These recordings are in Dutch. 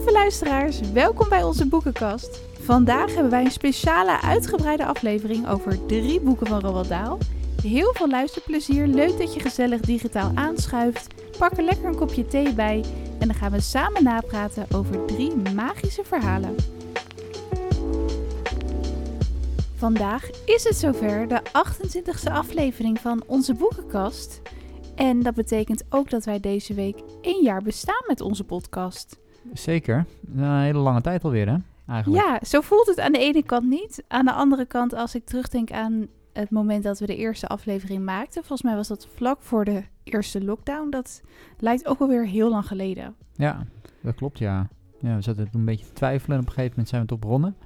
Lieve luisteraars, welkom bij onze boekenkast. Vandaag hebben wij een speciale uitgebreide aflevering over drie boeken van Roald Dahl. Heel veel luisterplezier, leuk dat je gezellig digitaal aanschuift. Pak er lekker een kopje thee bij en dan gaan we samen napraten over drie magische verhalen. Vandaag is het zover, de 28e aflevering van onze boekenkast. En dat betekent ook dat wij deze week één jaar bestaan met onze podcast. Zeker. Een hele lange tijd alweer, hè? Eigenlijk. Ja, zo voelt het aan de ene kant niet. Aan de andere kant, als ik terugdenk aan het moment dat we de eerste aflevering maakten, volgens mij was dat vlak voor de eerste lockdown. Dat lijkt ook alweer heel lang geleden. Ja, dat klopt, ja. Ja, we zaten toen een beetje te twijfelen en op een gegeven moment zijn we het begonnen.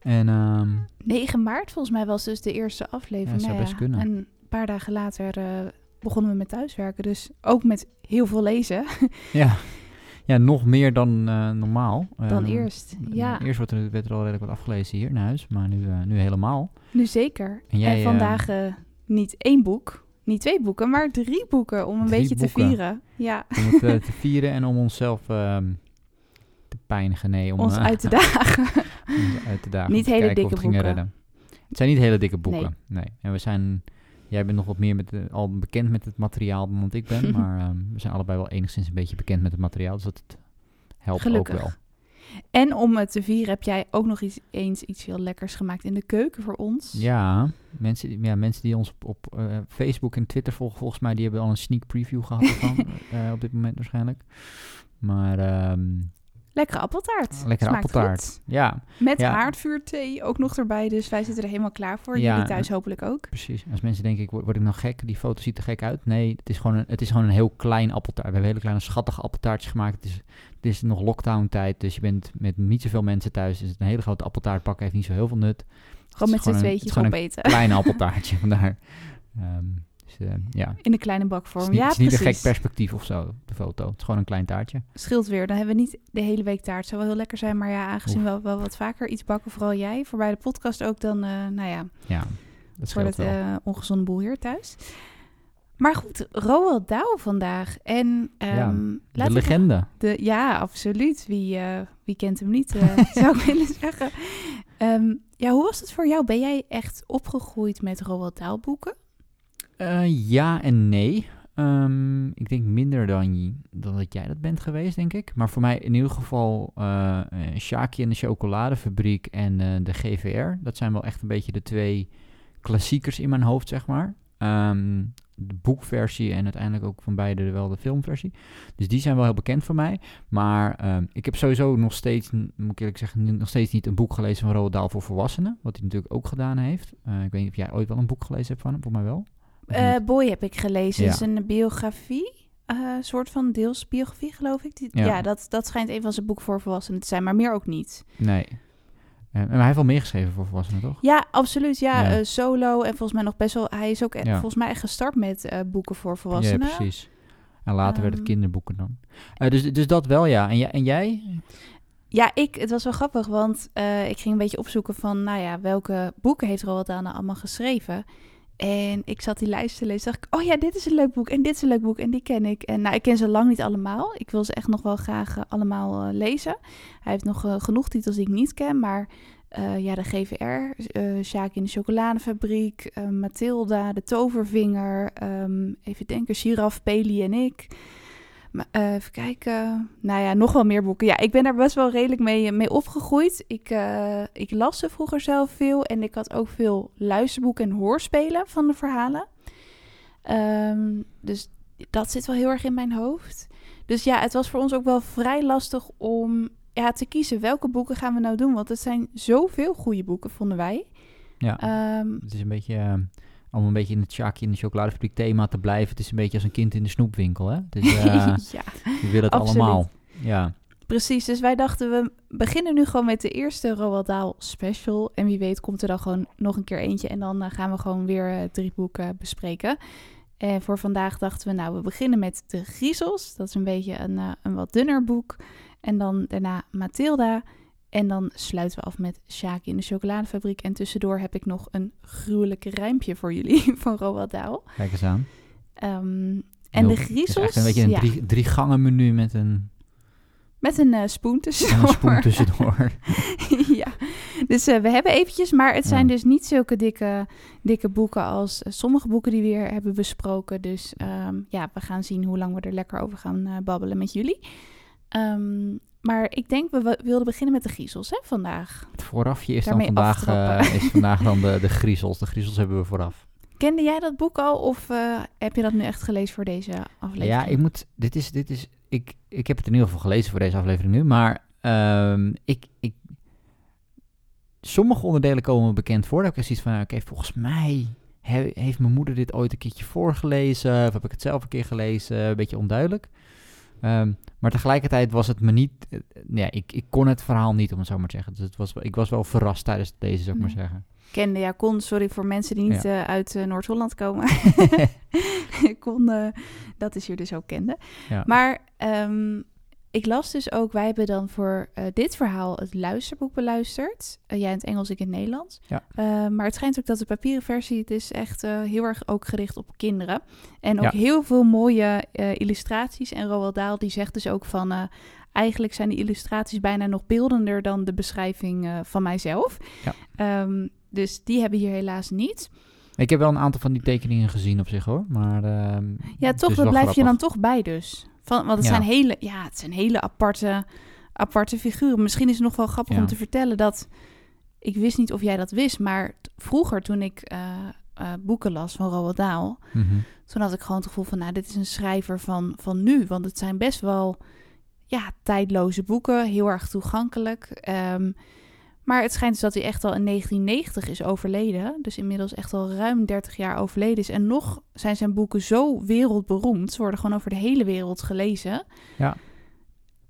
En ehm 9 maart volgens mij was dus de eerste aflevering. Ja, zou Nou best kunnen. En een paar dagen later eh, begonnen we met thuiswerken. Dus ook met heel veel lezen ja. ja, nog meer dan eh, normaal. dan Ehm, eerst. Ja, Eerst wordt er, werd er al redelijk wat afgelezen hier in huis, maar nu, eh, nu helemaal. nu zeker. En jij, en vandaag eh, niet één boek, niet twee boeken, maar drie boeken om een Drie beetje te vieren. Ja, Om het eh, te vieren en om onszelf ehm, te pijnigen. Nee, om ons eh, uit te dagen. ons uit te dagen. Niet hele dikke boeken. redden. Het zijn niet hele dikke boeken. Nee. En we zijn... Jij bent nog wat meer met de- al bekend met het materiaal dan ik ben. maar ehm, we zijn allebei wel enigszins een beetje bekend met het materiaal. Dus dat helpt Gelukkig. ook wel. En om het te vieren heb jij ook nog iets, eens iets heel lekkers gemaakt in de keuken voor ons. Ja, mensen, die- ja, mensen die ons op, op eh, Facebook en Twitter volgen, volgens mij, die hebben al een sneak preview gehad ervan. eh, op dit moment waarschijnlijk. Maar ehm Lekkere appeltaart. lekkere Smaakt appeltaart. goed. Ja, Met Ja. haardvuurthee ook nog erbij. Dus wij zitten er helemaal klaar voor. Ja. Jullie thuis hopelijk ook. precies. Als mensen denken, ik word, word ik nou gek? Die foto ziet er gek uit. Nee, het is gewoon een, het is gewoon een heel klein appeltaart. We hebben hele kleine schattige appeltaartjes gemaakt. Het is, het is nog lockdown tijd, dus je bent met niet zoveel mensen thuis. Dus een hele grote appeltaart pakken heeft niet zo heel veel nut. Gewoon met z'n tweetjes opeten. een klein appeltaartje, vandaar. Ehm, dus, eh, ja, In een kleine het bakvorm. is niet, ja, het is niet een precies. gek perspectief of zo de foto. Het is gewoon een klein taartje. Scheelt weer. Dan hebben we niet de hele week taart. Zou wel heel lekker zijn. Maar ja, aangezien we wel wat vaker iets bakken, vooral jij, voor bij de podcast ook, dan, eh, nou ja, Ja, dat voor scheelt het wel. eh, ongezonde boel hier thuis. Maar goed, Roald Dahl vandaag. En ja, ehm de legende. De, ja, absoluut. Wie, wie kent hem niet, eh, zou ik willen zeggen. Ehm, ja, hoe was het voor jou? Ben jij echt opgegroeid met Roald Dahl boeken? Eh, ja en nee. Ehm, ik denk minder dan, dat jij dat bent geweest, denk ik. Maar voor mij in ieder geval eh, Shaki en de chocoladefabriek en de GVR. Dat zijn wel echt een beetje de twee klassiekers in mijn hoofd, zeg maar. Ehm, de boekversie en uiteindelijk ook van beide wel de filmversie. Dus die zijn wel heel bekend voor mij. Maar ehm, ik heb sowieso nog steeds, moet ik eerlijk zeggen, nog steeds niet een boek gelezen van Roald Dahl voor volwassenen. Wat hij natuurlijk ook gedaan heeft. Ik weet niet of jij ooit wel een boek gelezen hebt van hem, volgens mij wel. Eh? Boy heb ik gelezen. Ja. Is een biografie. eh, soort van deels biografie, geloof ik. Die- Ja. ja, dat, dat schijnt een van zijn boeken voor volwassenen te zijn, maar meer ook niet. Nee. Eh, maar hij heeft wel meer geschreven voor volwassenen, toch? Ja, absoluut. Ja, Ja. eh, solo. En volgens mij nog best wel... Hij is ook eh, Ja. volgens mij echt gestart met eh, boeken voor Ja, volwassenen. precies. En later werd het Ehm. kinderboeken dan. Eh, dus, dus dat wel, ja. En, jij- en jij? Ja, ik, het was wel grappig, want eh, ik ging een beetje opzoeken van, nou ja, welke boeken heeft Roald Dahl nou allemaal geschreven? En ik zat die lijst te lezen, dacht ik, oh ja, dit is een leuk boek en dit is een leuk boek en die ken ik. En nou, ik ken ze lang niet allemaal. Ik wil ze echt nog wel graag eh, allemaal eh, lezen. Hij heeft nog eh, genoeg titels die ik niet ken, maar ja, de GVR, Sjaak in de chocoladefabriek, Mathilda, de tovervinger, ehm, even denken, Giraf, Peli en ik. Eh, even kijken. Nou ja, nog wel meer boeken. Ja, ik ben daar best wel redelijk mee, mee opgegroeid. Ik, eh, ik las ze vroeger zelf veel. En ik had ook veel luisterboeken en hoorspelen van de verhalen. Ehm, dus dat zit wel heel erg in mijn hoofd. Dus ja, het was voor ons ook wel vrij lastig om ja, te kiezen welke boeken gaan we nou doen. Want het zijn zoveel goede boeken, vonden wij. Ja, Ehm, het is een beetje... eh, om een beetje in het Shaki in de chocoladefabriek thema te blijven. Het is een beetje als een kind in de snoepwinkel, hè? Is, eh, ja. je wil het absoluut. allemaal. Ja, Precies, dus wij dachten we beginnen nu gewoon met de eerste Roald Dahl special. En wie weet komt er dan gewoon nog een keer eentje en dan eh, gaan we gewoon weer eh, drie boeken bespreken. En voor vandaag dachten we nou we beginnen met De Griezels. Dat is een beetje een, een wat dunner boek. En dan daarna Mathilda. En dan sluiten we af met Shaki in de chocoladefabriek. En tussendoor heb ik nog een gruwelijk rijmpje voor jullie van Roald Dahl. kijk eens aan. Ehm, en Heel- de Het is Griezels... een beetje een ja. drie, drie gangen menu met een Met een eh, spoen En tussendoor. een spoen tussendoor. ja, dus eh, we hebben eventjes, maar het zijn Ja. dus niet zulke dikke, dikke boeken als eh, sommige boeken die we weer hebben besproken. Dus ehm, ja, we gaan zien hoe lang we er lekker over gaan babbelen met jullie. Ehm, maar ik denk, we, wilden beginnen met de griezels hè, vandaag. Het voorafje is dan vandaag, eh, is vandaag dan de, de griezels. De griezels hebben we vooraf. Kende jij dat boek al of eh, heb je dat nu echt gelezen voor deze aflevering? Ja, ik moet. Dit is. Dit is ik, ik heb het in ieder geval gelezen voor deze aflevering nu. Maar ehm, ik, ik. Sommige onderdelen komen me bekend voor. Dat ik zoiets van. Oké, volgens mij he- heeft mijn moeder dit ooit een keertje voorgelezen. Of heb ik het zelf een keer gelezen? Een beetje onduidelijk. Ehm, maar tegelijkertijd was het me niet. eh, ja, ik, ik kon het verhaal niet, om het zo maar te zeggen. Dus het was, ik was wel verrast tijdens deze, zou ik maar zeggen. Kende, ja, kon. Sorry voor mensen die niet eh, uit eh, Noord-Holland komen. kon, dat is hier dus ook kende. Ja. Maar ehm, ik las dus ook, wij hebben dan voor eh, dit verhaal het luisterboek beluisterd. Eh, jij in het Engels, ik in het Nederlands. Ja. Eh, maar het schijnt ook dat de papieren versie, het is echt heel erg ook gericht op kinderen. En ook Ja. heel veel mooie illustraties. En Roald Dahl die zegt dus ook van, eigenlijk zijn de illustraties bijna nog beeldender dan de beschrijving van mijzelf. Ja. Ehm, dus die hebben hier helaas niet. Ik heb wel een aantal van die tekeningen gezien op zich hoor. Maar. ehm, Ja, toch, wel blijf je dan toch bij dus. Van, want het Ja. zijn hele, ja, het zijn hele aparte, aparte figuren. Misschien is het nog wel grappig Ja. om te vertellen dat... Ik wist niet of jij dat wist, maar vroeger toen ik eh, eh, boeken las van Roald Dahl... Mhm. toen had ik gewoon het gevoel van, nou, dit is een schrijver van, van nu. Want het zijn best wel, ja, tijdloze boeken. Heel erg toegankelijk. Ehm, maar het schijnt dus dat hij echt al in 1990 is overleden. Dus inmiddels echt al ruim 30 jaar overleden is. En nog zijn zijn boeken zo wereldberoemd. Ze worden gewoon over de hele wereld gelezen. Ja.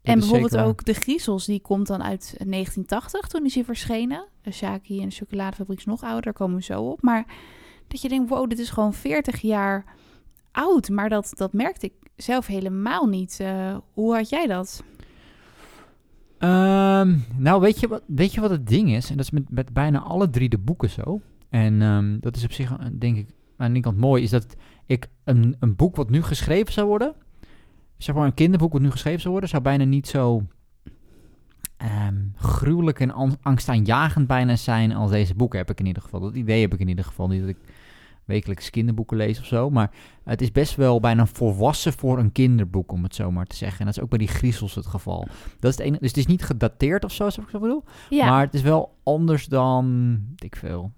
En bijvoorbeeld zeker ook De Griezels, die komt dan uit 1980. Toen is hij verschenen. De Shaki en de chocoladefabriek is nog ouder, daar komen we zo op. Maar dat je denkt, wow, dit is gewoon 40 jaar oud. Maar dat, dat merkte ik zelf helemaal niet. Eh, hoe had jij dat? Ehm, nou, weet je, wat, weet je wat het ding is? En dat is met, met bijna alle drie de boeken zo. En ehm, dat is op zich, eh, denk ik, aan de ene kant mooi. Is dat ik een, een boek wat nu geschreven zou worden... Zeg maar een kinderboek wat nu geschreven zou worden... zou bijna niet zo ehm, gruwelijk en an- angstaanjagend bijna zijn... als deze boeken heb ik in ieder geval. Dat idee heb ik in ieder geval. Niet dat ik wekelijks kinderboeken lees of zo. Maar het is best wel bijna volwassen voor een kinderboek, om het zo maar te zeggen. En dat is ook bij die griezels het geval. Dat is het enige. Dus het is niet gedateerd of zo, zoals ik zo bedoel. Ja, Maar het is wel anders dan, ik veel,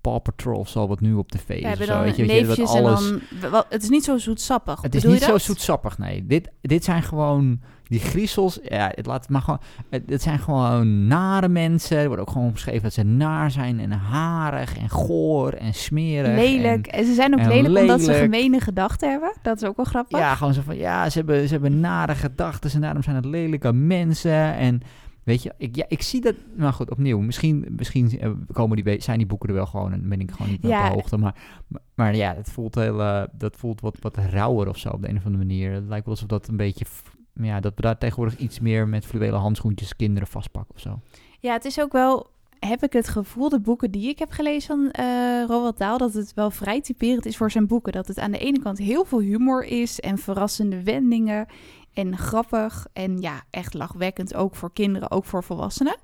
Paw Patrol of zo, wat nu op tv we is. hebben zo, dan weet je, weet je, dat alles... en dan... wel, Het is niet zo zoetsappig. Het is niet zo zoetsappig, nee. Dit, dit zijn gewoon, die griezels, ja, het laat maar gewoon, het, het zijn gewoon nare mensen. Er wordt ook gewoon beschreven dat ze naar zijn en harig en goor en smerig. Lelijk. En, En, ze zijn ook lelijk, omdat ze gemene gedachten hebben. Dat is ook wel grappig. ja, gewoon zo van, ja, ze hebben, ze hebben nare gedachten en daarom zijn het lelijke mensen. En weet je, ik, ja, ik zie dat, nou goed, opnieuw, misschien, misschien eh, komen die, zijn die boeken er wel gewoon en ben ik gewoon niet Ja. op de hoogte. Maar, maar, maar ja, het voelt, heel, eh, dat voelt wat, wat rauwer of zo op de een of andere manier. Het lijkt wel alsof dat een beetje, f- ja, dat we daar tegenwoordig iets meer met fluwelen handschoentjes kinderen vastpakken of zo. Ja, het is ook wel, heb ik het gevoel, de boeken die ik heb gelezen van eh Roald Dahl, dat het wel vrij typerend is voor zijn boeken. Dat het aan de ene kant heel veel humor is en verrassende wendingen en grappig en ja, echt lachwekkend, ook voor kinderen, ook voor volwassenen.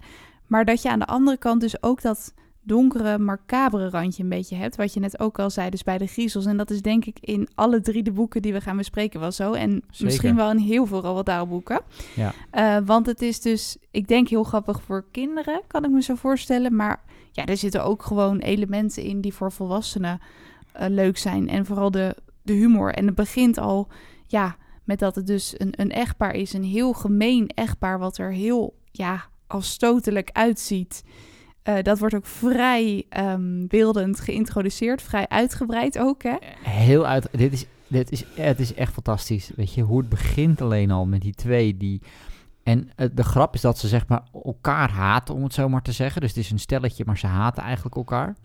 Maar dat je aan de andere kant dus ook dat donkere, macabere randje een beetje hebt, wat je net ook al zei, dus bij de griezels. En dat is denk ik in alle drie de boeken die we gaan bespreken wel zo. En Zeker. misschien wel in heel veel Roald Dahl boeken. Ja. Eh, want het is dus, ik denk heel grappig voor kinderen, kan ik me zo voorstellen. Maar ja, er zitten ook gewoon elementen in die voor volwassenen eh, leuk zijn. En vooral de, de humor. En het begint al, ja, met dat het dus een, een echtpaar is. Een heel gemeen echtpaar, wat er heel, ja, afstotelijk uitziet. Eh, dat wordt ook vrij ehm, beeldend geïntroduceerd, vrij uitgebreid ook, hè? Heel uit. Dit is, dit is, het is echt fantastisch. Weet je, hoe het begint alleen al met die twee die. En eh, de grap is dat ze zeg maar elkaar haten, om het zo maar te zeggen. Dus het is een stelletje, maar ze haten eigenlijk elkaar.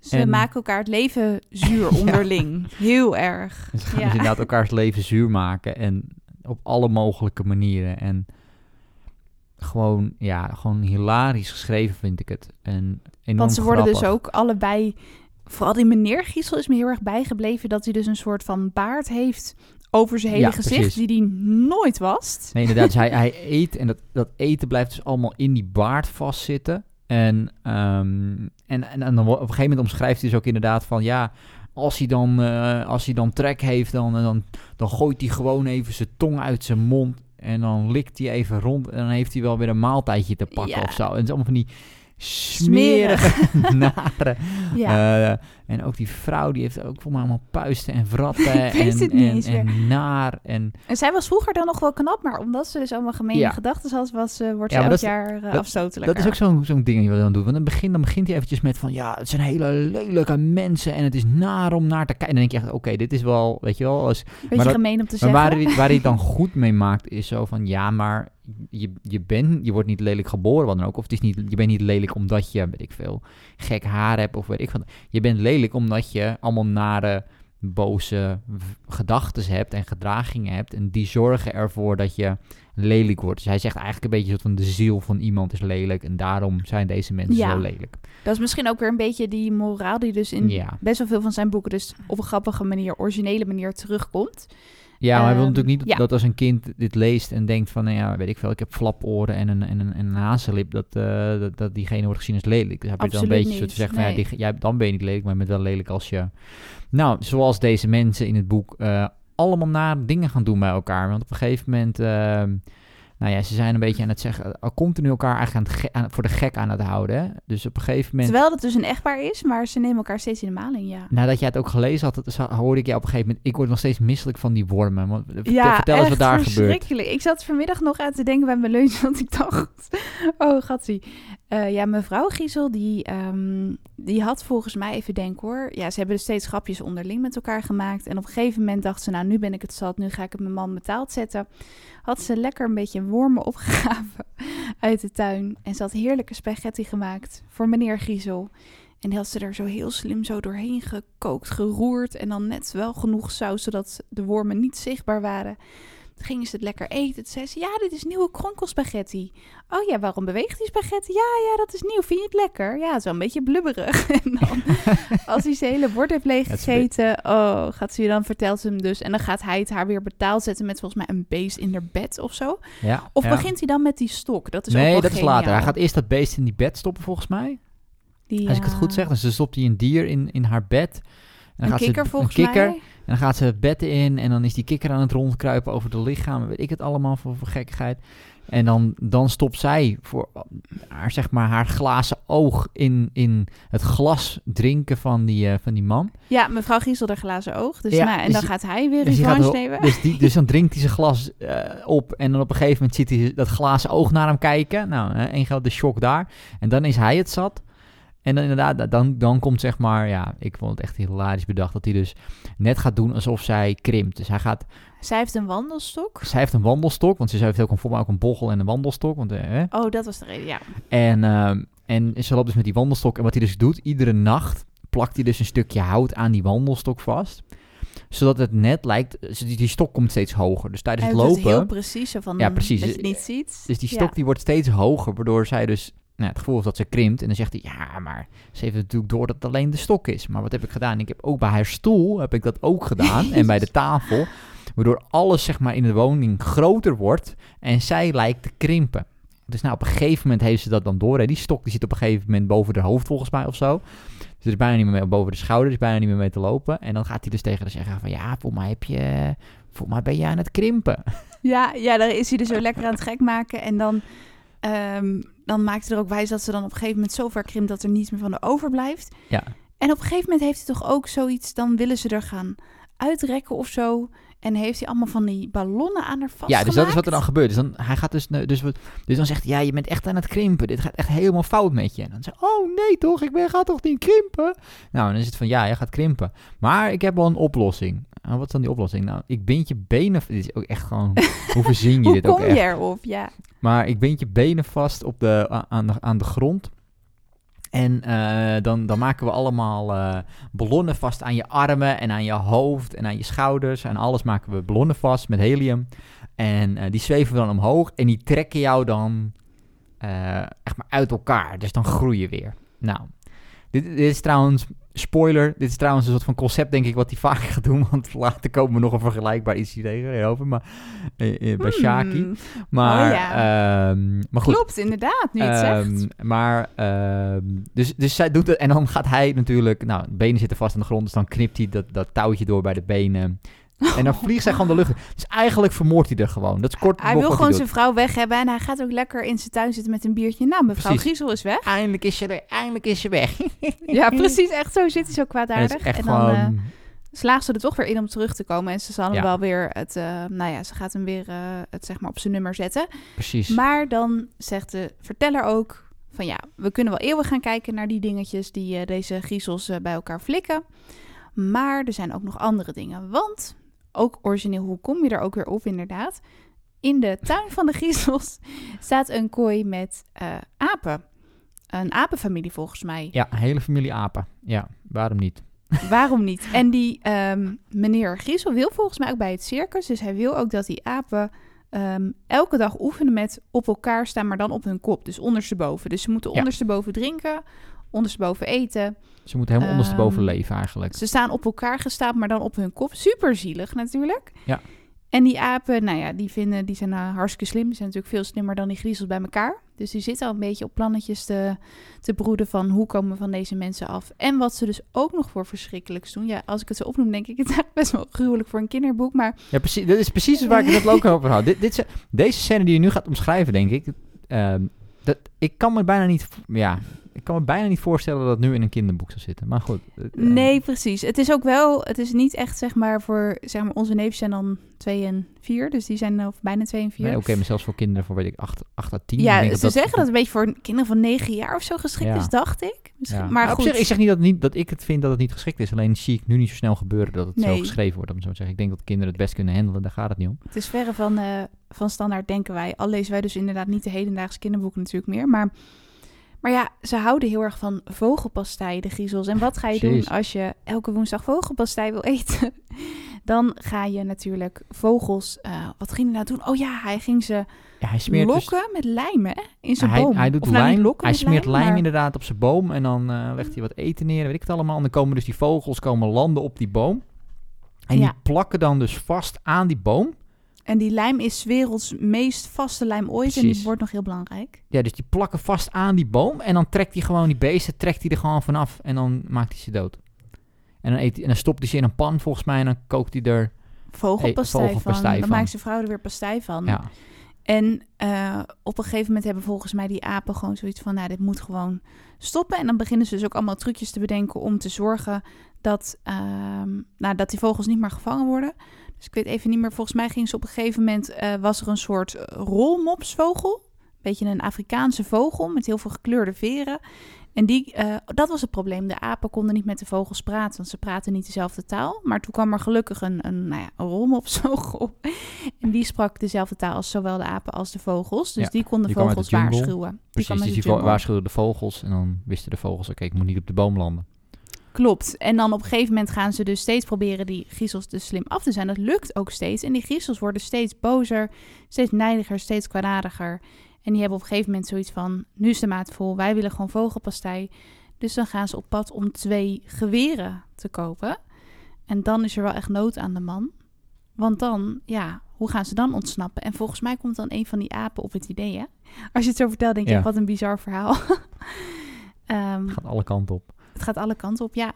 Ze En- maken elkaar het leven zuur onderling. Heel erg. En ze gaan Ja. dus inderdaad elkaars leven zuur maken. En op alle mogelijke manieren. En gewoon, ja, gewoon hilarisch geschreven vind ik het. En enorm Want ze worden dus ook allebei... Vooral die meneer Giesel is me heel erg bijgebleven... dat hij dus een soort van baard heeft over zijn hele Ja, gezicht, precies. die hij nooit wast. Nee, inderdaad. Dus hij, hij eet en dat, dat eten blijft dus allemaal in die baard vastzitten. En, ehm, en, en, en op een gegeven moment omschrijft hij dus ook inderdaad van ja, als hij dan, eh, als hij dan trek heeft, dan, dan, dan gooit hij gewoon even zijn tong uit zijn mond. En dan likt hij even rond en dan heeft hij wel weer een maaltijdje te pakken Ja. of zo. En het is allemaal van die smerige, nare. Ja. eh, en ook die vrouw, die heeft ook volgens mij allemaal puisten en. Ik weet en, het niet en, eens meer. en naar. En En zij was vroeger dan nog wel knap, maar omdat ze dus allemaal gemene Ja. gedachten had, was, eh, wordt Ja, ze maar elk dat jaar eh, dat- afstotelijker. Dat is ook zo'n zo'n ding wat hij dan doet. Want in het begin dan begint hij eventjes met van... Ja, het zijn hele lelijke mensen en het is naar om naar te kijken. En dan denk je echt, oké, dit is wel, weet je wel... Als, Beetje maar dat- gemeen om te maar zeggen. waar waar hij het dan goed mee maakt is zo van... Ja, maar je, je, bent, je wordt niet lelijk geboren, wat dan ook. Of het is niet, je bent niet lelijk omdat je, weet ik veel, gek haar hebt of weet ik wat. Je bent lelijk omdat je allemaal nare, boze gedachten hebt en gedragingen hebt. En die zorgen ervoor dat je lelijk wordt. Dus hij zegt eigenlijk een beetje soort van de ziel van iemand is lelijk. En daarom zijn deze mensen Ja. zo lelijk. Dat is misschien ook weer een beetje die moraal die dus in Ja. best wel veel van zijn boeken dus op een grappige manier, originele manier terugkomt. Ja, maar hij wil Ehm, natuurlijk niet ja. dat als een kind dit leest en denkt van, nou ja, weet ik veel, ik heb flaporen en een, en een, en een hazenlip, dat, eh, dat, dat diegene wordt gezien als lelijk. Dus heb je dan een beetje zo te zeggen van, ja, die, dan ben je niet lelijk, maar je bent wel lelijk als je... Nou, zoals deze mensen in het boek eh, allemaal nare dingen gaan doen bij elkaar. Want op een gegeven moment, ehm, nou ja, ze zijn een beetje aan het zeggen, al continu elkaar eigenlijk aan het ge- aan- voor de gek aan het houden. Hè? Dus op een gegeven moment... Terwijl dat dus een echtpaar is, maar ze nemen elkaar steeds in de maling, ja. Nadat jij het ook gelezen had, dat- hoorde ik jou op een gegeven moment... Ik word nog steeds misselijk van die wormen. Want, vertel- Ja, vertel eens wat echt daar gebeurt. verschrikkelijk. Ik zat vanmiddag nog aan te denken bij mijn lunch, want ik dacht... Oh, gatsie. Eh, ja, mevrouw Giesel, die, ehm, die had volgens mij, even denken hoor... Ja, ze hebben dus steeds grapjes onderling met elkaar gemaakt. En op een gegeven moment dacht ze, nou, nu ben ik het zat. Nu ga ik het mijn man betaald zetten. Had ze lekker een beetje wormen opgegraven uit de tuin. En ze had heerlijke spaghetti gemaakt voor meneer Giesel. En die had ze er zo heel slim zo doorheen gekookt, geroerd. En dan net wel genoeg saus, zodat de wormen niet zichtbaar waren. Gingen ze het lekker eten. Toen zei ze, ja, dit is nieuwe kronkelspaghetti. Oh ja, waarom beweegt die spaghetti? Ja, ja, dat is nieuw. Vind je het lekker? Ja, het is wel een beetje blubberig. En dan, als hij zijn hele bord heeft leeggegeten, oh, gaat ze je dan, vertelt ze hem dus. En dan gaat hij het haar weer betaald zetten met volgens mij een beest in haar bed of zo. Ja, Of ja. begint hij dan met die stok? Dat is ook nee, wel dat is later. Hij gaat eerst dat beest in die bed stoppen, volgens mij. Als ik het goed zeg. Dus dan stopt hij een dier in, in haar bed. En dan Een gaat kikker ze, volgens een kikker. mij. En dan gaat ze het bed in. En dan is die kikker aan het rondkruipen over de lichaam. Weet ik het allemaal voor, voor gekkigheid. En dan, dan stopt zij voor haar, zeg maar, haar glazen oog in, in het glas drinken van die, eh, van die man. Ja, mevrouw Giesel haar glazen oog. Dus, Ja, nou, en dus dan gaat hij weer Dus, wel- nemen. dus, die, dus dan drinkt hij zijn glas eh, op. En dan op een gegeven moment ziet hij dat glazen oog naar hem kijken. Nou, één grote shock daar. En dan is hij het zat. En dan inderdaad, dan, dan komt zeg maar, ja, ik vond het echt hilarisch bedacht dat hij dus net gaat doen alsof zij krimpt. Dus hij gaat, Zij heeft een wandelstok. zij heeft een wandelstok, want ze heeft ook een, voor mij ook een bochel en een wandelstok. Want, eh. Oh, dat was de reden, ja. En, ehm, en ze loopt dus met die wandelstok. En wat hij dus doet, iedere nacht plakt hij dus een stukje hout aan die wandelstok vast. Zodat het net lijkt, die, die stok komt steeds hoger. Dus tijdens Hij het doet het lopen... heel precies, van Ja, precies. dat je het niet ziet. Dus die Ja. stok die wordt steeds hoger, waardoor zij dus nou, het gevoel heeft dat ze krimpt. En dan zegt hij, ja, maar ze heeft natuurlijk door dat het alleen de stok is. Maar wat heb ik gedaan? Ik heb ook bij haar stoel, heb ik dat ook gedaan. en bij de tafel. Waardoor alles, zeg maar, in de woning groter wordt. En zij lijkt te krimpen. Dus nou, op een gegeven moment heeft ze dat dan door. Hè. Die stok die zit op een gegeven moment boven haar hoofd, volgens mij, of zo. Dus er is bijna niet meer mee, boven de schouder, er is bijna niet meer mee te lopen. En dan gaat hij dus tegen haar zeggen van, ja, voor mij heb je... Voor mij ben je aan het krimpen. Ja, ja, daar is hij er zo lekker aan het gek maken. En dan, ehm, dan maakt hij er ook wijs dat ze dan op een gegeven moment zo ver krimpt dat er niets meer van de overblijft. Ja. En op een gegeven moment heeft hij toch ook zoiets, dan willen ze er gaan uitrekken of zo. En heeft hij allemaal van die ballonnen aan haar vastgemaakt. Ja, dus dat is wat er dan gebeurt. Dus dan, hij gaat dus, dus, dus dan zegt hij, ja, je bent echt aan het krimpen. Dit gaat echt helemaal fout met je. En dan zegt oh nee toch, ik ben, ga toch niet krimpen? Nou, dan is het van, ja, je gaat krimpen. Maar ik heb wel een oplossing. En wat is dan die oplossing? Nou, ik bind je benen... Dit is ook echt gewoon... hoe verzin je Hoe dit ook kom echt? je erop? Ja. Maar ik bind je benen vast op de, aan, de, aan de grond. En eh, dan, dan maken we allemaal eh, ballonnen vast aan je armen en aan je hoofd en aan je schouders. En alles maken we ballonnen vast met helium. En eh, die zweven dan omhoog en die trekken jou dan echt maar uit elkaar. Dus dan groei je weer. Nou, dit, dit is trouwens spoiler, dit is trouwens een soort van concept, denk ik, wat hij vaker gaat doen. Want later komen we nog een vergelijkbaar iets tegen over. Maar eh, eh, bij Shaki. Hmm. Maar, Oh ja. ehm, maar goed. Klopt, inderdaad, nu het Ehm, zegt. maar, ehm, dus, dus zij doet het en dan gaat hij natuurlijk, nou, de benen zitten vast aan de grond, dus dan knipt hij dat, dat touwtje door bij de benen. En dan vliegt zij gewoon de lucht in. Dus eigenlijk vermoordt hij er gewoon. Dat is kort Hij wil gewoon zijn vrouw weg hebben en hij gaat ook lekker in zijn tuin zitten met een biertje. Nou, mevrouw Precies. Griezel is weg. Eindelijk is ze er, eindelijk is ze weg. Ja, precies. Echt zo zit hij zo En kwaadaardig. echt En dan gewoon... eh, slaagt ze er toch weer in om terug te komen. En ze zal hem Ja. wel weer het, eh, nou ja, ze gaat hem weer eh, het zeg maar op zijn nummer zetten. precies. Maar dan zegt de verteller ook van ja, we kunnen wel eeuwig gaan kijken naar die dingetjes die deze griezels bij elkaar flikken. Maar er zijn ook nog andere dingen. Want, ook origineel, hoe kom je er ook weer op inderdaad? In de tuin van de griezels staat een kooi met eh, apen. Een apenfamilie volgens mij. Ja, hele familie apen. Ja, waarom niet? Waarom niet? En die ehm, meneer Griezel wil volgens mij ook bij het circus. Dus hij wil ook dat die apen ehm, elke dag oefenen met op elkaar staan, maar dan op hun kop. Dus ondersteboven. Dus ze moeten ondersteboven drinken, ondersteboven eten. Ze moeten helemaal ondersteboven Ehm, leven eigenlijk. Ze staan op elkaar gestapeld, maar dan op hun kop. Super zielig natuurlijk. Ja. En die apen, nou ja, die, vinden, die zijn eh, hartstikke slim. Die zijn natuurlijk veel slimmer dan die griezels bij elkaar. Dus die zitten al een beetje op plannetjes te, te broeden van hoe komen we van deze mensen af. En wat ze dus ook nog voor verschrikkelijks doen. Ja, als ik het zo opnoem, denk ik, het is eigenlijk best wel gruwelijk voor een kinderboek. Maar Ja, precies. Dat is precies waar ik het ook over had. Dit, dit, deze scène die je nu gaat omschrijven, denk ik. ehm, dat, ik kan me bijna niet... Ja, ik kan me bijna niet voorstellen dat het nu in een kinderboek zou zitten. Maar goed. eh, nee, precies. Het is ook wel, het is niet echt zeg maar voor, zeg maar, onze neefjes zijn dan 2 en 4. Dus die zijn of bijna 2 en 4. Nee, oké, maar zelfs voor kinderen van, weet ik, 8, 8 à 10. ik Ja, ze zeggen dat het een beetje voor kinderen van 9 jaar of zo geschikt Ja. is, dacht ik. Ja. Maar op goed. zich, ik zeg niet dat, niet dat ik het vind dat het niet geschikt is. Alleen zie ik nu niet zo snel gebeuren dat het zo geschreven wordt. Om zo te zeggen. Ik denk dat kinderen het best kunnen handelen. Daar gaat het niet om. Het is verre van, eh, van standaard, denken wij. Al lezen wij dus inderdaad niet de hedendaagse kinderboeken natuurlijk meer. Maar, maar ja, ze houden heel erg van vogelpastei, de griezels. En wat ga je doen als je elke woensdag vogelpastei wil eten? Dan ga je natuurlijk vogels... eh, wat ging hij nou doen? Oh ja, hij ging ze Ja, hij smeert dus- lokken met lijm, hè? In zijn hij, boom. hij doet Of nou, lijm, hij smeert lijm maar- inderdaad op zijn boom en dan eh, legt hij wat eten neer, weet ik het allemaal. En dan komen dus die vogels komen landen op die boom. En Ja. die plakken dan dus vast aan die boom. En die lijm is werelds meest vaste lijm ooit. En die wordt nog heel belangrijk. Ja, dus die plakken vast aan die boom en dan trekt hij gewoon die beesten, trekt hij er gewoon vanaf en dan maakt hij ze dood. En dan, eet en dan stopt hij ze in een pan volgens mij en dan kookt hij er... Vogelpastei, Hey, van. Dan maakt zijn vrouw er weer pastei van. Ja, En eh, op een gegeven moment hebben volgens mij die apen gewoon zoiets van... nou, dit moet gewoon stoppen. En dan beginnen ze dus ook allemaal trucjes te bedenken... om te zorgen dat, ehm, nou, dat die vogels niet meer gevangen worden. Dus ik weet even niet meer. Volgens mij ging ze op een gegeven moment... eh, was er een soort eh, rolmopsvogel. Beetje een Afrikaanse vogel met heel veel gekleurde veren. En die, eh, dat was het probleem. De apen konden niet met de vogels praten, want ze praten niet dezelfde taal. Maar toen kwam er gelukkig een, een, nou ja, een rolmopsvogel. En die sprak dezelfde taal als zowel de apen als de vogels. Dus Ja, die kon de die vogels waarschuwen. Die precies. kwam uit Dus de die waarschuwden de vogels en dan wisten de vogels, oké, ik moet niet op de boom landen. Klopt. En dan op een gegeven moment gaan ze dus steeds proberen die griezels dus slim af te zijn. Dat lukt ook steeds. En die griezels worden steeds bozer, steeds nijdiger, steeds kwaadaardiger. En die hebben op een gegeven moment zoiets van, nu is de maat vol, wij willen gewoon vogelpastei. Dus dan gaan ze op pad om twee geweren te kopen. En dan is er wel echt nood aan de man. Want dan, ja, hoe gaan ze dan ontsnappen? En volgens mij komt dan een van die apen op het idee, hè? Als je het zo vertelt, denk je, Ja. wat een bizar verhaal. Ehm, gaat alle kanten op. het gaat alle kanten op, ja.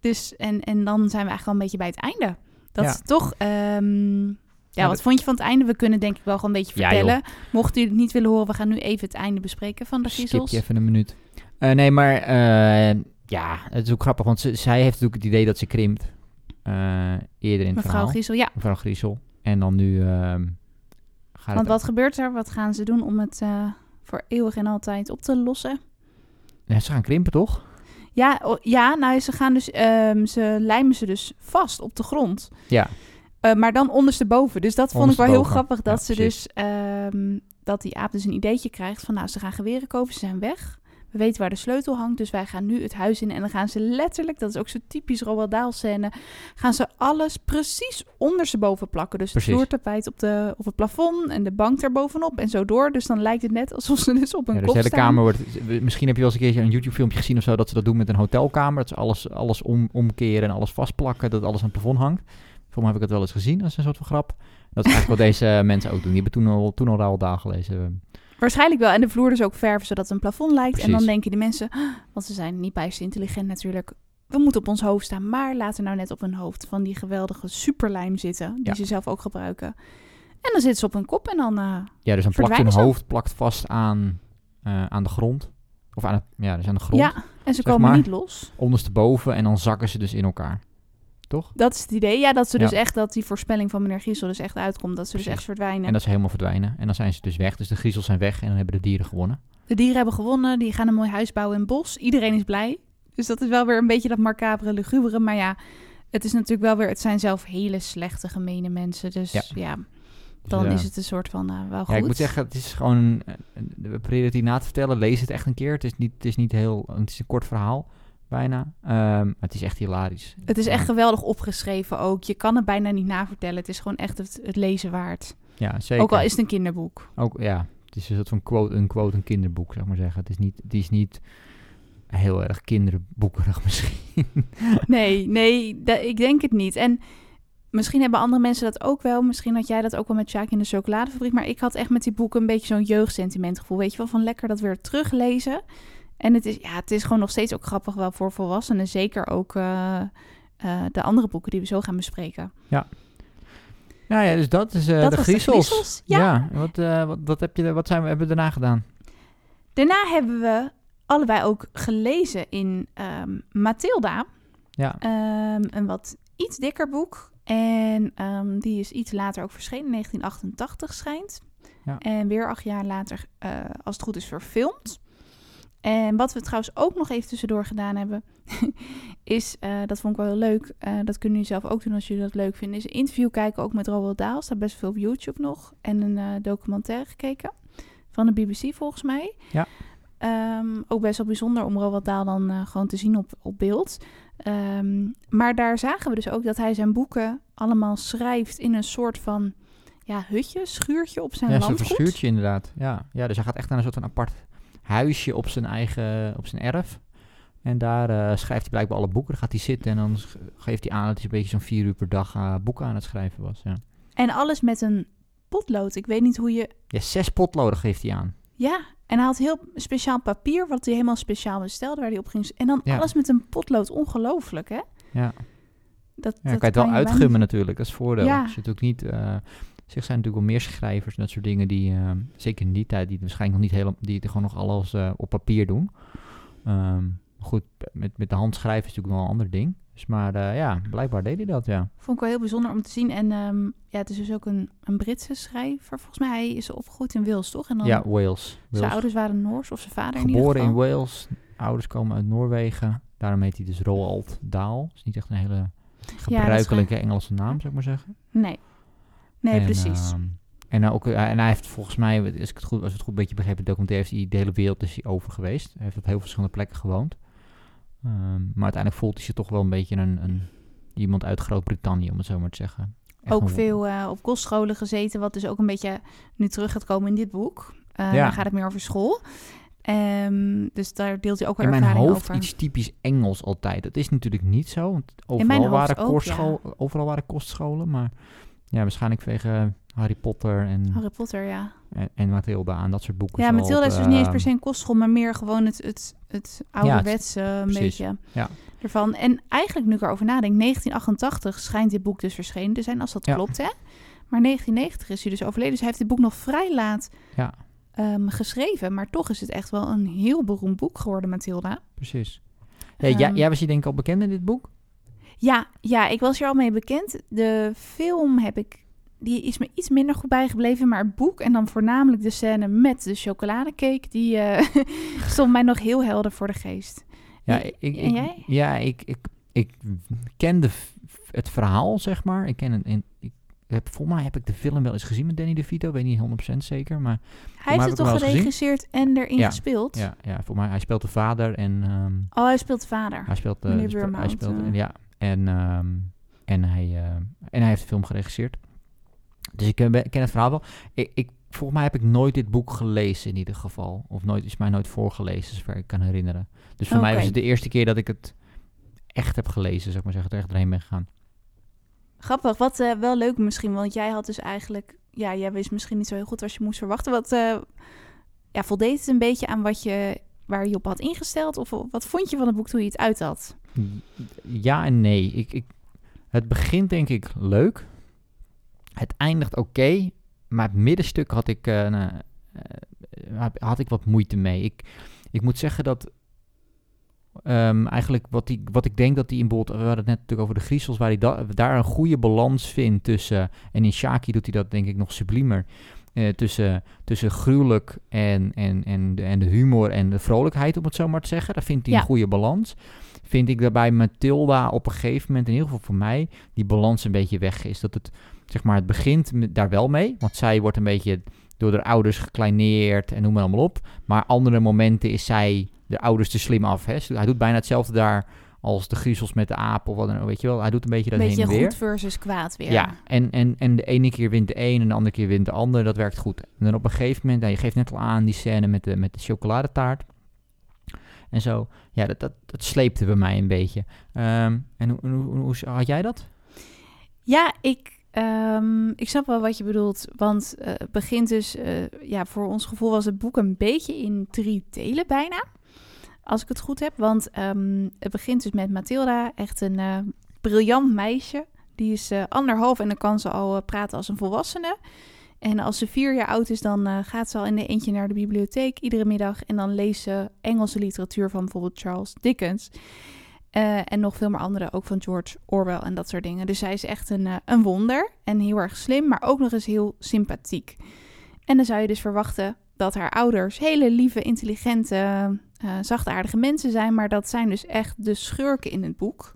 Dus, en, en dan zijn we eigenlijk wel een beetje bij het einde. Dat Ja. is toch... ehm, ja, Ja, wat vond je van het einde? We kunnen denk ik wel gewoon een beetje Ja, vertellen. Mocht u het niet willen horen, we gaan nu even het einde bespreken van de Skip griezels. je even een minuut. Eh, nee, maar eh, ja, het is ook grappig, want ze, zij heeft natuurlijk het idee dat ze krimpt. eh, eerder in het Mevrouw verhaal. Griezel, ja. Mevrouw Griesel. En dan nu ehm, gaat Want wat gebeurt er? Wat gaan ze doen om het voor eeuwig en altijd op te lossen? Ja, ze gaan krimpen, toch? Ja, ja nou, ze gaan dus... ehm, ze lijmen ze dus vast op de grond. Ja. Eh, maar dan ondersteboven. Dus dat vond ik wel heel grappig. Dat Ja, ze precies. dus... ehm, dat die aap dus een ideetje krijgt van... Nou, ze gaan geweren kopen, ze zijn weg. We We weten waar de sleutel hangt, dus wij gaan nu het huis in. En dan gaan ze letterlijk, dat is ook zo typisch Roald Dahl scène, gaan ze alles precies ondersteboven plakken. Dus Precies. het vloertapijt op, de, op het plafond en de bank erbovenop en zo door. Dus dan lijkt het net alsof ze dus op een Ja, dus kop de hele kamer wordt... Misschien heb je wel eens een keertje een YouTube-filmpje gezien of zo... dat ze dat doen met een hotelkamer. Dat ze alles, alles om, omkeren en alles vastplakken. Dat alles aan het plafond hangt. Voor mij heb ik het wel eens gezien. Dat is een soort van grap. Dat is eigenlijk wat deze mensen ook doen. Die hebben toen al, toen al Dahl gelezen. Waarschijnlijk wel. En de vloer dus ook verven zodat het een plafond lijkt. En dan denken die mensen, want ze zijn niet bijster intelligent natuurlijk. We moeten op ons hoofd staan, maar laten nou net op hun hoofd van die geweldige superlijm zitten, die Ja. ze zelf ook gebruiken. En dan zitten ze op hun kop en dan, eh, Ja, dus dan plakt hun hoofd plakt vast aan, eh, aan de grond. Of aan, het, ja, dus aan de grond. ja, en ze komen maar. niet los. Ondersteboven en dan zakken ze dus in elkaar. Toch? Dat is het idee. Ja, dat ze dus Ja. echt, dat die voorspelling van meneer Giesel dus echt uitkomt. Dat ze dus echt verdwijnen. En dat ze helemaal verdwijnen. En dan zijn ze dus weg. Dus de griezels zijn weg en dan hebben de dieren gewonnen. De dieren hebben gewonnen, die gaan een mooi huis bouwen in het bos. Iedereen is blij. Dus dat is wel weer een beetje dat macabere, lugubere. Maar ja, het is natuurlijk wel weer, het zijn zelf hele slechte, gemene mensen. Dus Ja. ja, Dus, dan eh, is het een soort van, eh, wel goed. Ja, ik moet zeggen, het is gewoon... eh, We proberen het hier na te vertellen. Lees het echt een keer. Het is niet, het is niet heel... Het is een kort verhaal, bijna. Ehm, maar het is echt hilarisch. Het is echt Ja. geweldig opgeschreven ook. Je kan het bijna niet navertellen. Het is gewoon echt het, het lezen waard. Ja, zeker. Ook al is het een kinderboek. Ook, ja, het is een soort van quote, een quote, een kinderboek, zeg maar zeggen. Het is niet, het is niet heel erg kinderboekerig misschien. Nee, nee, ik denk het niet. En misschien hebben andere mensen dat ook wel. Misschien had jij dat ook wel met Sjaak in de chocoladefabriek. Maar ik had echt met die boeken een beetje zo'n jeugdsentimentgevoel. Weet je wel, van lekker dat weer teruglezen. En het is, ja, het is gewoon nog steeds ook grappig wel voor volwassenen. Zeker ook eh, eh, de andere boeken die we zo gaan bespreken. Ja, ja dus dat is eh Dat de griezels. ja. wat, wat, wat, heb je, wat zijn we, hebben we daarna gedaan? Daarna hebben we allebei ook gelezen in ehm Mathilda. Ja, Ehm, een wat iets dikker boek. En ehm, die is iets later ook verschenen, in 1988 schijnt. Ja. En weer acht jaar later, als het goed is, verfilmd. En wat we trouwens ook nog even tussendoor gedaan hebben, is, eh, dat vond ik wel heel leuk, eh, dat kunnen jullie zelf ook doen als jullie dat leuk vinden, is een interview kijken ook met Roald Dahl. Staat best veel op YouTube nog. En een eh, documentaire gekeken van de BBC volgens mij. Ja. Ehm, ook best wel bijzonder om Roald Dahl dan gewoon te zien op, op beeld. Ehm, maar daar zagen we dus ook dat hij zijn boeken allemaal schrijft in een soort van ja, hutje, schuurtje op zijn ja zo'n landgoed. verschuurtje inderdaad. Ja. ja, dus hij gaat echt naar een soort van apart huisje op zijn eigen, op zijn erf. En daar eh, schrijft hij blijkbaar alle boeken. Dan gaat hij zitten en dan geeft hij aan dat hij een beetje zo'n vier uur per dag eh, boeken aan het schrijven was. Ja. En alles met een potlood. Ik weet niet hoe je... ja, zes potloden geeft hij aan. Ja, en hij had heel speciaal papier, wat hij helemaal speciaal bestelde, waar hij op ging... En dan Ja. alles met een potlood. Ongelooflijk, hè? Ja. Dat, Ja, dat kan je het wel uitgummen natuurlijk, dat is het voordeel. Ja. Dus je natuurlijk niet... eh zich zijn natuurlijk wel meer schrijvers en dat soort dingen die, eh, zeker in die tijd, die waarschijnlijk nog niet helemaal, die het gewoon nog alles eh, op papier doen. Ehm, goed, met, met de hand schrijven is natuurlijk wel een ander ding. Dus maar eh, ja, blijkbaar deed hij dat, ja. Vond ik wel heel bijzonder om te zien. En ehm, ja, het is dus ook een, een Britse schrijver. Volgens mij hij is opgegroeid in Wales, toch? En dan Ja, Wales. zijn ouders waren Noors of zijn vader in Geboren in geval. Wales, ouders komen uit Noorwegen. Daarom heet hij dus Roald Dahl. is niet echt een hele gebruikelijke Engelse naam, zou ik maar zeggen. Nee. Nee, En, precies. ehm, en, ook, eh, en hij heeft volgens mij, als ik het goed, als het goed een beetje begrepen, de documentaire heeft hij de hele wereld is hij over geweest. Hij heeft op heel verschillende plekken gewoond. Ehm, maar uiteindelijk voelt hij zich toch wel een beetje een, een iemand uit Groot-Brittannië, om het zo maar te zeggen. Echt ook een- veel eh, op kostscholen gezeten, wat dus ook een beetje nu terug gaat komen in dit boek. Eh Ja. Dan gaat het meer over school. Ehm, dus daar deelt hij ook wel in mijn ervaring hoofd over. iets typisch Engels altijd. Dat is natuurlijk niet zo, want overal, waren, ook, kostschool, overal waren kostscholen. Maar ja, waarschijnlijk vanwege Harry Potter en, Harry Potter, ja. en, en Mathilda en dat soort boeken. Ja, Mathilda is dus niet eens ehm, per se een kostschool, maar meer gewoon het, het, het ouderwetse beetje Ja. ervan. En eigenlijk, nu ik erover nadenk, 1988 schijnt dit boek dus verschenen te zijn, als dat Ja. klopt, hè? Maar 1990 is hij dus overleden, dus hij heeft dit boek nog vrij laat Ja. ehm, geschreven. Maar toch is het echt wel een heel beroemd boek geworden, Mathilda. Precies. Hey, jij, Ehm, jij was je denk ik al bekend in dit boek? Ja, ja, ik was er al mee bekend. De film heb ik, die is me iets minder goed bijgebleven, maar het boek en dan voornamelijk de scène met de chocoladecake, die eh, stond mij nog heel helder voor de geest. Ja, ik, en jij? Ja, ik, ik, ik ken de, v- het verhaal, zeg maar. Ik ken het, in, ik, heb, volgens mij heb ik de film wel eens gezien met Danny DeVito. Weet niet 100% zeker, maar... Hij heeft het toch geregisseerd en erin Ja. gespeeld? Ja, ja volgens mij, hij speelt de vader en... ehm, Oh, hij speelt de vader. hij speelt... eh, Meneer hij speelt- hij Burmhout, speelt, eh. ja, en, ehm, en, hij, eh, en hij heeft de film geregisseerd. Dus ik eh, ben- ken het verhaal wel. Ik, ik, volgens mij heb ik nooit dit boek gelezen in ieder geval. Of nooit, is mij nooit voorgelezen, zover ik kan herinneren. Dus voor mij was het de eerste keer dat ik het echt heb gelezen, zou ik maar zeggen. Er echt doorheen ben gegaan. Grappig, wat eh, wel leuk misschien, want jij had dus eigenlijk... Ja, jij wist misschien niet zo heel goed als je moest verwachten. Wat eh, ja, voldeed het een beetje aan wat je, waar je op had ingesteld? Of wat vond je van het boek toen je het uit had? Ja en nee. Ik, ik, het begint denk ik leuk. Het eindigt oké. maar het middenstuk had ik, eh, nou, eh, had- ik wat moeite mee. Ik, ik moet zeggen dat ehm, eigenlijk wat, die, wat ik denk dat hij in bijvoorbeeld... We hadden het net natuurlijk over de griezels... waar hij da- daar een goede balans vindt tussen... en in Shaki doet hij dat denk ik nog subliemer... eh, tussen, tussen gruwelijk en, en, en, de, en de humor en de vrolijkheid, om het zo maar te zeggen. Daar vindt hij Ja. een goede balans vind ik daarbij Matilda op een gegeven moment, in ieder geval voor mij, die balans een beetje weg is. Dat het, zeg maar, het begint daar wel mee, want zij wordt een beetje door haar ouders gekleineerd en noem maar allemaal op. Maar andere momenten is zij de ouders te slim af. Hè? Hij doet bijna hetzelfde daar als de griezels met de aap of wat dan ook, weet je wel. Hij doet een beetje dat Een heen beetje en weer. goed versus kwaad weer. Ja, en, en, en de ene keer wint de een en de andere keer wint de ander. Dat werkt goed. En dan op een gegeven moment, nou, je geeft net al aan die scène met de, met de chocoladetaart. En zo, ja, dat, dat, dat sleepte bij mij een beetje. Ehm, en hoe, hoe, hoe, hoe had jij dat? Ja, ik, ehm, ik snap wel wat je bedoelt. Want eh, het begint dus, eh, ja, voor ons gevoel was het boek een beetje in drie delen bijna. Als ik het goed heb. Want ehm, het begint dus met Mathilda, echt een eh, briljant meisje. Die is eh, anderhalf en dan kan ze al eh, praten als een volwassene. En als ze vier jaar oud is, dan gaat ze al in de eentje naar de bibliotheek iedere middag. En dan leest ze Engelse literatuur van bijvoorbeeld Charles Dickens. En nog veel meer andere, ook van George Orwell en dat soort dingen. Dus zij is echt een, een wonder en heel erg slim, maar ook nog eens heel sympathiek. En dan zou je dus verwachten dat haar ouders hele lieve, intelligente, eh zachtaardige mensen zijn. Maar dat zijn dus echt de schurken in het boek.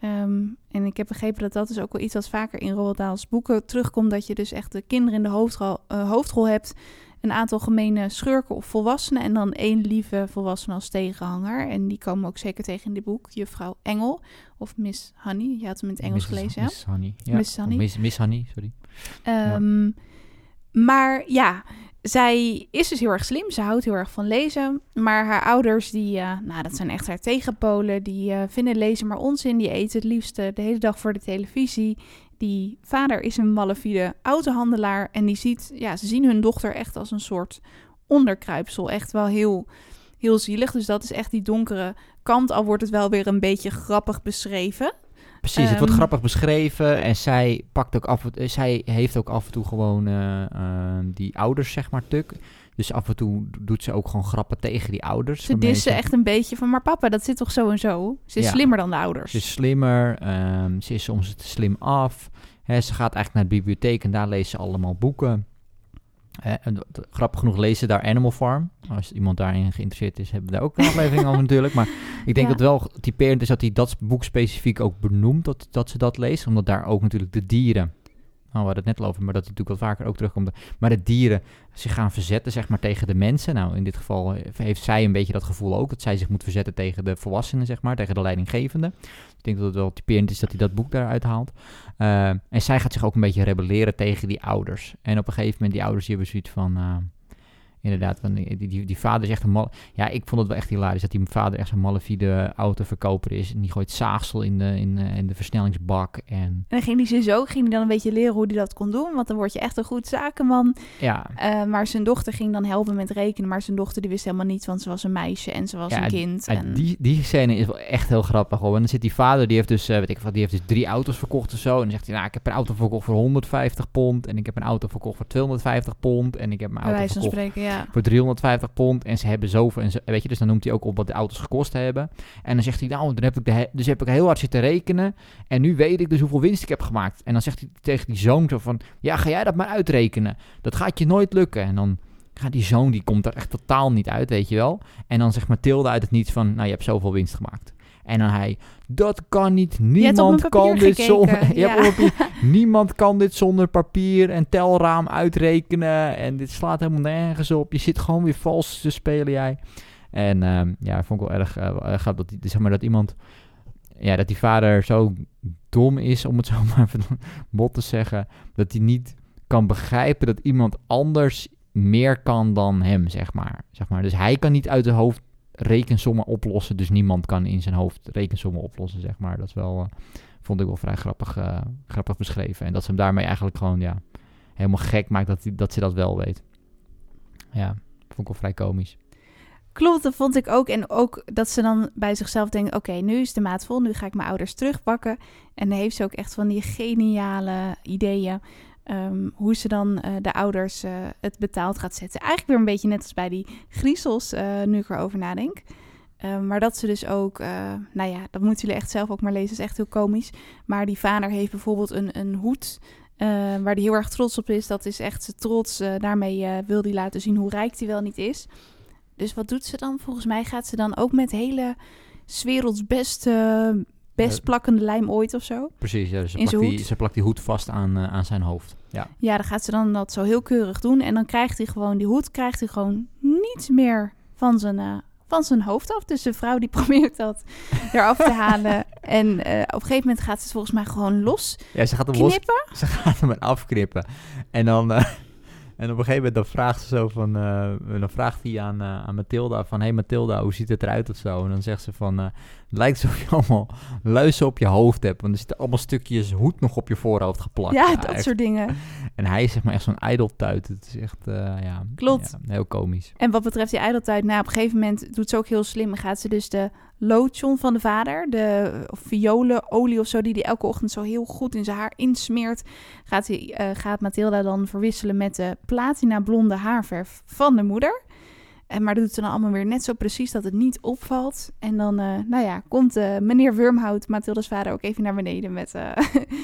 Ehm, en ik heb begrepen dat dat dus ook wel iets wat vaker in Roald Dahl's boeken terugkomt. Dat je dus echt de kinderen in de hoofdrol, eh, hoofdrol hebt. Een aantal gemene schurken of volwassenen. En dan één lieve volwassene als tegenhanger. En die komen ook zeker tegen in dit boek. Juffrouw Engel of Miss Honey. Je had hem in het Engels Mrs. gelezen? Miss Honey. Ja. Miss Honey. Miss, Miss Honey, sorry. Ehm, Maar ja, zij is dus heel erg slim. Ze houdt heel erg van lezen. Maar haar ouders, die, eh, nou, dat zijn echt haar tegenpolen. Die eh, vinden lezen maar onzin. Die eten het liefst eh, de hele dag voor de televisie. Die vader is een malafide autohandelaar. En die ziet, ja, ze zien hun dochter echt als een soort onderkruipsel. Echt wel heel, heel zielig. Dus dat is echt die donkere kant. Al wordt het wel weer een beetje grappig beschreven. Precies, het wordt Ehm, grappig beschreven en zij pakt ook af en toe, zij heeft ook af en toe gewoon eh, eh, die ouders, zeg maar, tuk. Dus af en toe doet ze ook gewoon grappen tegen die ouders. Ze dissen echt een beetje van, maar papa, dat zit toch zo en zo? Ze is Ja. slimmer dan de ouders. Ze is slimmer, ehm, ze is soms te slim af. Ze gaat eigenlijk naar de bibliotheek en daar leest ze allemaal boeken. Eh, grappig genoeg lezen ze daar Animal Farm. Als iemand daarin geïnteresseerd is, hebben we daar ook een aflevering over natuurlijk. Maar ik denk Ja. dat wel typerend is dat hij dat boek specifiek ook benoemt, dat, dat ze dat leest. Omdat daar ook natuurlijk de dieren, nou, we het net al over, maar dat hij natuurlijk wat vaker ook terugkomt. Maar de dieren zich gaan verzetten, zeg maar, tegen de mensen. Nou, in dit geval heeft zij een beetje dat gevoel ook, dat zij zich moet verzetten tegen de volwassenen, zeg maar, tegen de leidinggevende. Ik denk dat het wel typerend is dat hij dat boek daaruit haalt. Eh, en zij gaat zich ook een beetje rebelleren tegen die ouders. En op een gegeven moment, die ouders die hebben zoiets van... eh, inderdaad, van die, die, die, vader is echt een mal... Ja, ik vond het wel echt hilarisch dat die vader echt zo'n malafide autoverkoper is. En die gooit zaagsel in de, in, eh, in de versnellingsbak. En En dan ging hij dus ook, ging hij dan een beetje leren hoe hij dat kon doen. Want dan word je echt een goed zakenman. ja, Eh, maar zijn dochter ging dan helpen met rekenen. Maar zijn dochter die wist helemaal niet, want ze was een meisje en ze was Ja, een kind. Ja, en... die, die scène is wel echt heel grappig hoor. En dan zit die vader, die heeft dus, eh, weet ik wat, die heeft dus drie auto's verkocht of zo. En dan zegt hij, nou, ik heb een auto verkocht voor 150 pond. En ik heb een auto verkocht voor 250 pond. En ik heb mijn auto verkocht spreken, ja. Voor 350 pond. En ze hebben zoveel. En weet je, dus dan noemt hij ook op wat de auto's gekost hebben. En dan zegt hij, nou, dan heb ik de, dus heb ik heel hard zitten rekenen. En nu weet ik dus hoeveel winst ik heb gemaakt. En dan zegt hij tegen die zoon zo van, ja, ga jij dat maar uitrekenen. Dat gaat je nooit lukken. En dan gaat die zoon, die komt er echt totaal niet uit, weet je wel. En dan zegt Mathilde uit het niets van, nou, je hebt zoveel winst gemaakt. En dan hij, dat kan niet, niemand kan dit gekeken, zonder... Je ja. niemand kan dit zonder papier en telraam uitrekenen. En dit slaat helemaal nergens op. Je zit gewoon weer vals te spelen, jij. En ehm, ja, vond ik wel erg, eh, gaaf dat, die- zeg maar, dat iemand... Ja, dat die vader zo dom is, om het zo maar even bot te zeggen. Dat hij niet kan begrijpen dat iemand anders meer kan dan hem, zeg maar. zeg maar. Dus hij kan niet uit zijn hoofd rekensommen oplossen. Dus niemand kan in zijn hoofd rekensommen oplossen, zeg maar. Dat wel, eh, vond ik wel vrij grappig, eh, grappig beschreven. En dat ze hem daarmee eigenlijk gewoon, ja, helemaal gek maakt dat, dat ze dat wel weet. Ja, vond ik wel vrij komisch. Klopt, dat vond ik ook. En ook dat ze dan bij zichzelf denkt: oké, nu is de maat vol, nu ga ik mijn ouders terugpakken. En dan heeft ze ook echt van die geniale ideeën. Ehm, hoe ze dan eh, de ouders eh, het betaald gaat zetten. Eigenlijk weer een beetje net als bij die griezels, eh, nu ik erover nadenk. Ehm, maar dat ze dus ook, nou ja, dat moeten jullie echt zelf ook maar lezen, is echt heel komisch. Maar die vader heeft bijvoorbeeld een, een hoed waar hij heel erg trots op is. Dat is echt zijn trots. daarmee wil hij laten zien hoe rijk hij wel niet is. Dus wat doet ze dan? Volgens mij gaat ze dan ook met hele werelds beste, best Ja. plakkende lijm ooit of zo. Precies, ja, ze, In plakt die, hoed. ze plakt die hoed vast aan, eh, aan zijn hoofd. Ja, Ja, dan gaat ze dan dat zo heel keurig doen. En dan krijgt hij gewoon, die hoed krijgt hij gewoon niets meer van zijn, eh, van zijn hoofd af. Dus de vrouw die probeert dat eraf te halen. En eh, op een gegeven moment gaat ze het volgens mij gewoon los ja ze gaat hem los knippen. Ze gaat hem afknippen. En dan... en op een gegeven moment dan vraagt ze zo van... eh, dan vraagt hij aan, eh, aan Mathilda van... hey Mathilda, hoe ziet het eruit of zo? En dan zegt ze van... eh, het lijkt alsof je allemaal luizen op je hoofd hebt. Want er zitten allemaal stukjes hoed nog op je voorhoofd geplakt. Ja, dat echt. soort dingen. En hij is zeg maar echt zo'n ijdeltuit. Het is echt... ja, Klopt. ja, heel komisch. En wat betreft die ijdeltijd, nou, op een gegeven moment doet ze ook heel slim. En gaat ze dus de lotion van de vader, de violenolie of zo, die hij elke ochtend zo heel goed in zijn haar insmeert, gaat, hij, eh, gaat Mathilda dan verwisselen met de platina blonde haarverf van de moeder. En maar dat doet ze dan allemaal weer net zo precies dat het niet opvalt. En dan, eh, nou ja, komt eh, meneer Wurmhout, Mathildas vader, ook even naar beneden met eh,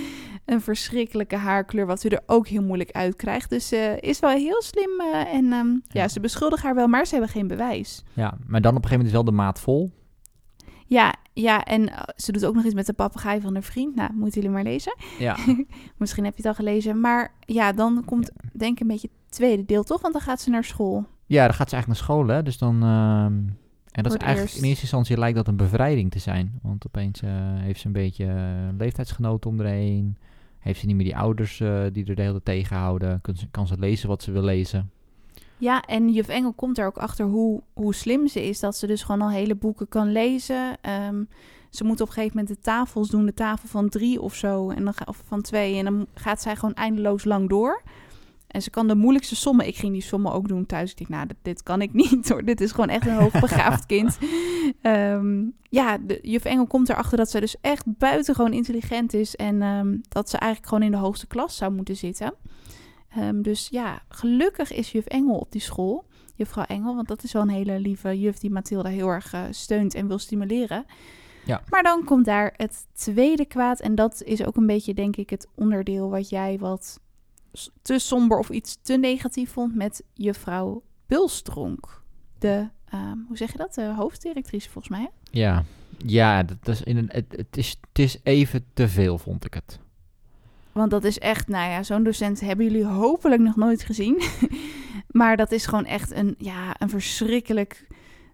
een verschrikkelijke haarkleur, wat u er ook heel moeilijk uit krijgt. Dus eh is wel heel slim. eh, en ehm, ja. Ja. ze beschuldigen haar wel, maar ze hebben geen bewijs. Ja, maar dan op een gegeven moment is wel de maat vol. Ja, ja, en eh, ze doet ook nog iets met de papegaai van haar vriend. Nou, moeten jullie maar lezen. Ja, Misschien heb je het al gelezen. Maar ja, dan komt denk ik een beetje het tweede deel, toch? Want dan gaat ze naar school. ja dan gaat ze eigenlijk naar school, hè. Dus dan... ehm, en dat is eigenlijk eerst. in eerste instantie lijkt dat een bevrijding te zijn. Want opeens eh, heeft ze een beetje eh, leeftijdsgenoten om. Heeft ze niet meer die ouders die er de hele tijd tegenhouden. Kan ze, kan ze lezen wat ze wil lezen. Ja, en juf Engel komt er ook achter hoe, hoe slim ze is. Dat ze dus gewoon al hele boeken kan lezen. Ehm, ze moet op een gegeven moment de tafels doen. De tafel van drie of zo. En dan, of van twee. En dan gaat zij gewoon eindeloos lang door. En ze kan de moeilijkste sommen. Ik ging die sommen ook doen thuis. Ik dacht, nou, dit, dit kan ik niet hoor. Dit is gewoon echt een hoogbegaafd kind. Ehm, ja, de, juf Engel komt erachter dat ze dus echt buitengewoon intelligent is. En ehm, dat ze eigenlijk gewoon in de hoogste klas zou moeten zitten. Ehm, dus ja, gelukkig is juf Engel op die school. Juffrouw Engel, want dat is wel een hele lieve juf die Mathilda heel erg eh, steunt en wil stimuleren. Ja. Maar dan komt daar het tweede kwaad. En dat is ook een beetje, denk ik, het onderdeel wat jij wat te somber of iets te negatief vond met juffrouw Bulstronk. De, ehm, hoe zeg je dat? De hoofddirectrice volgens mij. hè? Ja, ja dat, dat is in een, het, het, is, het is even te veel, vond ik het. Want dat is echt, nou ja, zo'n docent hebben jullie hopelijk nog nooit gezien. maar dat is gewoon echt een, ja, een verschrikkelijk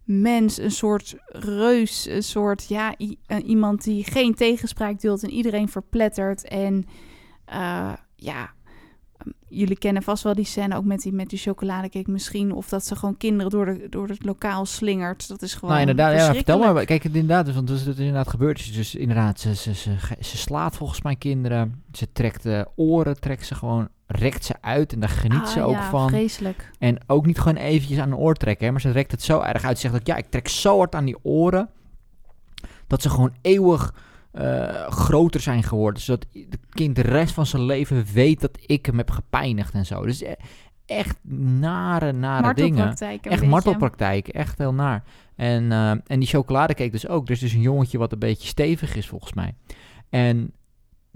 mens, een soort reus, een soort, ja, eh, iemand die geen tegenspraak duldt en iedereen verplettert. En eh, ja, jullie kennen vast wel die scène ook met die, met die chocoladecake misschien. Of dat ze gewoon kinderen door, de, door het lokaal slingert. Dat is gewoon nou, inderdaad, ja, vertel maar. Kijk, het inderdaad, dus, want is het is inderdaad gebeurd. is Dus inderdaad, ze, ze, ze, ze slaat volgens mij kinderen. Ze trekt de oren, trekt ze gewoon, rekt ze uit en daar geniet Ah, ze ook ja, van. vreselijk. En ook niet gewoon eventjes aan een oor trekken, hè, maar ze rekt het zo erg uit. Ze zegt ook, ja, ik trek zo hard aan die oren, dat ze gewoon eeuwig eh, groter zijn geworden. Zodat het kind de rest van zijn leven weet dat ik hem heb gepijnigd en zo. Dus e- echt nare, nare dingen. Martelpraktijk. een Echt beetje. martelpraktijk, echt heel naar. En, eh, en die chocoladecake dus ook. Er is dus een jongetje wat een beetje stevig is volgens mij. En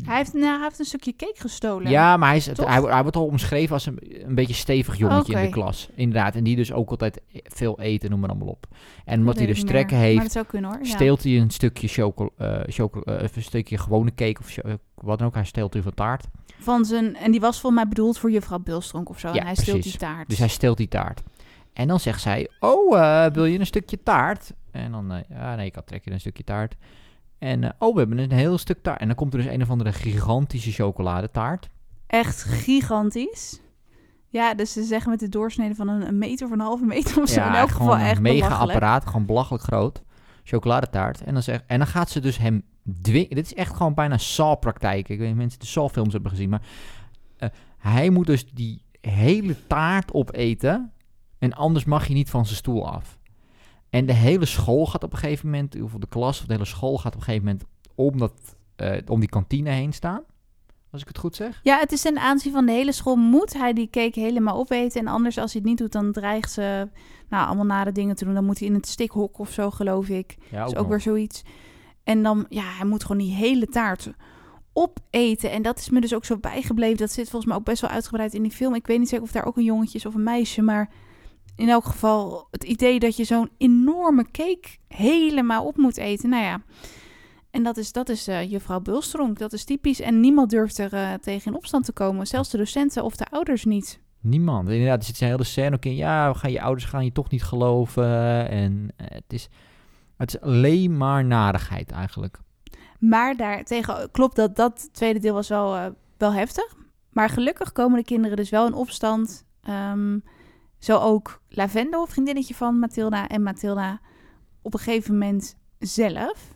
Hij heeft, nou, hij heeft een stukje cake gestolen. Ja, maar hij, is, hij, hij wordt al omschreven als een, een beetje stevig jongetje in de klas. Inderdaad. En die dus ook altijd veel eten, noem maar allemaal op. En omdat hij dus trekken meer. Maar heeft, zou kunnen hoor. Ja. steelt hij een stukje choco, eh, eh, een stukje gewone cake of wat dan ook. Hij steelt u van taart. Van zijn, en die was volgens mij bedoeld voor juffrouw Bilstronk of zo. Ja, en hij steelt precies. die taart. Dus hij steelt die taart. En dan zegt zij, oh, eh, wil je een stukje taart? En dan, eh, ja, nee, ik had trek je een stukje taart. En, eh, oh, we hebben een heel stuk taart. En dan komt er dus een of andere gigantische chocoladetaart. Echt gigantisch. Ja, dus ze zeggen met de doorsnede van een, een meter of een halve meter of zo. in elk geval gewoon echt een mega apparaat, gewoon belachelijk groot. Chocoladetaart. En dan, zeg, en dan gaat ze dus hem dwingen. Dit is echt gewoon bijna Saw-praktijk. Ik weet niet of mensen de Saw-films hebben gezien, maar eh, hij moet dus die hele taart opeten. En anders mag je niet van zijn stoel af. En de hele school gaat op een gegeven moment, of de klas of de hele school gaat op een gegeven moment om, dat, eh, om die kantine heen staan. Als ik het goed zeg. Ja, het is ten aanzien van de hele school moet hij die cake helemaal opeten. En anders als hij het niet doet, dan dreigt ze nou, allemaal nare dingen te doen. Dan moet hij in het stikhok of zo, geloof ik. Ja, is ook nog. weer zoiets. En dan, ja, hij moet gewoon die hele taart opeten. En dat is me dus ook zo bijgebleven. Dat zit volgens mij ook best wel uitgebreid in die film. Ik weet niet zeker of daar ook een jongetje is of een meisje. Maar in elk geval het idee dat je zo'n enorme cake helemaal op moet eten. Nou ja, en dat is, dat is eh, juffrouw Bulstronk. Dat is typisch. En niemand durft er eh, tegen in opstand te komen. Zelfs de docenten of de ouders niet. Niemand. Inderdaad, er zit een hele scène ook in. Ja, we gaan je ouders gaan je toch niet geloven. En eh, het is, het is alleen maar narigheid eigenlijk. Maar daartegen klopt dat dat tweede deel was wel, wel heftig. Maar gelukkig komen de kinderen dus wel in opstand. Ehm, zo ook Lavendel, vriendinnetje van Mathilda en Mathilda op een gegeven moment zelf.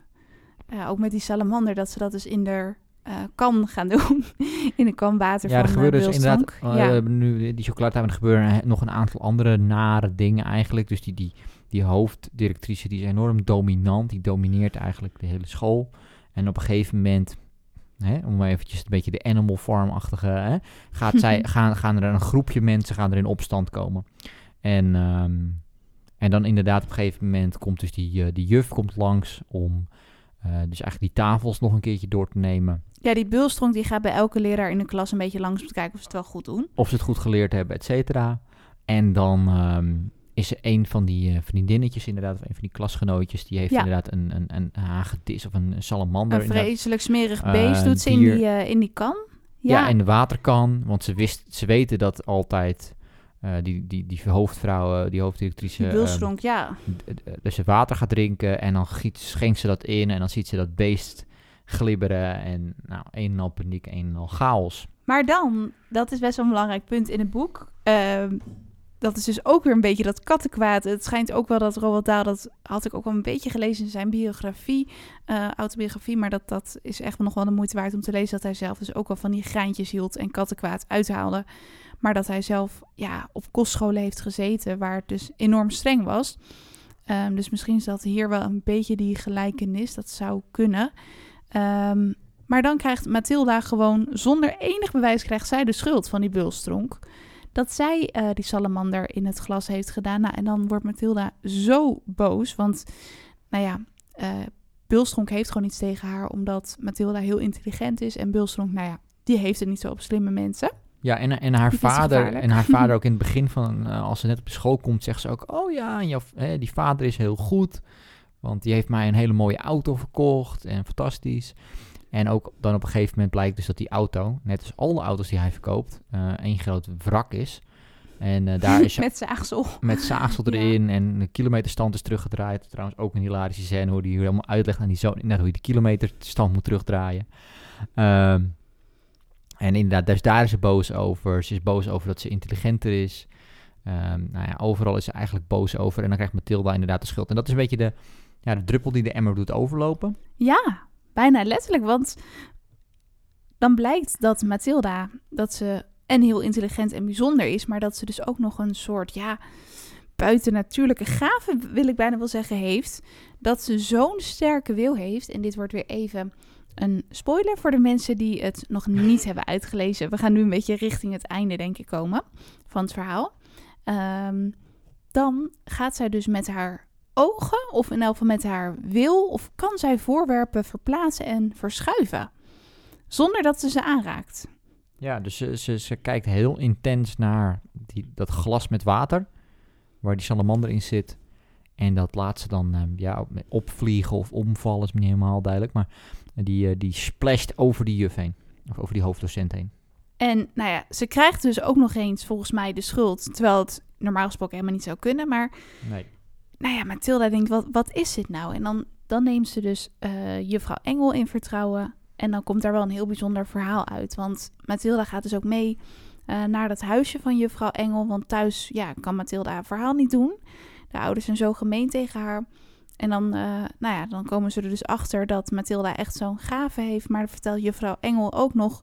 Eh, ook met die salamander, dat ze dat dus in de eh, kan gaan doen. in de kan water ja, van er gebeuren eh, dus inderdaad, ja. nu die chocoladetaart, er gebeuren nog een aantal andere nare dingen eigenlijk. Dus die, die, die hoofddirectrice die is enorm dominant, die domineert eigenlijk de hele school. En op een gegeven moment, hè, om maar eventjes een beetje de animal farm-achtige, hè, gaat zij, gaan, gaan er een groepje mensen gaan er in opstand komen. En, ehm, en dan inderdaad op een gegeven moment komt dus die, eh, die juf komt langs om eh, dus eigenlijk die tafels nog een keertje door te nemen. ja, die Bilstronk die gaat bij elke leraar in de klas een beetje langs om te kijken of ze het wel goed doen. of ze het goed geleerd hebben, et cetera. En dan ehm, is er een van die eh, vriendinnetjes inderdaad, of een van die klasgenootjes, die heeft Ja. inderdaad een, een, een hagedis of een salamander. Een vreselijk smerig Eh, beest doet ze in die, eh, in die kan. Ja. Ja, in de waterkan, want ze, wist, ze weten dat altijd die, die, die hoofdvrouw, die hoofddirectrice, Bilstronk, ja. dus ze water gaat drinken en dan giet, schenkt ze dat in en dan ziet ze dat beest glibberen en nou, een en al paniek, een en al chaos. Maar dan, dat is best wel een belangrijk punt in het boek. Ehm, dat is dus ook weer een beetje dat kattenkwaad. Het schijnt ook wel dat Roald Dahl, dat had ik ook wel een beetje gelezen in zijn biografie, eh, autobiografie. Maar dat, dat is echt nog wel de moeite waard om te lezen. Dat hij zelf dus ook wel van die graantjes hield en kattenkwaad uithaalde. Maar dat hij zelf ja, op kostscholen heeft gezeten, waar het dus enorm streng was. Ehm, dus misschien is dat hier wel een beetje die gelijkenis. Dat zou kunnen. Ehm, maar dan krijgt Mathilda gewoon zonder enig bewijs krijgt zij de schuld van die bulstronk. Dat zij eh, die salamander in het glas heeft gedaan. Nou, en dan wordt Mathilda zo boos. Want, nou ja, eh Bulstronk heeft gewoon iets tegen haar. Omdat Mathilda heel intelligent is. En Bulstronk, nou ja, die heeft het niet zo op slimme mensen. Ja, en, en haar Die vader, en haar vader ook in het begin van, eh, als ze net op school komt, zegt ze ook, oh ja, en jouw, hè, die vader is heel goed, want die heeft mij een hele mooie auto verkocht en fantastisch. En ook dan op een gegeven moment blijkt dus dat die auto, net als alle auto's die hij verkoopt, eh één groot wrak is. En eh, daar is Met zaagsel. met zaagsel Ja. erin en de kilometerstand is teruggedraaid. Trouwens ook een hilarische scène hoe die helemaal uitlegt aan die zoon net hoe je de kilometerstand moet terugdraaien. Ehm, en inderdaad, dus daar is ze boos over. Ze is boos over dat ze intelligenter is. Ehm, nou ja, overal is ze eigenlijk boos over. En dan krijgt Mathilda inderdaad de schuld. En dat is een beetje de, ja, de druppel die de emmer doet overlopen. Ja, bijna letterlijk. Want dan blijkt dat Mathilda, dat ze en heel intelligent en bijzonder is, maar dat ze dus ook nog een soort, ja, buitennatuurlijke gave, wil ik bijna wel zeggen, heeft. Dat ze zo'n sterke wil heeft. En dit wordt weer even een spoiler voor de mensen die het nog niet hebben uitgelezen. We gaan nu een beetje richting het einde, denk ik, komen van het verhaal. Ehm, dan gaat zij dus met haar ogen, of in elk geval met haar wil, of kan zij voorwerpen verplaatsen en verschuiven. zonder dat ze ze aanraakt. Ja, dus ze, ze, ze kijkt heel intens naar die, dat glas met water, waar die salamander in zit. En dat laat ze dan ehm, ja, opvliegen of omvallen, is me niet helemaal duidelijk. Maar die, uh, die splasht over die juf heen, of over die hoofddocent heen. En nou ja, ze krijgt dus ook nog eens volgens mij de schuld, terwijl het normaal gesproken helemaal niet zou kunnen. Maar nee. Nou ja, Mathilda denkt, wat, wat is dit nou? En dan, dan neemt ze dus uh, juffrouw Engel in vertrouwen. En dan komt daar wel een heel bijzonder verhaal uit. Want Mathilda gaat dus ook mee uh, naar dat huisje van juffrouw Engel. Want thuis ja, kan Mathilda haar verhaal niet doen. De ouders zijn zo gemeen tegen haar. En dan, uh, nou ja, dan komen ze er dus achter dat Mathilda echt zo'n gave heeft. Maar dan vertelt juffrouw Engel ook nog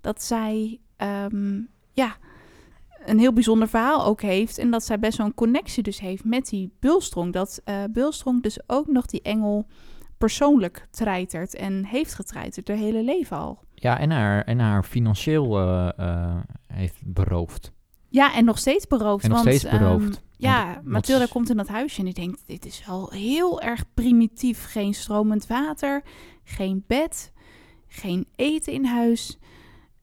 dat zij um, ja, een heel bijzonder verhaal ook heeft. En dat zij best wel een connectie dus heeft met die Bulstrong. Dat uh, Bulstrong dus ook nog die engel persoonlijk treitert en heeft getreiterd haar hele leven al. Ja, en haar, en haar financieel uh, uh, heeft beroofd. Ja, en nog steeds beroofd. En nog want, steeds beroofd. Um, ja, Mathilda komt in dat huisje en die denkt, dit is wel heel erg primitief. Geen stromend water, geen bed, geen eten in huis.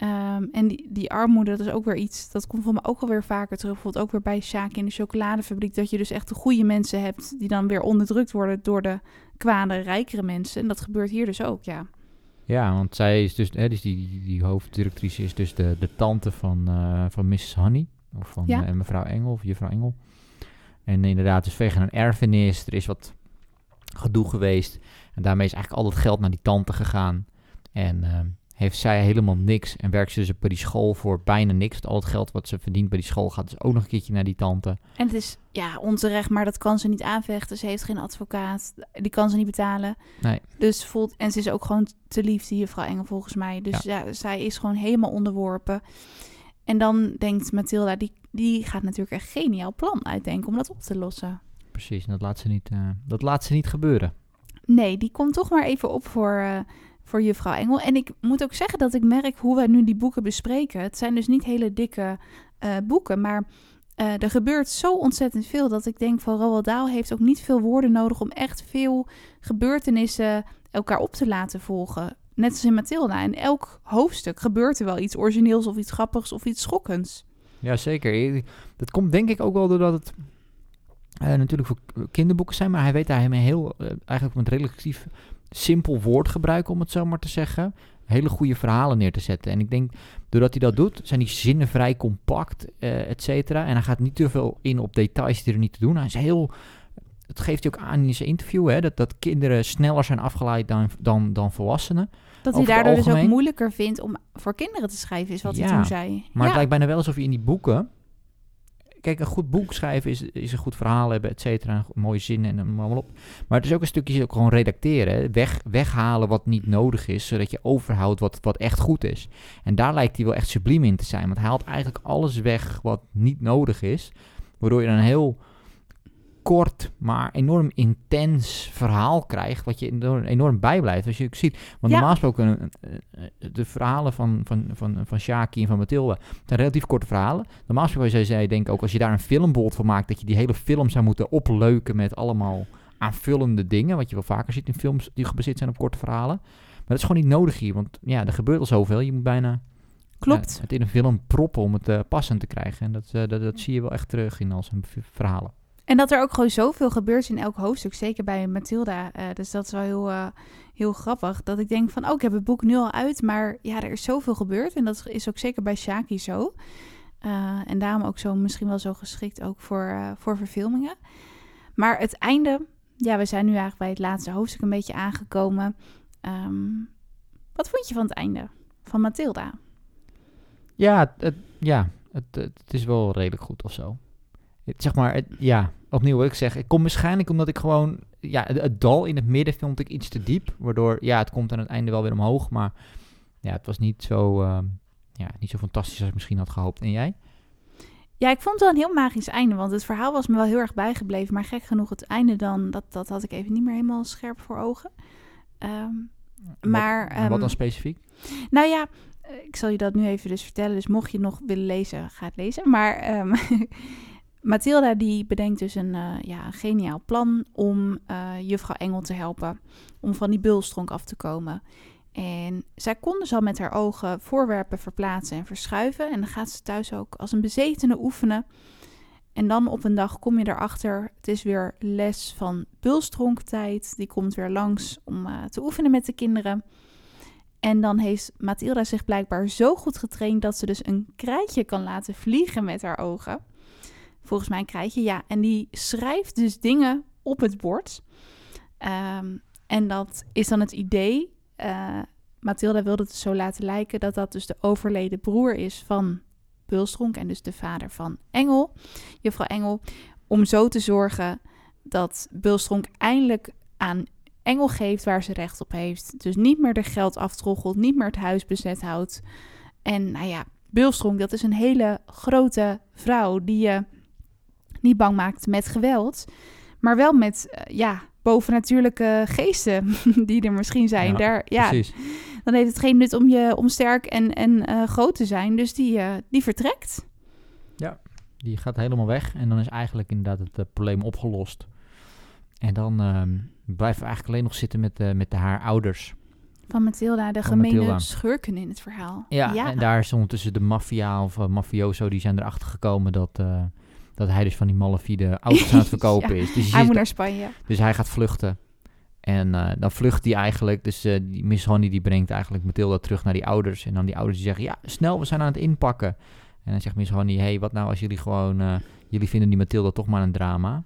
Um, en die, die armoede, dat is ook weer iets, dat komt voor me ook alweer vaker terug. Bijvoorbeeld ook weer bij Sjaak in de chocoladefabriek. Dat je dus echt de goede mensen hebt die dan weer onderdrukt worden door de kwade, rijkere mensen. En dat gebeurt hier dus ook, ja. Ja, want zij is dus, hè, dus die, die, hoofddirectrice is dus de, de tante van, uh, van Mrs. Honey. Of van Ja. uh, mevrouw Engel, of juffrouw Engel. En inderdaad, dus vanwege een erfenis, er is wat gedoe geweest. En daarmee is eigenlijk al dat geld naar die tante gegaan. En uh, heeft zij helemaal niks. En werkt ze dus bij die school voor bijna niks. Al het geld wat ze verdient bij die school gaat dus ook nog een keertje naar die tante. En het is ja onterecht, maar dat kan ze niet aanvechten. Ze heeft geen advocaat, die kan ze niet betalen. Nee. Dus voelt, en ze is ook gewoon te lief, die juffrouw Engel volgens mij. Dus ja. zij is gewoon helemaal onderworpen. En dan denkt Mathilda, die, die gaat natuurlijk een geniaal plan uitdenken om dat op te lossen. Precies, en dat laat ze niet, uh, dat laat ze niet gebeuren. Nee, die komt toch maar even op voor, uh, voor juffrouw Engel. En ik moet ook zeggen dat ik merk hoe wij nu die boeken bespreken. Het zijn dus niet hele dikke uh, boeken, maar uh, er gebeurt zo ontzettend veel dat ik denk van Roald Dahl heeft ook niet veel woorden nodig om echt veel gebeurtenissen elkaar op te laten volgen. Net als in Mathilda. In elk hoofdstuk gebeurt er wel iets origineels of iets grappigs of iets schokkends. Ja, zeker. Dat komt denk ik ook wel doordat het uh, natuurlijk voor kinderboeken zijn, maar hij weet daar heel, uh, eigenlijk met relatief simpel woordgebruik, om het zo maar te zeggen, hele goede verhalen neer te zetten. En ik denk, doordat hij dat doet, zijn die zinnen vrij compact, uh, et cetera. En hij gaat niet te veel in op details die er niet te doen. Hij is heel... Dat geeft hij ook aan in zijn interview, hè, dat, dat kinderen sneller zijn afgeleid dan, dan, dan volwassenen. Dat hij daardoor dus ook moeilijker vindt om voor kinderen te schrijven, is wat ja, hij toen zei. Maar ja. het lijkt bijna wel alsof je in die boeken... Kijk, een goed boek schrijven is, is een goed verhaal hebben, et cetera. Mooie zinnen en allemaal op. Maar het is ook een stukje ook gewoon redacteren. Weg, weghalen wat niet nodig is, zodat je overhoudt wat, wat echt goed is. En daar lijkt hij wel echt subliem in te zijn. Want hij haalt eigenlijk alles weg wat niet nodig is. Waardoor je een heel kort, maar enorm intens verhaal krijgt, wat je enorm, enorm bijblijft. Als je het ziet, want normaal gesproken, eh, de verhalen van, van, van, van Shaki en van Mathilde zijn relatief korte verhalen. Normaal gesproken zou je denk ik ook, als je daar een filmbord van maakt, dat je die hele film zou moeten opleuken met allemaal aanvullende dingen, wat je wel vaker ziet in films die gebaseerd zijn op korte verhalen. Maar dat is gewoon niet nodig hier, want ja, er gebeurt al zoveel. Je moet bijna Klopt. ja, het in een film proppen om het uh, passend te krijgen. En dat, uh, dat, dat zie je wel echt terug in al zijn verhalen. En dat er ook gewoon zoveel gebeurt in elk hoofdstuk, zeker bij Mathilda. Uh, dus dat is wel heel, uh, heel grappig. Dat ik denk van, oh, ik heb het boek nu al uit, maar ja, er is zoveel gebeurd. En dat is ook zeker bij Shaki zo. Uh, en daarom ook zo misschien wel zo geschikt ook voor, voor verfilmingen. Maar het einde, ja, we zijn nu eigenlijk bij het laatste hoofdstuk een beetje aangekomen. Um, wat vond je van het einde van Mathilda? Ja, ja het, het, is wel redelijk goed of zo. Zeg maar, het, ja, opnieuw wat ik zeg. Ik kom waarschijnlijk omdat ik gewoon... Ja, het, het, dal in het midden vond ik iets te diep. Waardoor, ja, het komt aan het einde wel weer omhoog. Maar ja, het was niet zo, uh, ja, niet zo fantastisch als ik misschien had gehoopt. En jij? Ja, ik vond het wel een heel magisch einde. Want het verhaal was me wel heel erg bijgebleven. Maar gek genoeg, het einde dan... Dat, dat had ik even niet meer helemaal scherp voor ogen. Um, maar... Wat, um, wat dan specifiek? Nou ja, ik zal je dat nu even dus vertellen. Dus mocht je nog willen lezen, ga het lezen. Maar um, Mathilda die bedenkt dus een, uh, ja, een geniaal plan om uh, juffrouw Engel te helpen. Om van die bulstronk af te komen. En zij kon dus al met haar ogen voorwerpen verplaatsen en verschuiven. En dan gaat ze thuis ook als een bezetene oefenen. En dan op een dag kom je erachter, het is weer les van bulstronktijd. Die komt weer langs om uh, te oefenen met de kinderen. En dan heeft Mathilda zich blijkbaar zo goed getraind dat ze dus een krijtje kan laten vliegen met haar ogen. Volgens mij een krijtje, ja. En die schrijft dus dingen op het bord. Um, en dat is dan het idee. Uh, Mathilda wilde het zo laten lijken dat dat dus de overleden broer is van Bulstronk en dus de vader van Engel, juffrouw Engel, om zo te zorgen dat Bulstronk eindelijk aan Engel geeft waar ze recht op heeft. Dus niet meer de geld aftroggelt, niet meer het huis bezet houdt. En nou ja, Bulstronk, dat is een hele grote vrouw die je niet bang maakt met geweld, maar wel met, uh, ja, bovennatuurlijke geesten die er misschien zijn. Ja, Daar, ja, precies. Dan heeft het geen nut om, je, om sterk en, en uh, groot te zijn. Dus die, uh, die vertrekt. Ja, die gaat helemaal weg. En dan is eigenlijk inderdaad het uh, probleem opgelost. En dan ehm, blijven we eigenlijk alleen nog zitten met, met haar ouders. Van Mathilda, de Van gemene Mathilda. schurken in het verhaal. Ja, ja, en daar is ondertussen de maffia of mafioso, die zijn erachter gekomen dat dat hij dus van die malafide auto's aan het verkopen is. Dus hij moet naar Spanje. Dus hij gaat vluchten. En uh, dan vlucht hij eigenlijk. Dus uh, die Miss Honey die brengt eigenlijk Mathilda terug naar die ouders. En dan die ouders die zeggen, ja, snel, we zijn aan het inpakken. En dan zegt Miss Honey, hey, wat nou als jullie gewoon... Uh, jullie vinden die Mathilda toch maar een drama.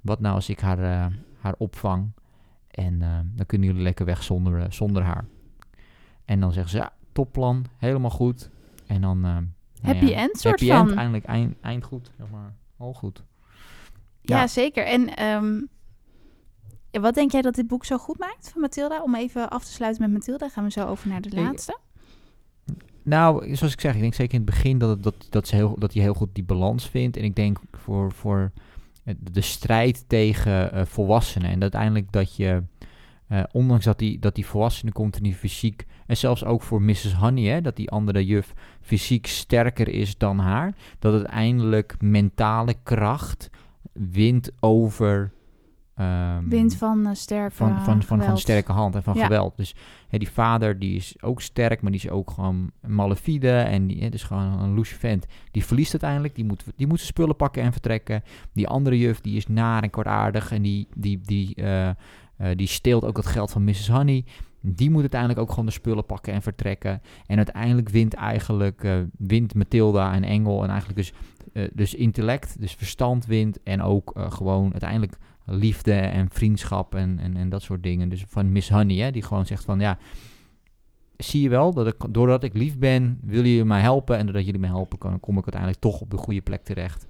Wat nou als ik haar, haar opvang? En dan kunnen jullie lekker weg zonder, zonder haar. En dan zeggen ze, ja, topplan, helemaal goed. En dan happy ja, end soort happy van. End, eindelijk eind, eind goed, zeg maar. Al goed. Ja, ja zeker. En um, ja, wat denk jij dat dit boek zo goed maakt van Mathilda? Om even af te sluiten met Mathilda, gaan we zo over naar de laatste. Nou, zoals ik zeg, ik denk zeker in het begin dat, het, dat, dat, ze heel, dat hij heel goed die balans vindt. En ik denk voor, voor de strijd tegen uh, volwassenen. En uiteindelijk dat je uh, ondanks dat die, dat die volwassene continu fysiek, en zelfs ook voor Mrs. Honey, hè, dat die andere juf fysiek sterker is dan haar, dat uiteindelijk mentale kracht wint over. Um, wint van uh, sterke van, van, van, van, sterke hand en van ja. geweld. Dus hè, die vader die is ook sterk, maar die is ook gewoon malafide. En die hè, dus gewoon een loesje vent. Die verliest uiteindelijk. Die moet, die moet zijn spullen pakken en vertrekken. Die andere juf die is naar en kortaardig. En die, die, die, uh, uh, die steelt ook het geld van Mrs. Honey. Die moet uiteindelijk ook gewoon de spullen pakken en vertrekken. En uiteindelijk wint eigenlijk uh, wint Mathilda en Engel. En eigenlijk dus, uh, dus intellect, dus verstand wint. En ook gewoon uiteindelijk liefde en vriendschap en, en, en dat soort dingen. Dus van Miss Honey, hè, die gewoon zegt van ja, zie je wel, dat ik, doordat ik lief ben, wil je mij helpen. En doordat jullie me helpen, kan, kom ik uiteindelijk toch op de goede plek terecht.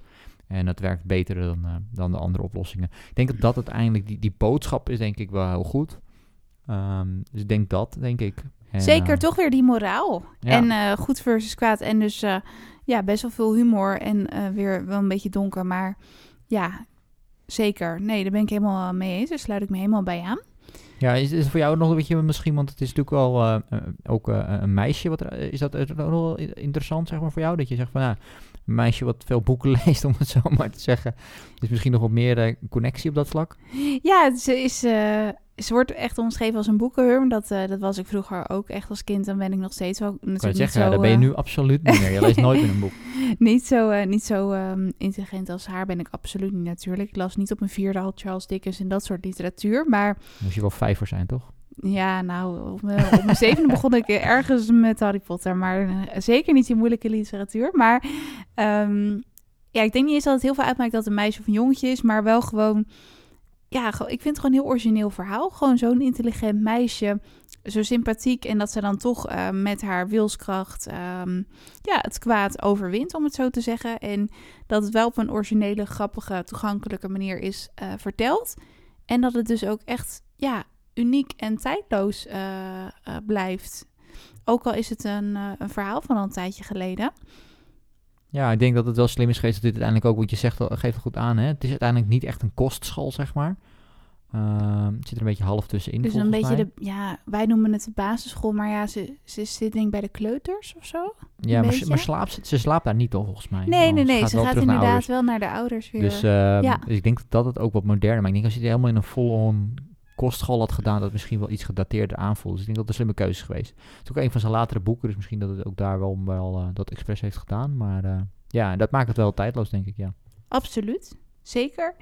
En dat werkt beter dan, uh, dan de andere oplossingen. Ik denk dat dat uiteindelijk, die, die boodschap is denk ik wel heel goed. Um, dus ik denk dat, denk ik. En, Zeker, uh, toch weer die moraal. Ja. En uh, goed versus kwaad. En dus ja, best wel veel humor en weer wel een beetje donker. Maar ja, zeker. Nee, daar ben ik helemaal mee eens. Daar sluit ik me helemaal bij aan. Ja, is het voor jou nog een beetje misschien, want het is natuurlijk wel uh, ook uh, een meisje. Wat, is dat ook wel interessant, zeg maar, voor jou? Dat je zegt van, nou, een meisje wat veel boeken leest, om het zo maar te zeggen. Is misschien nog wat meer uh, connectie op dat vlak? Ja, ze, is, uh, ze wordt echt omschreven als een boekenhurm. Dat, uh, dat was ik vroeger ook echt als kind. Dan ben ik nog steeds wel natuurlijk kan zeggen, zo, ja, daar ben je nu absoluut niet meer. Je leest nooit meer een boek. niet zo, niet zo um, intelligent als haar ben ik absoluut niet natuurlijk. Ik las niet op een vierde al Charles Dickens en dat soort literatuur, maar... Moest je wel vijver zijn, toch? Ja, nou, op mijn, op mijn zevende begon ik ergens met Harry Potter. Maar uh, zeker niet die moeilijke literatuur. Maar um, ja, ik denk niet eens dat het heel veel uitmaakt dat het een meisje of een jongetje is. Maar wel gewoon, ja, ik vind het gewoon een heel origineel verhaal. Gewoon zo'n intelligent meisje, zo sympathiek. En dat ze dan toch uh, met haar wilskracht um, ja, het kwaad overwint, om het zo te zeggen. En dat het wel op een originele, grappige, toegankelijke manier is uh, verteld. En dat het dus ook echt, ja, uniek en tijdloos uh, uh, blijft. Ook al is het een, uh, een verhaal van al een tijdje geleden. Ja, ik denk dat het wel slim is geweest dat dit uiteindelijk ook, wat je zegt, geeft goed aan. Hè? Het is uiteindelijk niet echt een kostschool, zeg maar. Uh, het zit er een beetje half tussenin. Dus een beetje mij. de, ja, wij noemen het de basisschool, maar ja, ze, ze zit denk ik bij de kleuters of zo. Ja, maar, maar slaapt, ze slaapt daar niet toch, volgens mij. Nee, nee, nee, ze gaat, gaat inderdaad naar wel naar de ouders weer. Dus, uh, ja. dus ik denk dat het ook wat moderner, maar ik denk als je helemaal in een full-on kostschool had gedaan, dat misschien wel iets gedateerder aanvoelde. Dus ik denk dat het een slimme keuze is geweest. Het is ook een van zijn latere boeken, dus misschien dat het ook daar wel, wel eh, dat expres heeft gedaan. Maar eh, ja, dat maakt het wel tijdloos, denk ik, ja. Absoluut, zeker.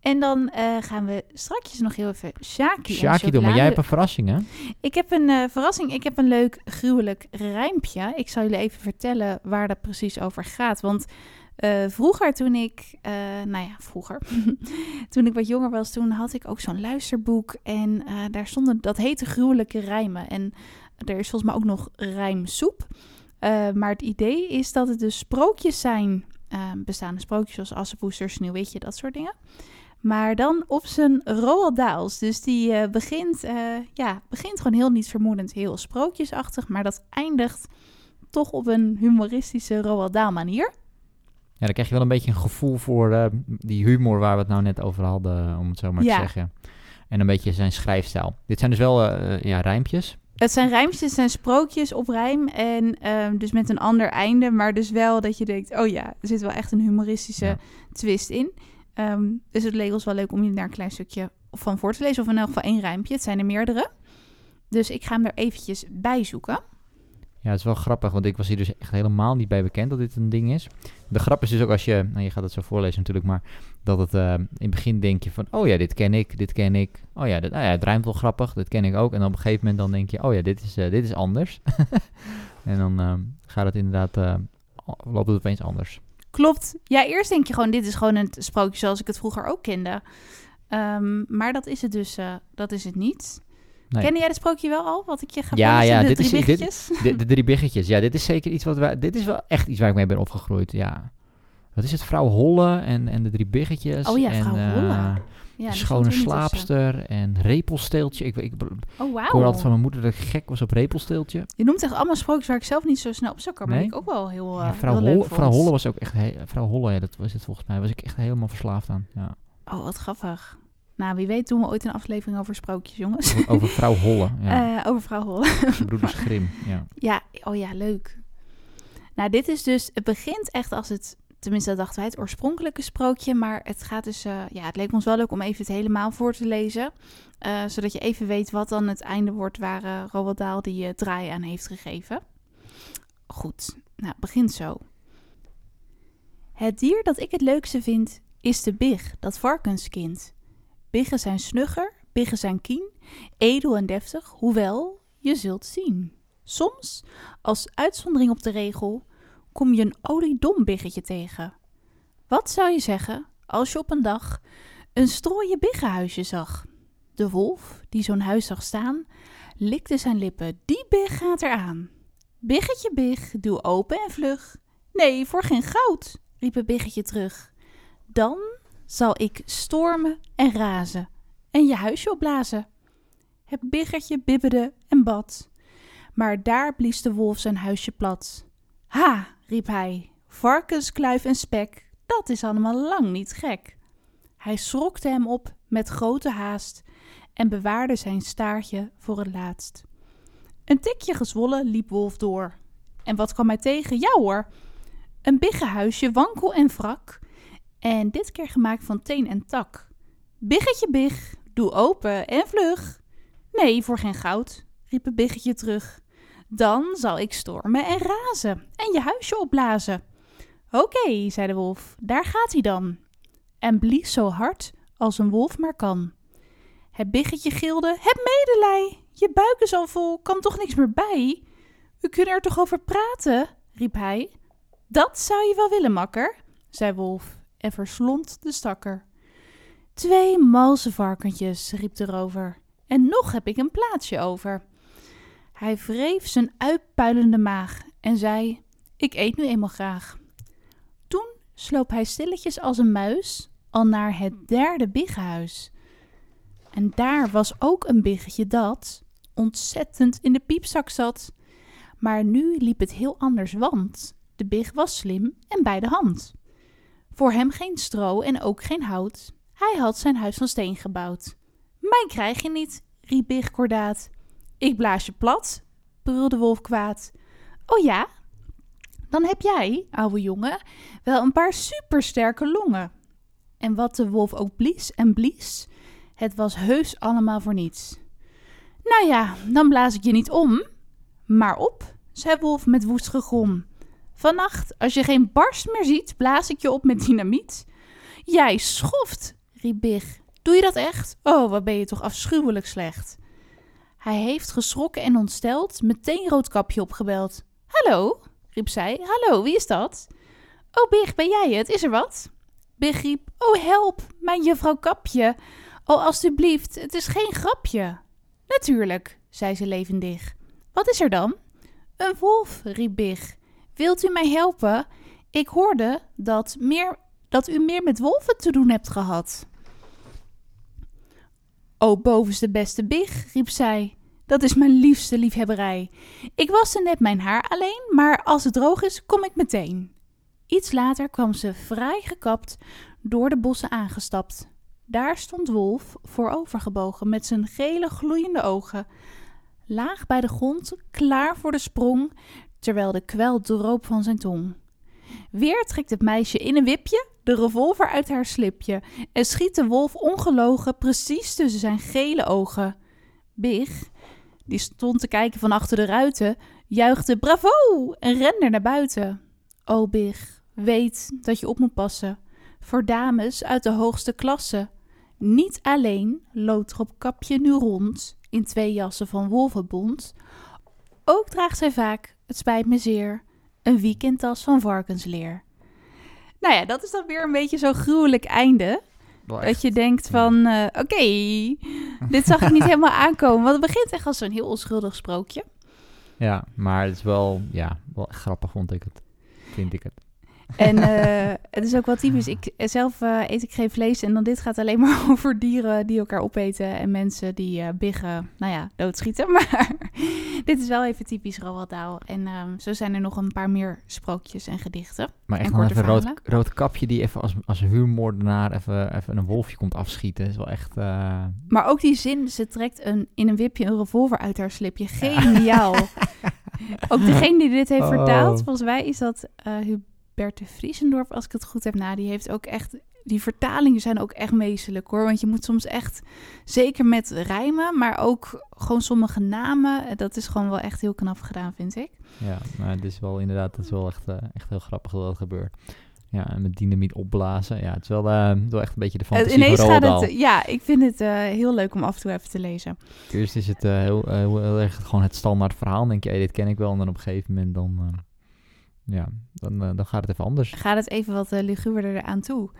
En dan eh, gaan we straks nog heel even Shaki Shaki doen, maar jij hebt een verrassing, hè? Ik heb een verrassing. Ik heb een leuk, gruwelijk rijmpje. Ik zal jullie even vertellen waar dat precies over gaat. Want eh, vroeger toen ik, eh, nou ja, vroeger, toen ik wat jonger was, toen had ik ook zo'n luisterboek. En eh, daar stonden, dat heette gruwelijke rijmen. En er is volgens mij ook nog rijmsoep. Maar het idee is dat het dus sprookjes zijn. bestaande sprookjes zoals Assepoester, Sneeuwwitje, dat soort dingen. Maar dan op zijn Roald Daals. Dus die begint, ja, begint gewoon heel niet vermoedend, heel sprookjesachtig. Maar dat eindigt toch op een humoristische Roald Dahl manier. Ja, dan krijg je wel een beetje een gevoel voor eh, die humor waar we het nou net over hadden, om het zo maar Ja. te zeggen. En een beetje zijn schrijfstijl. Dit zijn dus wel eh, ja, rijmpjes. Het zijn rijmpjes, het zijn sprookjes op rijm. En ehm, dus met een ander einde. Maar dus wel dat je denkt, oh ja, er zit wel echt een humoristische Ja. twist in. Ehm, dus het leek ons wel leuk om je daar een klein stukje van voor te lezen. Of in elk geval één rijmpje. Het zijn er meerdere. Dus ik ga hem er eventjes bij zoeken. Ja, het is wel grappig, want ik was hier dus echt helemaal niet bij bekend dat dit een ding is. De grap is dus ook als je, nou je gaat het zo voorlezen natuurlijk, maar dat het eh, in het begin denk je van, oh ja, dit ken ik, dit ken ik. Oh ja, nou ja, het rijmt wel grappig, dit ken ik ook. En op een gegeven moment dan denk je, oh ja, dit is, eh, dit is anders. en dan eh, gaat het inderdaad, loopt het opeens anders. Klopt. Ja, eerst denk je gewoon, dit is gewoon een sprookje zoals ik het vroeger ook kende. Ehm, maar dat is het dus, dat is het niet. Nee. Kende jij het sprookje wel al, wat ik je ga Ja, ja, de dit drie is- dit- biggetjes? De, de drie biggetjes, ja, dit is zeker iets wat wij, dit is wel echt iets waar ik mee ben opgegroeid, ja. Wat is het? Vrouw Holle en, en de drie biggetjes. Oh ja, en, Vrouw eh, Holle. Ja, de die schone er tussen. slaapster en repelsteeltje. Ik, ik, Oh, ik wauw. hoorde altijd van mijn moeder dat ik gek was op repelsteeltje. Je noemt echt allemaal sprookjes waar ik zelf niet zo snel op zou komen. Nee? Maar ik ook wel heel, eh Ja, vrouw, heel Holle, vrouw Holle was ook echt... he- vrouw Holle, ja, dat was het volgens mij. Was ik echt helemaal verslaafd aan. Ja. Oh, wat grappig. Nou, wie weet doen we ooit een aflevering over sprookjes, jongens. Over, over vrouw Holle. Ja. Eh, over vrouw Holle. Broeders Grim. Ja. Ja, oh ja, leuk. Nou, dit is dus, het begint echt als het, tenminste dat dachten wij, het oorspronkelijke sprookje. Maar het gaat dus, eh, ja, het leek ons wel leuk om even het helemaal voor te lezen. eh, zodat je even weet wat dan het einde wordt waar eh Roald Dahl die eh, draai aan heeft gegeven. Goed, nou, het begint zo. Het dier dat ik het leukste vind, is de big, dat varkenskind. Biggen zijn snugger, biggen zijn kien, edel en deftig, hoewel, je zult zien. Soms, als uitzondering op de regel, kom je een oliedom biggetje tegen. Wat zou je zeggen als je op een dag een strooien biggenhuisje zag? De wolf, die zo'n huis zag staan, likte zijn lippen. Die big gaat eraan. Biggetje big, doe open en vlug. Nee, voor geen goud, riep het biggetje terug. Dan zal ik stormen en razen en je huisje opblazen. Het biggertje bibberde en bad. Maar daar blies de wolf zijn huisje plat. Ha, riep hij, varkens, kluif en spek, dat is allemaal lang niet gek. Hij schrokte hem op met grote haast en bewaarde zijn staartje voor het laatst. Een tikje gezwollen liep Wolf door. En wat kwam hij tegen? Ja hoor, een biggenhuisje wankel en wrak en dit keer gemaakt van teen en tak. Biggetje big, doe open en vlug. Nee, voor geen goud, riep het biggetje terug. Dan zal ik stormen en razen en je huisje opblazen. Oké, zei de wolf, daar gaat hij dan. En blies zo hard als een wolf maar kan. Het biggetje gilde, heb medelij, je buik is al vol, kan toch niks meer bij? We kunnen er toch over praten, riep hij. Dat zou je wel willen, makker, zei wolf en verslond de stakker. Twee malse varkentjes, riep de rover, en nog heb ik een plaatsje over. Hij wreef zijn uitpuilende maag en zei: Ik eet nu eenmaal graag. Toen sloop hij stilletjes als een muis al naar het derde biggenhuis. En daar was ook een biggetje dat ontzettend in de piepzak zat. Maar nu liep het heel anders, want de big was slim en bij de hand. Voor hem geen stro en ook geen hout. Hij had zijn huis van steen gebouwd. Mij krijg je niet, riep Big kordaat. Ik blaas je plat, brulde Wolf kwaad. Oh ja? Dan heb jij, ouwe jongen, wel een paar supersterke longen. En wat de wolf ook blies en blies, Het was heus allemaal voor niets. Nou ja, dan blaas ik je niet om, maar op, zei Wolf met woest gegrom. Vannacht, als je geen barst meer ziet, blaas ik je op met dynamiet. Jij schoft, riep Big. Doe je dat echt? Oh, wat ben je toch afschuwelijk slecht. Hij heeft geschrokken en ontsteld meteen Roodkapje opgebeld. Hallo, riep zij. Hallo, wie is dat? Oh, Big, ben jij het? Is er wat? Big riep. Oh, help, mijn juffrouw Kapje. Oh, alstublieft, het is geen grapje. Natuurlijk, zei ze levendig. Wat is er dan? Een wolf, riep Big. Wilt u mij helpen? Ik hoorde dat, meer, dat u meer met wolven te doen hebt gehad. O bovenste beste Big, riep zij. Dat is mijn liefste liefhebberij. Ik waste net mijn haar alleen, maar als het droog is, kom ik meteen. Iets later kwam ze fraai gekapt door de bossen aangestapt. Daar stond Wolf voorovergebogen met zijn gele gloeiende ogen, laag bij de grond, klaar voor de sprong, terwijl de kwel droop van zijn tong. Weer trekt het meisje in een wipje de revolver uit haar slipje en schiet de wolf ongelogen precies tussen zijn gele ogen. Big, die stond te kijken van achter de ruiten, juichte bravo en rende naar buiten. O Big, weet dat je op moet passen voor dames uit de hoogste klasse. Niet alleen loopt er kapje nu rond in twee jassen van wolvenbond, ook draagt zij vaak, het spijt me zeer, een weekendtas van varkensleer. Nou ja, dat is dan weer een beetje zo'n gruwelijk einde. Dat je denkt van, eh, oké, dit zag ik niet helemaal aankomen. Want het begint echt als zo'n heel onschuldig sprookje. Ja, maar het is wel, ja, wel grappig vond ik het. Vind ik het. En eh, het is ook wel typisch. Ik, zelf eh, eet ik geen vlees en dan dit gaat alleen maar over dieren die elkaar opeten en mensen die eh, biggen, nou ja, doodschieten. Maar dit is wel even typisch Roald Dahl. En ehm, zo zijn er nog een paar meer sprookjes en gedichten. Maar echt En nog korte even een rood, kapje die even als, als een huurmoordenaar even, even een wolfje komt afschieten. is wel echt... eh, Maar ook die zin, ze trekt een, in een wipje een revolver uit haar slipje. Geniaal. ook degene die dit heeft Oh. vertaald, volgens mij is dat eh Hubert de Vriesendorp, als ik het goed heb. Nou, die heeft ook echt... Die vertalingen zijn ook echt meestelijk hoor. Want je moet soms echt, zeker met rijmen, maar ook gewoon sommige namen. eh, Dat is gewoon wel echt heel knap gedaan, vind ik. Ja, maar het is wel inderdaad, het is wel echt, eh, echt heel grappig dat dat gebeurt. Ja, en met dynamiet opblazen. Ja, het is wel, eh, wel echt een beetje de fantasie ineens van gaat het... Ja, ik vind het heel leuk om af en toe even te lezen. Eerst is het heel, heel, erg gewoon het standaard verhaal. Dan denk je, hey, dit ken ik wel. En dan op een gegeven moment dan, ja, dan, eh, dan gaat het even anders. gaat het even wat uh, luguberder eraan toe.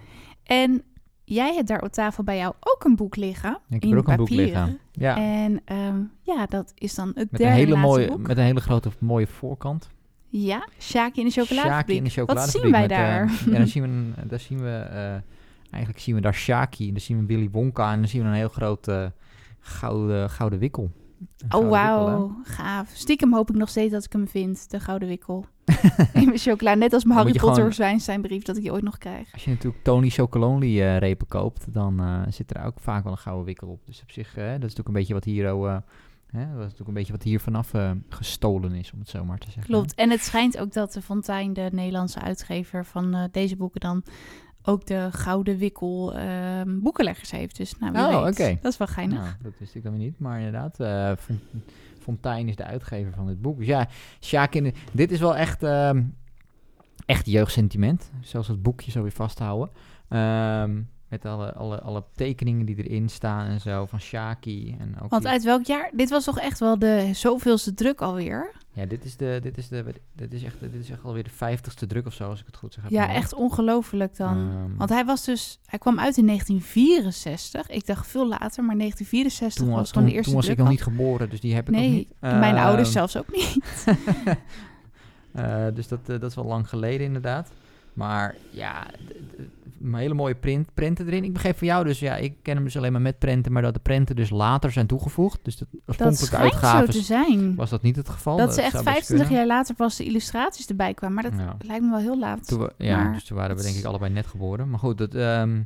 En jij hebt daar op tafel bij jou ook een boek liggen. Ik heb in ook een boek liggen. Ja, En ehm, ja, dat is dan het met een, derde hele laatste mooie, boek. met een hele grote mooie voorkant. Ja, Shaki in de chocoladefabriek. in de Wat zien wij met, eh, daar? ja, dan zien we, een- daar zien we eigenlijk zien we daar Shaki. En dan zien we Willy Wonka. En dan zien we een heel groot eh, gouden, gouden wikkel. Een Oh, wauw. Gaaf. Stiekem hoop ik nog steeds dat ik hem vind, de gouden wikkel. in mijn chocola. Net als mijn Harry je Potter gewoon- Zwijnsteinbrief, dat ik die ooit nog krijg. Als je natuurlijk Tony Chocolonely eh, repen koopt, dan eh, zit er ook vaak wel een gouden wikkel op. Dus op zich, eh, dat is natuurlijk een beetje wat hier, oh, hè, dat is natuurlijk een beetje wat hier vanaf gestolen is, om het zo maar te zeggen. Klopt. En het schijnt ook dat de Fontijn, de Nederlandse uitgever van deze boeken, dan ook de gouden wikkel ehm, boekenleggers heeft. Dus nou, wie Oh, weet. oké. Dat is wel geinig. Nou, dat wist ik dan weer niet. Maar inderdaad, Fontijn is de uitgever van dit boek. Dus ja, Sjaak in de- dit is wel echt, ehm, echt jeugdsentiment. Zelfs het boekje zo weer vasthouden. Ehm, met alle, alle, alle tekeningen die erin staan en zo van Shaki. En ook Want uit welk jaar? Dit was toch echt wel de zoveelste druk alweer? Ja, dit is, de, dit, is de, dit, is echt, dit is echt alweer de vijftigste druk of zo, als ik het goed zeg. Ja, echt ongelooflijk dan. Ehm, Want hij was dus, hij kwam uit in 1964. Ik dacht veel later, maar 1964 toen was, was, gewoon toen, de eerste toen was ik druk nog niet geboren, dus die heb ik nog Nee, niet. mijn ouders Ehm, zelfs ook niet. Eh, dus dat, eh, dat is wel lang geleden inderdaad. Maar ja, hele mooie print, prenten erin. Ik begreep van jou dus, ja, ik ken hem dus alleen maar met prenten, maar dat de prenten dus later zijn toegevoegd. Dus de Dat oorspronkelijke schijnt zo te uitgaven zijn. was dat niet het geval. Dat ze echt zou best 25 kunnen. jaar later pas de illustraties erbij kwamen. Maar dat Ja. lijkt me wel heel laat. Toen we- ja, Maar dus toen waren we denk ik allebei net geboren. Maar goed, dat, ehm,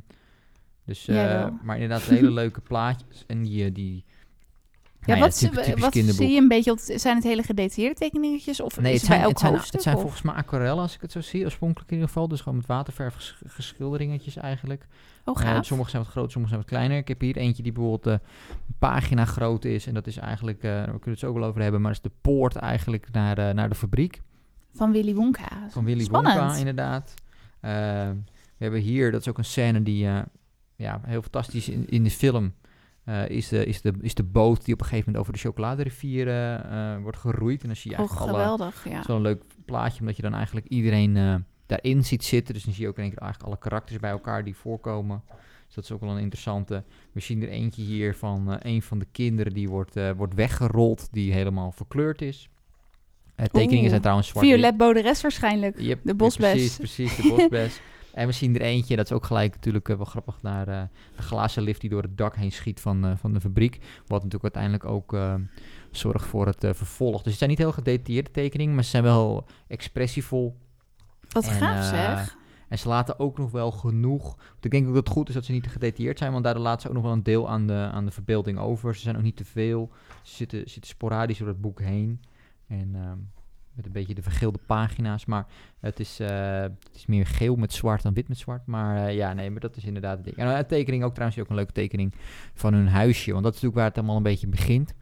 dus, wel. maar inderdaad hele leuke plaatjes. En die, eh, die, Ja, Nou wat, typisch- typisch wat kinderboek. zie je een beetje? Zijn het hele gedetailleerde tekeningetjes of Nee, is het zijn, het, zijn, hoofdstuk? het zijn volgens mij aquarellen, als ik het zo zie, oorspronkelijk in ieder geval. Dus gewoon met waterverf ges- geschilderingetjes eigenlijk. Oh, Eh, gaaf. sommige zijn wat groter, sommige zijn wat kleiner. Ik heb hier eentje die bijvoorbeeld eh, een pagina groot is. En dat is eigenlijk, eh, daar kunnen we het zo ook wel over hebben, maar dat is de poort eigenlijk naar, de naar de fabriek. Van Willy Wonka. Van Willy Spannend. Wonka, inderdaad. We hebben hier, dat is ook een scène die ja, heel fantastisch in, in de film eh, is, de, is, de, is de boot die op een gegeven moment over de chocoladerivier eh, eh, wordt geroeid. En dan zie je Oh, eigenlijk alle... geweldig, ja. Is wel een leuk plaatje, omdat je dan eigenlijk iedereen daarin ziet zitten. Dus dan zie je ook in één keer eigenlijk alle karakters bij elkaar die voorkomen. Dus dat is ook wel een interessante. We zien er eentje hier van een van de kinderen die wordt, wordt weggerold, die helemaal verkleurd is. Tekeningen Oeh, zijn trouwens zwart Violet Boderes waarschijnlijk. Yep, De bosbes. Precies, precies, de bosbes. en we zien er eentje, dat is ook gelijk natuurlijk eh, wel grappig, naar eh, de glazen lift die door het dak heen schiet van, eh, van de fabriek. Wat natuurlijk uiteindelijk ook zorgt voor het vervolg. Dus het zijn niet heel gedetailleerde tekeningen, maar ze zijn wel expressievol. Wat En, gaaf zeg. En ze laten ook nog wel genoeg. Want ik denk ook dat het goed is dat ze niet te gedetailleerd zijn, want daardoor laten ze ook nog wel een deel aan de, aan de verbeelding over. Ze zijn ook niet te veel. Ze zitten, zitten sporadisch door het boek heen. En ehm, met een beetje de vergeelde pagina's. Maar het is, eh, het is meer geel met zwart dan wit met zwart. Maar eh, ja, nee, maar dat is inderdaad het ding. En een tekening ook trouwens ook een leuke tekening van hun huisje. Want dat is natuurlijk waar het allemaal een beetje begint.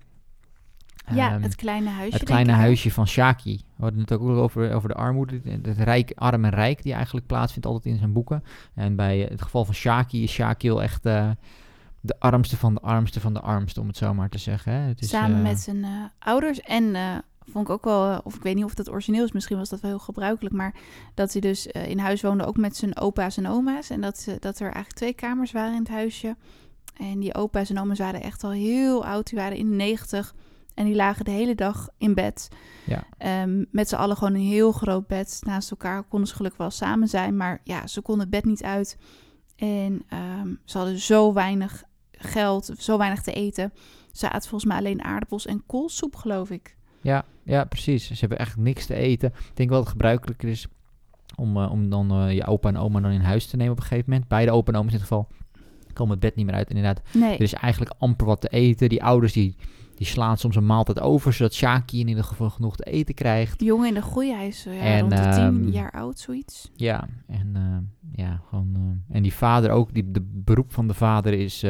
ja, Ehm, het kleine huisje. het kleine huisje van Shaki. We hadden het ook over, over de armoede. Het rijk, arm en rijk die eigenlijk plaatsvindt altijd in zijn boeken. En bij eh, het geval van Shaki is Shaki echt eh, de armste van de armste van de armste, om het zo maar te zeggen. Hè. Het is, Samen eh, met zijn eh, ouders. En eh, vond ik ook wel, eh, of ik weet niet of dat origineel is, misschien was dat wel heel gebruikelijk. Maar dat hij dus eh, in huis woonde ook met zijn opa's en oma's. En dat, ze- dat er eigenlijk twee kamers waren in het huisje. En die opa's en oma's waren echt al heel oud. Die waren in de negentig. En die lagen de hele dag in bed. Ja. Ehm, met z'n allen gewoon een heel groot bed naast elkaar. Konden ze gelukkig wel samen zijn. Maar ja, ze konden het bed niet uit. En ehm, ze hadden zo weinig geld, zo weinig te eten. Ze aten volgens mij alleen aardappels en koolsoep, geloof ik. Ja, ja, precies. Ze hebben echt niks te eten. Ik denk wel dat het gebruikelijker is om, eh, om dan eh, je opa en oma dan in huis te nemen op een gegeven moment. Beide opa en oma's in dit geval komen het bed niet meer uit. Inderdaad, Nee, er is eigenlijk amper wat te eten. Die ouders die, die slaan soms een maaltijd over, zodat Shaki in ieder geval genoeg te eten krijgt. de jongen in de groei, hij is eh, ja, En, rond de tien ehm, jaar oud, zoiets. Ja, en eh, ja, gewoon. eh, en die vader ook, die, de beroep van de vader is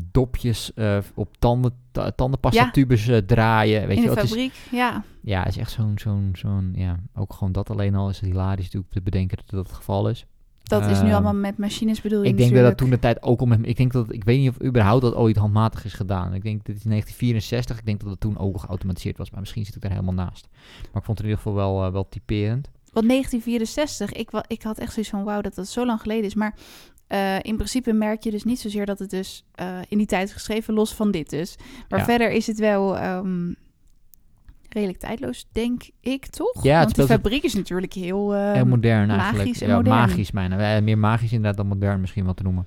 dopjes op tanden, ta- tandenpasta tubes draaien. Weet in je de is, fabriek, ja. ja, het is echt zo'n, zo'n, zo'n, ja, ook gewoon dat alleen al is het hilarisch natuurlijk te bedenken dat dat het geval is. Dat is nu Ehm, allemaal met machines bedoel je Ik denk dat dat toen de tijd ook al met, ik denk dat, ik weet niet of überhaupt dat ooit handmatig is gedaan. Ik denk, dit is 1964, ik denk dat het toen ook al geautomatiseerd was, maar misschien zit ik daar helemaal naast. Maar ik vond het in ieder geval wel, eh, wel typerend. Want 1964, ik, ik had echt zoiets van wauw dat dat zo lang geleden is. Maar eh, in principe merk je dus niet zozeer dat het dus eh, in die tijd is geschreven, los van dit dus. Maar Ja. verder is het wel ehm, redelijk tijdloos, denk ik, toch? Ja, Want die speelt- fabriek is natuurlijk heel... eh, Heel modern magisch eigenlijk. en ja, modern. magisch bijna. Meer magisch inderdaad dan modern misschien wel te noemen.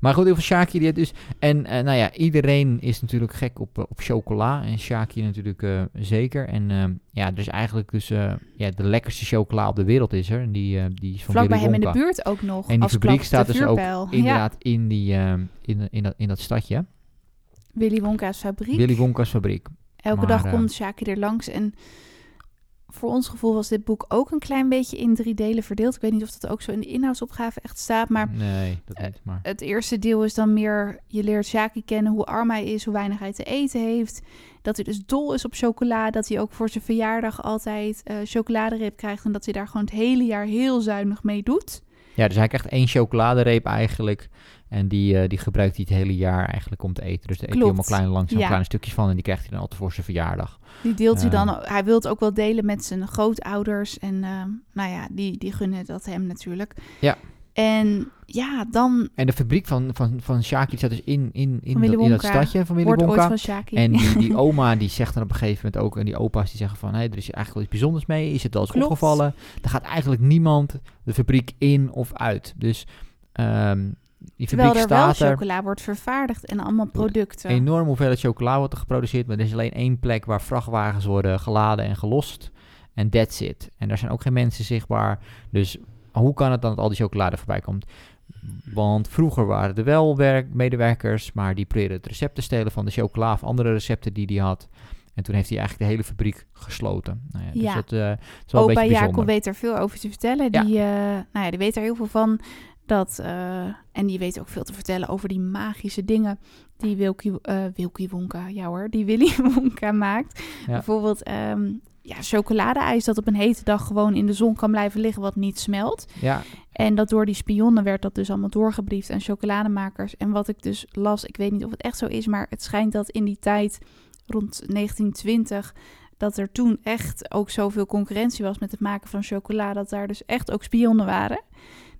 Maar goed, over Shaki die het dus... En eh, nou ja, iedereen is natuurlijk gek op, eh, op chocola. En Shaki natuurlijk zeker. En ja, dus eigenlijk dus... ja, de lekkerste chocola op de wereld is er. En die, die is van Vlak bij hem in de buurt ook nog. En die fabriek staat de dus ook. Inderdaad in, die, in, in, dat, in dat stadje. Willy Wonka's fabriek. Willy Wonka's fabriek. Elke Maar, dag eh, komt Shaki er langs. En voor ons gevoel was dit boek ook een klein beetje in drie delen verdeeld. Ik weet niet of dat ook zo in de inhoudsopgave echt staat. Maar Nee, dat eh, niet. Maar het eerste deel is dan meer... Je leert Shaki kennen, hoe arm hij is, hoe weinig hij te eten heeft. Dat hij dus dol is op chocola. Dat hij ook voor zijn verjaardag altijd eh chocoladereep krijgt. En dat hij daar gewoon het hele jaar heel zuinig mee doet. ja, dus hij krijgt één chocoladereep eigenlijk. En die, eh, die gebruikt hij het hele jaar eigenlijk om te eten. Dus daar eet hij Klopt. allemaal kleine, langzaam Ja. kleine stukjes van. En die krijgt hij dan altijd voor zijn verjaardag. Die deelt hij dan... Hij wil het ook wel delen met zijn grootouders. En eh, nou ja, die, die gunnen dat hem natuurlijk. Ja. En ja, dan En de fabriek van, van, van Shaki staat dus in, in, in, dat, in dat stadje van Willy wordt ooit Wonka. van. En die, die oma die zegt dan op een gegeven moment ook, en die opa's die zeggen van, hé, er is eigenlijk wel iets bijzonders mee, is het wel eens Klopt. opgevallen? Er gaat eigenlijk niemand de fabriek in of uit. Dus ehm, die Terwijl fabriek er wel er, chocola wordt vervaardigd en allemaal producten. enorm hoeveelheid chocola wordt er geproduceerd, maar er is alleen één plek waar vrachtwagens worden geladen en gelost. En that's it. En daar zijn ook geen mensen zichtbaar. Dus hoe kan het dan dat al die chocolade voorbij komt? Want vroeger waren er wel werk, medewerkers, maar die probeerden het recept te stelen van de chocola of andere recepten die hij had. En toen heeft hij eigenlijk de hele fabriek gesloten. Nou ja, dus Ja. dat eh, is wel een Opa beetje Jacob weet er veel over te vertellen. Ja. Die, eh, nou ja, die weet er heel veel van. Dat, eh, en die weet ook veel te vertellen over die magische dingen die Wilkie, eh Wilkie Wonka, ja hoor, die Willy Wonka maakt. Ja. Bijvoorbeeld ehm ja, chocoladeijs dat op een hete dag gewoon in de zon kan blijven liggen wat niet smelt. Ja, En dat door die spionnen werd dat dus allemaal doorgebriefd aan chocolademakers. En wat ik dus las, ik weet niet of het echt zo is, maar het schijnt dat in die tijd, rond 1920, dat er toen echt ook zoveel concurrentie was met het maken van chocola, dat daar dus echt ook spionnen waren.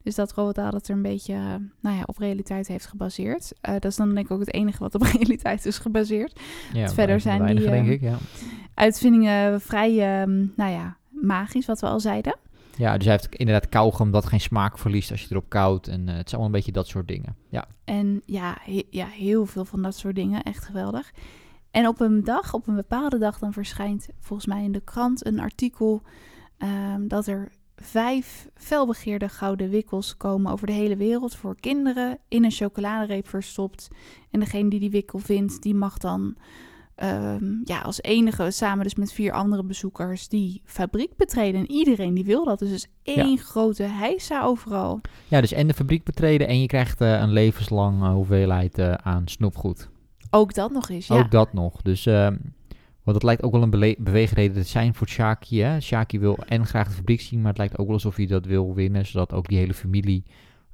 Dus dat Roald het er een beetje eh, nou ja, op realiteit heeft gebaseerd. Eh, dat is dan denk ik ook het enige wat op realiteit is gebaseerd. ja verder zijn weinige, die, denk eh, ik, ja. Uitvindingen vrij, ehm, nou ja, magisch, wat we al zeiden. Ja, dus hij heeft inderdaad kauwgom dat geen smaak verliest als je erop koudt. En het is allemaal een beetje dat soort dingen. Ja, En ja, he- ja, heel veel van dat soort dingen. Echt geweldig. En op een dag, op een bepaalde dag, dan verschijnt volgens mij in de krant een artikel ehm, dat er vijf felbegeerde gouden wikkels komen over de hele wereld voor kinderen in een chocoladereep verstopt. En degene die die wikkel vindt, die mag dan ehm, ja, als enige samen dus met vier andere bezoekers die fabriek betreden. En iedereen die wil dat. Dus is één grote heisa overal. ja dus en de fabriek betreden en je krijgt eh, een levenslang eh, hoeveelheid eh, aan snoepgoed. Ook dat nog eens, ja. Ook dat nog. Dus, ehm, want het lijkt ook wel een beweegreden te zijn voor Shaki. Hè? Shaki wil en graag de fabriek zien, maar het lijkt ook wel alsof hij dat wil winnen, zodat ook die hele familie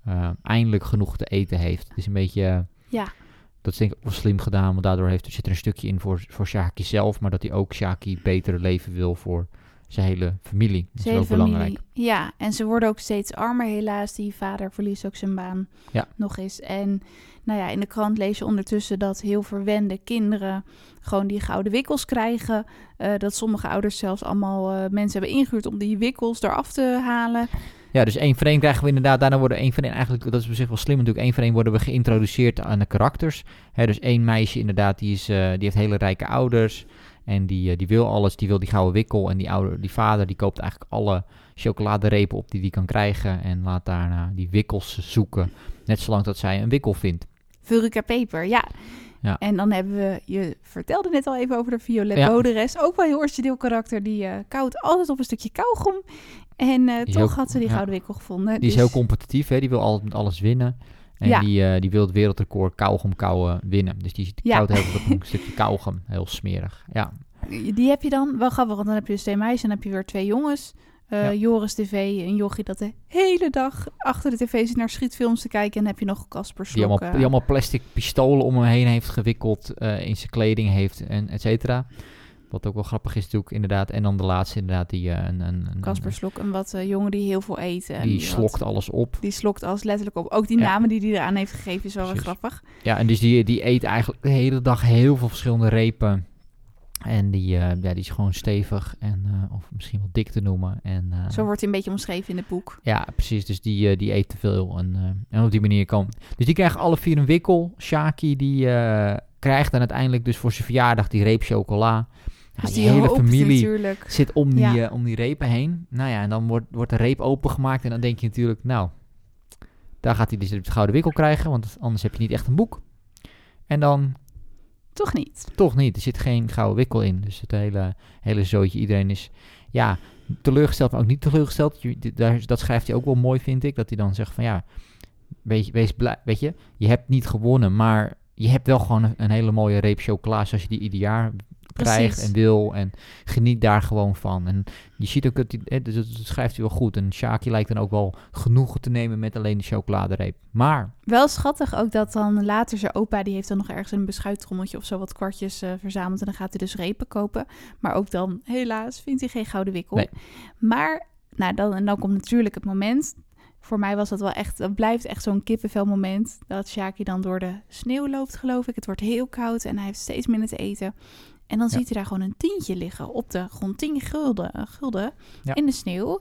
eh, eindelijk genoeg te eten heeft. Het is een beetje, eh, Ja. dat is denk ik wel slim gedaan, want daardoor heeft, zit er een stukje in voor, voor Shaki zelf, maar dat hij ook Shaki betere leven wil voor zijn hele familie. Dat is ook belangrijk. Ja, en ze worden ook steeds armer helaas. Die vader verliest ook zijn baan Ja. nog eens. En nou ja, in de krant lees je ondertussen dat heel verwende kinderen gewoon die gouden wikkels krijgen. Eh, dat sommige ouders zelfs allemaal eh, mensen hebben ingehuurd om die wikkels eraf te halen. Ja, dus één voor één krijgen we inderdaad. Daarna worden één voor één eigenlijk, dat is op zich wel slim natuurlijk. één voor één worden we geïntroduceerd aan de karakters. Hè, dus één meisje inderdaad, die, is, eh, die heeft hele rijke ouders. En die, eh, die wil alles, die wil die gouden wikkel. En die, ouder, die vader die koopt eigenlijk alle chocoladerepen op die die kan krijgen. En laat daarna die wikkels zoeken. Net zolang dat zij een wikkel vindt. Vurica Peper, ja. Ja. En dan hebben we, je vertelde net al even over de Violet Ja. Boderes. Ook wel een heel origineel karakter. Die eh koudt altijd op een stukje kauwgom. En eh, toch heel- had ze die ja. gouden wikkel gevonden. Die is Dus- heel competitief, hè? die wil altijd met alles winnen. En Ja. die, eh, die wil het wereldrecord kauwgom kauwen winnen. Dus die Ja. koudt heel veel op een stukje kauwgom. Heel smerig. Ja, Die heb je dan, wel grappig, want dan heb je dus twee meisjes en dan heb je weer twee jongens. Eh, Ja. Joris TV en Jochie dat de hele dag achter de tv zit naar schietfilms te kijken. En dan heb je nog Casper Die Slok. allemaal, die allemaal plastic pistolen om hem heen heeft gewikkeld, eh, in zijn kleding heeft en et cetera. Wat ook wel grappig is natuurlijk inderdaad. En dan de laatste inderdaad, die, eh, een, een, een- Casper Slok, een wat eh, jongen die heel veel eet. en die wat- slokt alles op. Die slokt alles letterlijk op. Ook die Ja. namen die hij eraan heeft gegeven is wel weer grappig. Ja, en dus die, die eet eigenlijk de hele dag heel veel verschillende repen. En die, eh, ja, die is gewoon stevig en, of misschien wel dik te noemen. En, Zo wordt hij een beetje omschreven in het boek. Ja, precies. Dus die, die eet te veel. En, en op die manier kan. Dus die krijgen alle vier een wikkel. Shaki die krijgt dan uiteindelijk dus voor zijn verjaardag die reep chocola. Dus die, hele familie natuurlijk. zit om die, Ja. eh, om die repen heen. Nou ja, en dan wordt, wordt de reep opengemaakt. En dan denk je natuurlijk, nou, daar gaat hij dus de gouden wikkel krijgen. Want anders heb je niet echt een boek. En dan Toch niet. toch niet. Er zit geen gouden wikkel in. Dus het hele, hele zootje. Iedereen is, ja, teleurgesteld, maar ook niet teleurgesteld. Je, daar, dat schrijft hij ook wel mooi, vind ik. Dat hij dan zegt van, ja, weet je, wees blij. Weet je, je hebt niet gewonnen, maar je hebt wel gewoon een, een hele mooie reep chocola zoals je die ieder jaar krijgt Precies. en wil. En geniet daar gewoon van. En je ziet ook dat hij, dus dat, schrijft hij wel goed. En Shaki lijkt dan ook wel genoegen te nemen met alleen de chocoladereep. Maar, Wel schattig ook dat dan later zijn opa, die heeft dan nog ergens een beschuittrommeltje of zo wat kwartjes eh, verzameld. En dan gaat hij dus repen kopen. Maar ook dan, helaas, vindt hij geen gouden wikkel. Nee. Maar, nou dan, en dan komt natuurlijk het moment. Voor mij was dat wel echt, dat blijft echt zo'n kippenvel moment. Dat Shaki dan door de sneeuw loopt, geloof ik. Het wordt heel koud en hij heeft steeds minder te eten. En dan Ja. ziet hij daar gewoon een tientje liggen op de grond. 10 gulden, eh, gulden Ja. in de sneeuw.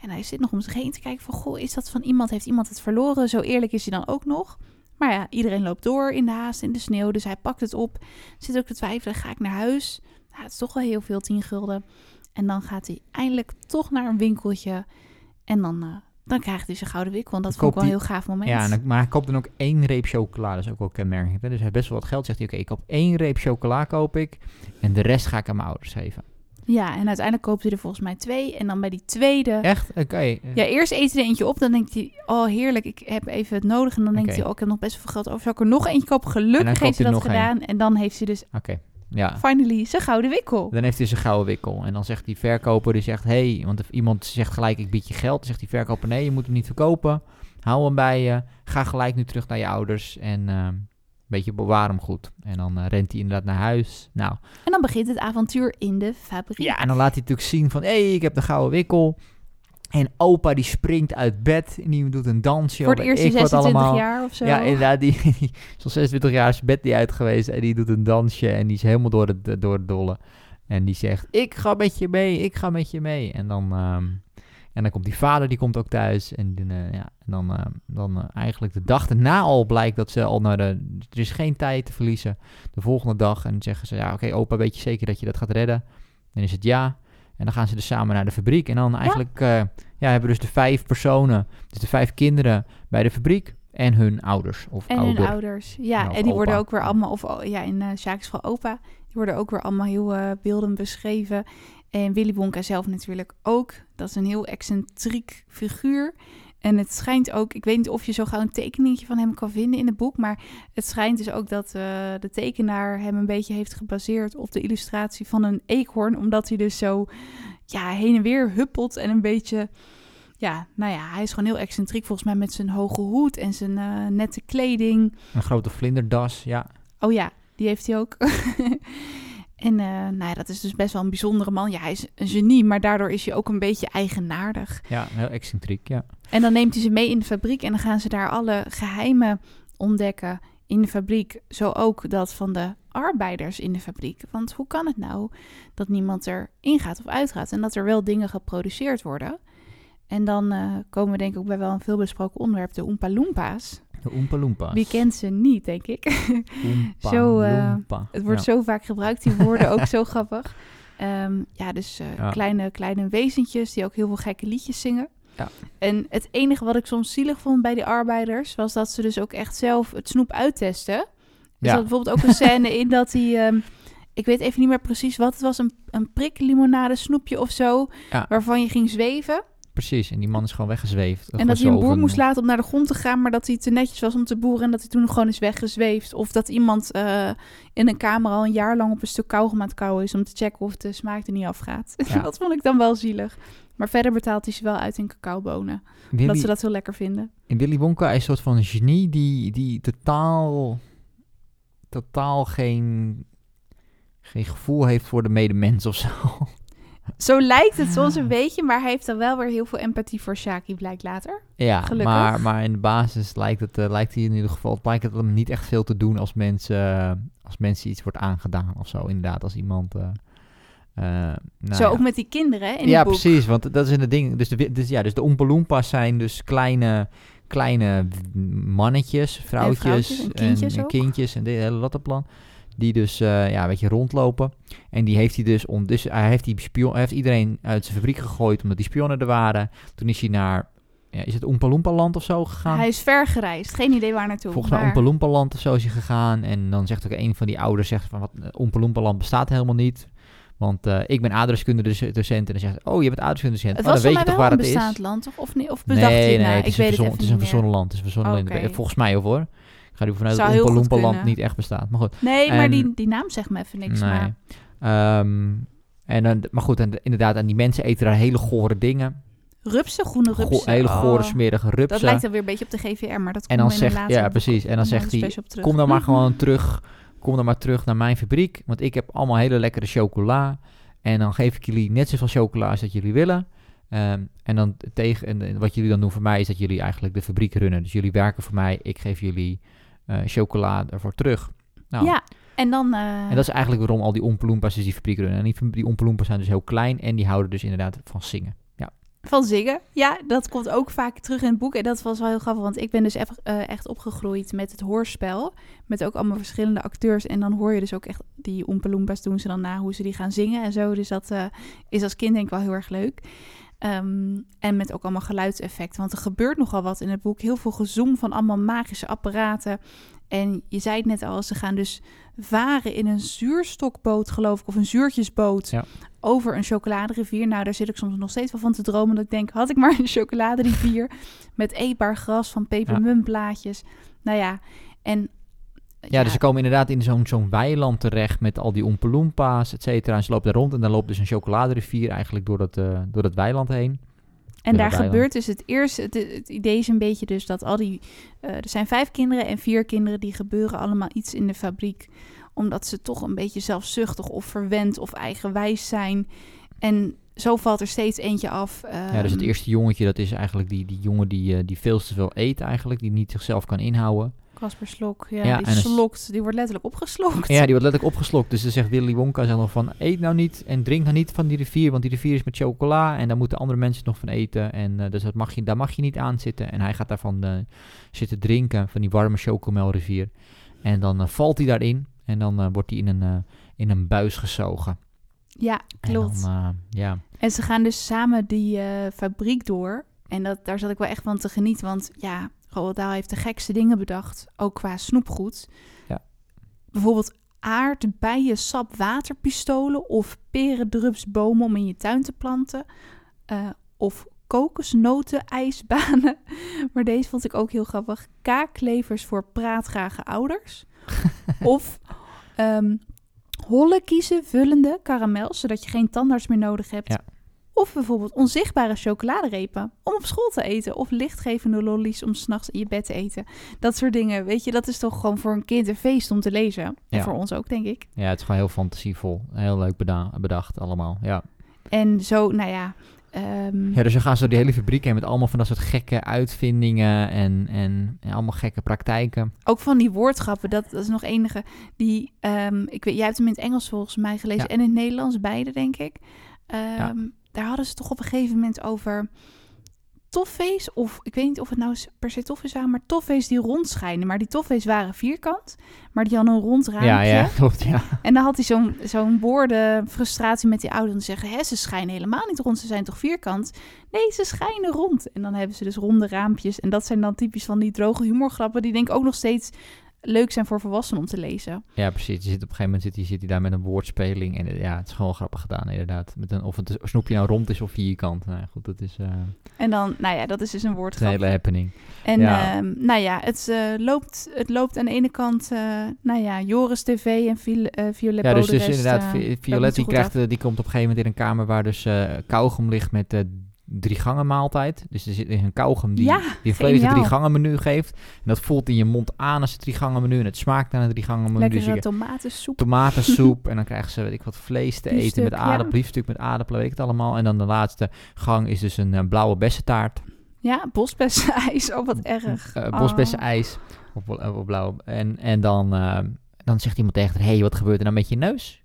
En hij zit nog om zich heen te kijken van... Goh, is dat van iemand? Heeft iemand het verloren? Zo eerlijk is hij dan ook nog. Maar ja, iedereen loopt door in de haast, in de sneeuw. Dus hij pakt het op. Zit ook te twijfelen. Ga ik naar huis? Nou, het is toch wel heel veel, 10 gulden. En dan gaat hij eindelijk toch naar een winkeltje. En dan eh, dan krijgt hij zijn gouden wikkel. En dat vond ik wel een heel gaaf moment. Ja, en dan- maar hij koopt dan ook één reep chocola. Dat is ook wel kenmerkend. Hè? Dus hij heeft best wel wat geld. Zegt hij, oké, ik koop één reep chocola koop ik. En de rest ga ik aan mijn ouders geven. Ja, en uiteindelijk koopt hij er volgens mij twee. En dan bij die tweede... Echt? Oké. Ja, eerst eet hij er eentje op. Dan denkt hij, oh heerlijk, ik heb even het nodig. En dan denkt hij, oh, ik heb nog best wel veel geld over. Zal ik er nog eentje kopen? Gelukkig heeft hij dat gedaan. En dan heeft hij dus ja. finally zijn gouden wikkel. Dan heeft hij zijn gouden wikkel. En dan zegt die verkoper, die zegt, hey, want iemand zegt gelijk, ik bied je geld. Dan zegt die verkoper, nee, je moet hem niet verkopen. Hou hem bij je. Ga gelijk nu terug naar je ouders. En ehm, een beetje bewaar hem goed. En dan eh, rent hij inderdaad naar huis. Nou, En dan begint het avontuur in de fabriek. ja, en dan laat hij natuurlijk zien van, hé, hey, ik heb de gouden wikkel. En opa die springt uit bed en die doet een dansje. Voor het eerst in wat 26 allemaal. jaar of zo. Ja, inderdaad. Die, die al 26 jaar is bed niet uit geweest. En die doet een dansje. En die is helemaal door het, door dolle. En die zegt, ik ga met je mee. Ik ga met je mee. En dan, ehm, en dan komt die vader, die komt ook thuis. En, dan, eh, ja, en dan, ehm, dan eh, eigenlijk de dag erna al blijkt dat ze al naar de... Er is geen tijd te verliezen. De volgende dag. En dan zeggen ze, ja oké opa, weet je zeker dat je dat gaat redden? Dan is het ja. En dan gaan ze dus samen naar de fabriek. En dan eigenlijk eh, ja, hebben dus de vijf personen, dus de vijf kinderen bij de fabriek en hun ouders of En ouder. hun ouders. Ja, en die worden ook weer allemaal, of oh, ja, in uh, Sjaak's geval opa, die worden ook weer allemaal heel eh, beelden beschreven. En Willy Wonka zelf natuurlijk ook. Dat is een heel excentriek figuur. En het schijnt ook, ik weet niet of je zo gauw een tekeningetje van hem kan vinden in het boek, maar het schijnt dus ook dat eh, de tekenaar hem een beetje heeft gebaseerd op de illustratie van een eekhoorn, omdat hij dus zo ja, heen en weer huppelt en een beetje ja, nou ja, hij is gewoon heel excentriek volgens mij met zijn hoge hoed en zijn uh, nette kleding. Een grote vlinderdas, ja. Oh ja, die heeft hij ook. en uh, nou ja, dat is dus best wel een bijzondere man. Ja, hij is een genie, maar daardoor is hij ook een beetje eigenaardig. Ja, heel excentriek, ja. En dan neemt hij ze mee in de fabriek en dan gaan ze daar alle geheimen ontdekken in de fabriek. Zo ook dat van de arbeiders in de fabriek. Want hoe kan het nou dat niemand er ingaat of uitgaat en dat er wel dingen geproduceerd worden? En dan uh, komen we denk ik ook bij wel een veelbesproken onderwerp, de Oompa Loompas. De Oompa Loompas. Wie kent ze niet, denk ik. Oompa zo, uh, Loompa. Het wordt ja. zo vaak gebruikt, die woorden ook zo grappig. Um, ja, dus uh, Ja. Kleine, kleine wezentjes die ook heel veel gekke liedjes zingen. Ja. En het enige wat ik soms zielig vond bij die arbeiders... was dat ze dus ook echt zelf het snoep uittesten. Er Ja. bijvoorbeeld ook een scène in dat hij... um, ik weet even niet meer precies wat het was. Een, een priklimonade snoepje of zo. Ja. Waarvan je ging zweven. Precies, en die man is gewoon weggezweefd. En dat hij een boer moest laten om naar de grond te gaan, maar dat hij te netjes was om te boeren en dat hij toen gewoon is weggezweefd. Of dat iemand uh, in een kamer al een jaar lang op een stuk kauwgom aan het kauwen is om te checken of de smaak er niet afgaat. Ja. dat vond ik dan wel zielig. Maar verder betaalt hij ze wel uit in cacaobonen. Willy, Dat ze dat heel lekker vinden. in Willy Wonka is een soort van genie die, die totaal, totaal geen, geen gevoel heeft voor de medemens of zo. Zo lijkt het soms een beetje, maar hij heeft dan wel weer heel veel empathie voor Shaki, blijkt later. Ja, Gelukkig. maar, maar in de basis lijkt het, uh, lijkt hij in ieder geval, het lijkt het hem niet echt veel te doen als mensen, uh, als mensen iets wordt aangedaan of zo. Inderdaad, als iemand... Uh, nou zo ja. ook met die kinderen in ja, precies, want dat is in het ding. Dus de, dus, ja, dus de Oompa zijn dus kleine, kleine mannetjes, vrouwtjes vrouwtjes en kindjes en, ook. kindjes en dit hele lattenplan. Die dus uh, ja, een beetje rondlopen. En die heeft hij dus, om, dus hij heeft, die spion, hij heeft iedereen uit zijn fabriek gegooid omdat die spionnen er waren. Toen is hij naar, ja, is het Oompa land of zo gegaan? Hij is ver gereisd, geen idee waar naartoe. Volgens mij maar... Oompa land of zo is hij gegaan. En dan zegt ook een van die ouders, zegt van wat, Oompa Loompa land bestaat helemaal niet. Want uh, ik ben aardrijkskunde docent en dan zegt oh, je bent aardrijkskunde docent. Het oh, was dan weet je toch waar het is? bestaand land, toch? Of, niet? of bedacht nee, je nee, nou? het Ik is een weet het het is een verzonnen land. Het is een verzonnen land. Oké. Volgens mij of hoor. Ga ervan uit Zou dat heel Oompa Loompa land niet echt bestaat. Maar goed. Nee, maar En- die, die naam zegt me even niks. nee. Maar Ehm, en, dan- maar goed, en, inderdaad, en die mensen eten daar hele gore dingen. rupsen, groene Go- rupsen. hele gore, oh, smerige rupsen. Dat lijkt dan weer een beetje op de GVR, maar dat En komt dan in een zegt- later ja, precies. En dan zegt hij. Kom dan maar gewoon terug. Kom dan maar terug naar mijn fabriek. Want ik heb allemaal hele lekkere chocola. En dan geef ik jullie net zoveel chocola als dat jullie willen. Ehm, en dan tegen, en, en wat jullie dan doen voor mij is dat jullie eigenlijk de fabriek runnen. Dus jullie werken voor mij. Ik geef jullie chocola ervoor terug. Nou, Ja, en dan... eh, En dat is eigenlijk waarom al die Oompa dus die fabriek runnen. En die, die Oompa Loompas zijn dus heel klein en die houden dus inderdaad van zingen. Ja, Van zingen. Ja, dat komt ook vaak terug in het boek. En dat was wel heel grappig, want ik ben dus echt, eh, echt opgegroeid met het hoorspel. Met ook allemaal verschillende acteurs. En dan hoor je dus ook echt die Oompa Loompas doen ze dan na hoe ze die gaan zingen en zo. Dus dat eh, is als kind denk ik wel heel erg leuk. Ehm, en met ook allemaal geluidseffecten. Want er gebeurt nogal wat in het boek. Heel veel gezoom van allemaal magische apparaten. En je zei het net al, ze gaan dus varen in een zuurstokboot, geloof ik, of een zuurtjesboot. Ja. Over een chocoladerivier. Nou, daar zit ik soms nog steeds wel van te dromen. Dat ik denk, had ik maar een chocoladerivier met eetbaar gras van pepermuntblaadjes. Nou ja, en Ja, dus ze komen inderdaad in zo'n zo'n weiland terecht met al die ompaloempa's, et cetera. En ze lopen daar rond en dan loopt dus een chocoladerivier eigenlijk door dat, eh, door dat weiland heen. En daar weiland. gebeurt dus het eerste, het, het idee is een beetje dus dat al die, eh, er zijn vijf kinderen en vier kinderen die gebeuren allemaal iets in de fabriek, omdat ze toch een beetje zelfzuchtig of verwend of eigenwijs zijn. En zo valt er steeds eentje af. ja, dus het Ehm, eerste jongetje, dat is eigenlijk die, die jongen die, eh, die veel te veel eet eigenlijk, die niet zichzelf kan inhouden. Casper Slok, ja, Ja, die en slokt, die wordt letterlijk opgeslokt. Ja, die wordt letterlijk opgeslokt. Dus dan zegt Willy Wonka zelf nog van, eet nou niet en drink nou niet van die rivier, want die rivier is met chocola en daar moeten andere mensen nog van eten. En eh, dus dat mag je, daar mag je niet aan zitten. En hij gaat daarvan eh, zitten drinken, van die warme chocomelrivier. En dan eh, valt hij daarin en dan wordt hij in een, in een buis gezogen. Ja, klopt. En dan, ja. En ze gaan dus samen die fabriek door. En dat, daar zat ik wel echt van te genieten. Want ja, Roald Dahl heeft de gekste dingen bedacht. Ook qua snoepgoed. Ja. Bijvoorbeeld aardbeien, sap, waterpistolen. Of perendrupsbomen om in je tuin te planten. Eh, of kokosnoten, ijsbanen. Maar deze vond ik ook heel grappig. Kaaklevers voor praatgrage ouders. of ehm holle kiezen vullende karamels, zodat je geen tandarts meer nodig hebt. Ja. Of bijvoorbeeld onzichtbare chocoladerepen om op school te eten. Of lichtgevende lollies om s'nachts in je bed te eten. Dat soort dingen, weet je, dat is toch gewoon voor een kind een feest om te lezen. En Ja. voor ons ook, denk ik. ja, het is gewoon heel fantasievol. Heel leuk beda- bedacht allemaal, ja. En zo, nou ja... ehm, Ja, dus dan gaan ze door die hele fabriek heen met allemaal van dat soort gekke uitvindingen en, en, en allemaal gekke praktijken. Ook van die woordgrappen, dat, dat is nog enige. Die, ehm, ik weet, jij hebt hem in het Engels volgens mij gelezen Ja. en in het Nederlands, beide denk ik. Ehm, Daar hadden ze toch op een gegeven moment over toffees, of ik weet niet of het nou per se toffees waren, maar toffees die rondschijnen. Maar die toffees waren vierkant, maar die hadden een rond raampje. Ja, ja, klopt, ja. En dan had hij zo'n zo'n woorden frustratie met die ouderen. Zeggen, hè, ze schijnen helemaal niet rond, ze zijn toch vierkant? Nee, ze schijnen rond. En dan hebben ze dus ronde raampjes. En dat zijn dan typisch van die droge humorgrappen... die denk ik ook nog steeds leuk zijn voor volwassenen om te lezen. Ja, precies. Je zit op een gegeven moment zit hij, zit hij daar met een woordspeling. En ja, het is gewoon grappig gedaan, inderdaad. Met een, of het snoepje nou rond is of vierkant. Nou goed, dat is, eh, En dan, nou ja, dat is dus een is een woordgrap. hele happening. En ja. ehm, nou ja, het, eh, loopt, het loopt aan de ene kant, eh, nou ja, Joris TV en Viol Violet Ja, dus, dus inderdaad, Violet die, krijgt, die komt op een gegeven moment in een kamer waar dus kauwgom ligt met drie gangen maaltijd. Dus er zit een kauwgom die, Ja, die een volledige geniaal. drie gangen menu geeft. En dat voelt in je mond aan als het drie gangen menu. En het smaakt naar een drie gangen menu. Dus je tomatensoep. tomatensoep. en dan krijgen ze, weet ik wat, vlees te eten met ja. aardappelen. Biefstuk met aardappelen, weet ik het allemaal. En dan de laatste gang is dus een eh, blauwe bessentaart. Ja, bosbessenijs. Oh, wat erg. Uh, bosbessenijs. Of, blauw. En, en dan, eh, dan zegt iemand tegen haar, hé, hey, wat gebeurt er nou met je neus?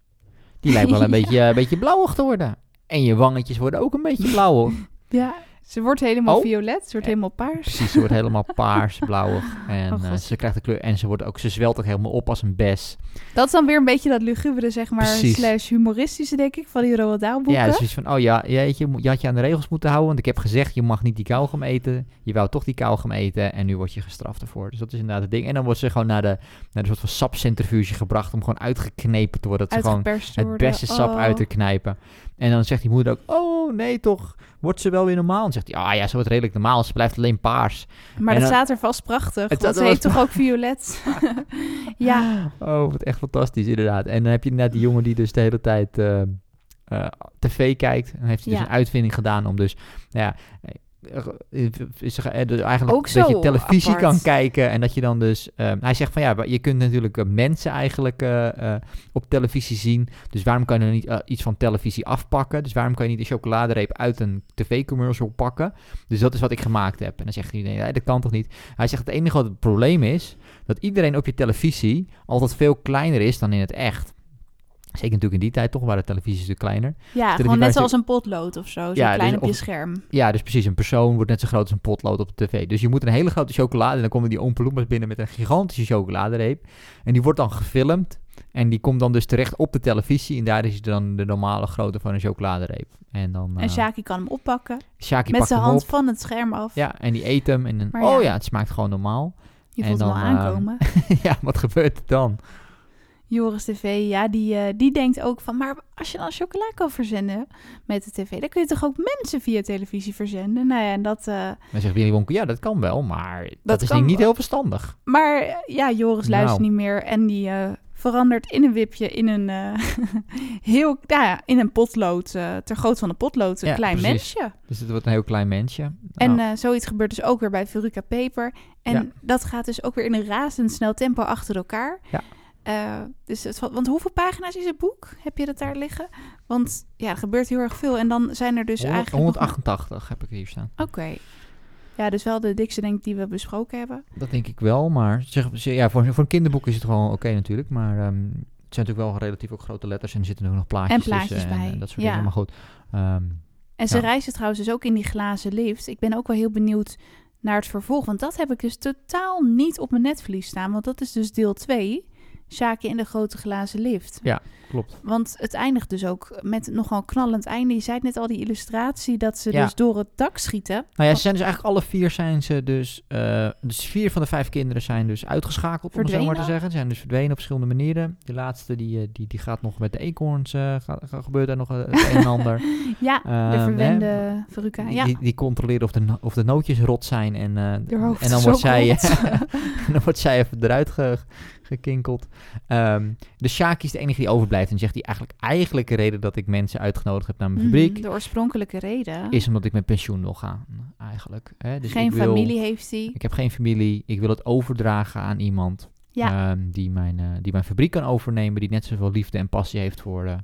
Die lijkt wel een, Ja. beetje, een beetje blauwig te worden. En je wangetjes worden ook een beetje blauw, hoor. Ze wordt helemaal Oh. violet. Ze wordt helemaal paars. Precies, ze wordt helemaal paars, blauwig. En Oh, eh, ze krijgt de kleur en ze, wordt ook, ze zwelt ook helemaal op als een bes. Dat is dan weer een beetje dat lugubere, zeg maar, Precies. slash humoristische, denk ik, van die Roald Dahl boeken. Ja, zoiets van, oh ja, jeetje, je had je aan de regels moeten houden. Want ik heb gezegd, je mag niet die kauwgom eten. Je wou toch die kauwgom eten en nu word je gestraft ervoor. Dus dat is inderdaad het ding. En dan wordt ze gewoon naar de, naar de soort van sapcentrifuge gebracht om gewoon uitgeknepen te worden. Dat ze gewoon het beste sap Oh. uit te knijpen. En dan zegt die moeder ook, oh nee toch, wordt ze wel weer normaal? Zegt hij, ah ja, ze wordt redelijk normaal, ze blijft alleen paars. Maar En dat dan- staat er vast prachtig, Het want ze heeft toch ook violet? ja, Oh, wat echt fantastisch, inderdaad. En dan heb je inderdaad die jongen die dus de hele tijd eh, eh, tv kijkt. En heeft hij dus Ja. een uitvinding gedaan om dus, nou ja... eh, Is er, eh, eigenlijk Ook dat je televisie apart. kan kijken en dat je dan dus... eh, hij zegt van ja, je kunt natuurlijk eh, mensen eigenlijk eh, eh, op televisie zien. Dus waarom kan je dan niet eh, iets van televisie afpakken? Dus waarom kan je niet de chocoladereep uit een tv-commercial pakken? Dus dat is wat ik gemaakt heb. En dan zegt hij, nee, dat kan toch niet? Hij zegt, het enige wat het probleem is, dat iedereen op je televisie altijd veel kleiner is dan in het echt. Zeker natuurlijk in die tijd toch, waren de televisies natuurlijk kleiner. ja gewoon net zoals een potlood of zo, zo Ja, klein dus op je scherm. Ja, dus precies, een persoon wordt net zo groot als een potlood op de tv. Dus je moet een hele grote chocolade, en dan komen die Oompa Loompas binnen met een gigantische chocoladereep. En die wordt dan gefilmd. En die komt dan dus terecht op de televisie. En daar is dan de normale grootte van een chocoladereep. En dan... En eh, Shaki kan hem oppakken. Shaki met zijn hem hand op. van het scherm af. Ja, en die eet hem. En dan, oh ja. het smaakt gewoon normaal. Je en voelt hem dan, ehm, aankomen. ja, wat gebeurt er dan? Joris TV, ja, die, eh, die denkt ook van... Maar als je dan chocola kan verzenden met de tv... dan kun je toch ook mensen via televisie verzenden? Nou ja, en dat... eh, Dan zegt Willy Wonka, ja, dat kan wel, maar dat, Dat is niet heel verstandig. Maar eh, ja, Joris luistert Nou. niet meer en die verandert in een wipje in een heel, nou ja, in een potlood, ter grootte van een potlood, een Ja, klein precies. mensje. Dus het wordt een heel klein mensje. En Nou, zoiets gebeurt dus ook weer bij Veruca Paper. En Ja. dat gaat dus ook weer in een razendsnel tempo achter elkaar. Ja. Eh, dus het, want hoeveel pagina's is het boek? Heb je dat daar liggen? Want ja, er gebeurt heel erg veel. En dan zijn er dus 100 eigenlijk... nog maar- 188 heb ik hier staan. Oké. Ja, dus wel de dikste denk ik die we besproken hebben. Dat denk ik wel, maar zeg, ze- ja, voor, voor een kinderboek is het gewoon oké natuurlijk. Maar ehm, het zijn natuurlijk wel relatief ook grote letters en er zitten ook nog plaatjes, En plaatjes en, bij, eh, dat soort ja. dingen. Maar goed, ehm, En ze Ja. reizen trouwens dus ook in die glazen lift. Ik ben ook wel heel benieuwd naar het vervolg. Want dat heb ik dus totaal niet op mijn netvlies staan. Want dat is dus deel 2. Sjaakje in de grote glazen lift. klopt. Want het eindigt dus ook met nogal een knallend einde. Je zei het net al, die illustratie dat ze Ja. dus door het dak schieten. Nou ja, ze zijn dus eigenlijk alle vier zijn ze dus... eh, dus vier van de vijf kinderen zijn dus uitgeschakeld, om het zo maar te zeggen. Ze zijn dus verdwenen op verschillende manieren. De laatste, die, eh, die, die gaat nog met de eekhoorns... eh gaat, gaat- gebeurt daar nog het een en ander. Ja, de Ehm, verwende hè, Veruca. Ja, die, die controleren of de, of de nootjes rot zijn. En, en dan wordt zij, en dan wordt zij even eruit ge- gekinkeld. Ehm de Shaki is de enige die overblijft. En zegt hij eigenlijk, eigenlijk de reden dat ik mensen uitgenodigd heb naar mijn Mhm, fabriek... de oorspronkelijke reden. is omdat ik met pensioen wil gaan, eigenlijk. Hè? Dus Geen ik wil- familie heeft hij. Ik heb geen familie. Ik wil het overdragen aan iemand Ja, ehm, die, mijn, eh, die mijn fabriek kan overnemen. Die net zoveel liefde en passie heeft voor, eh,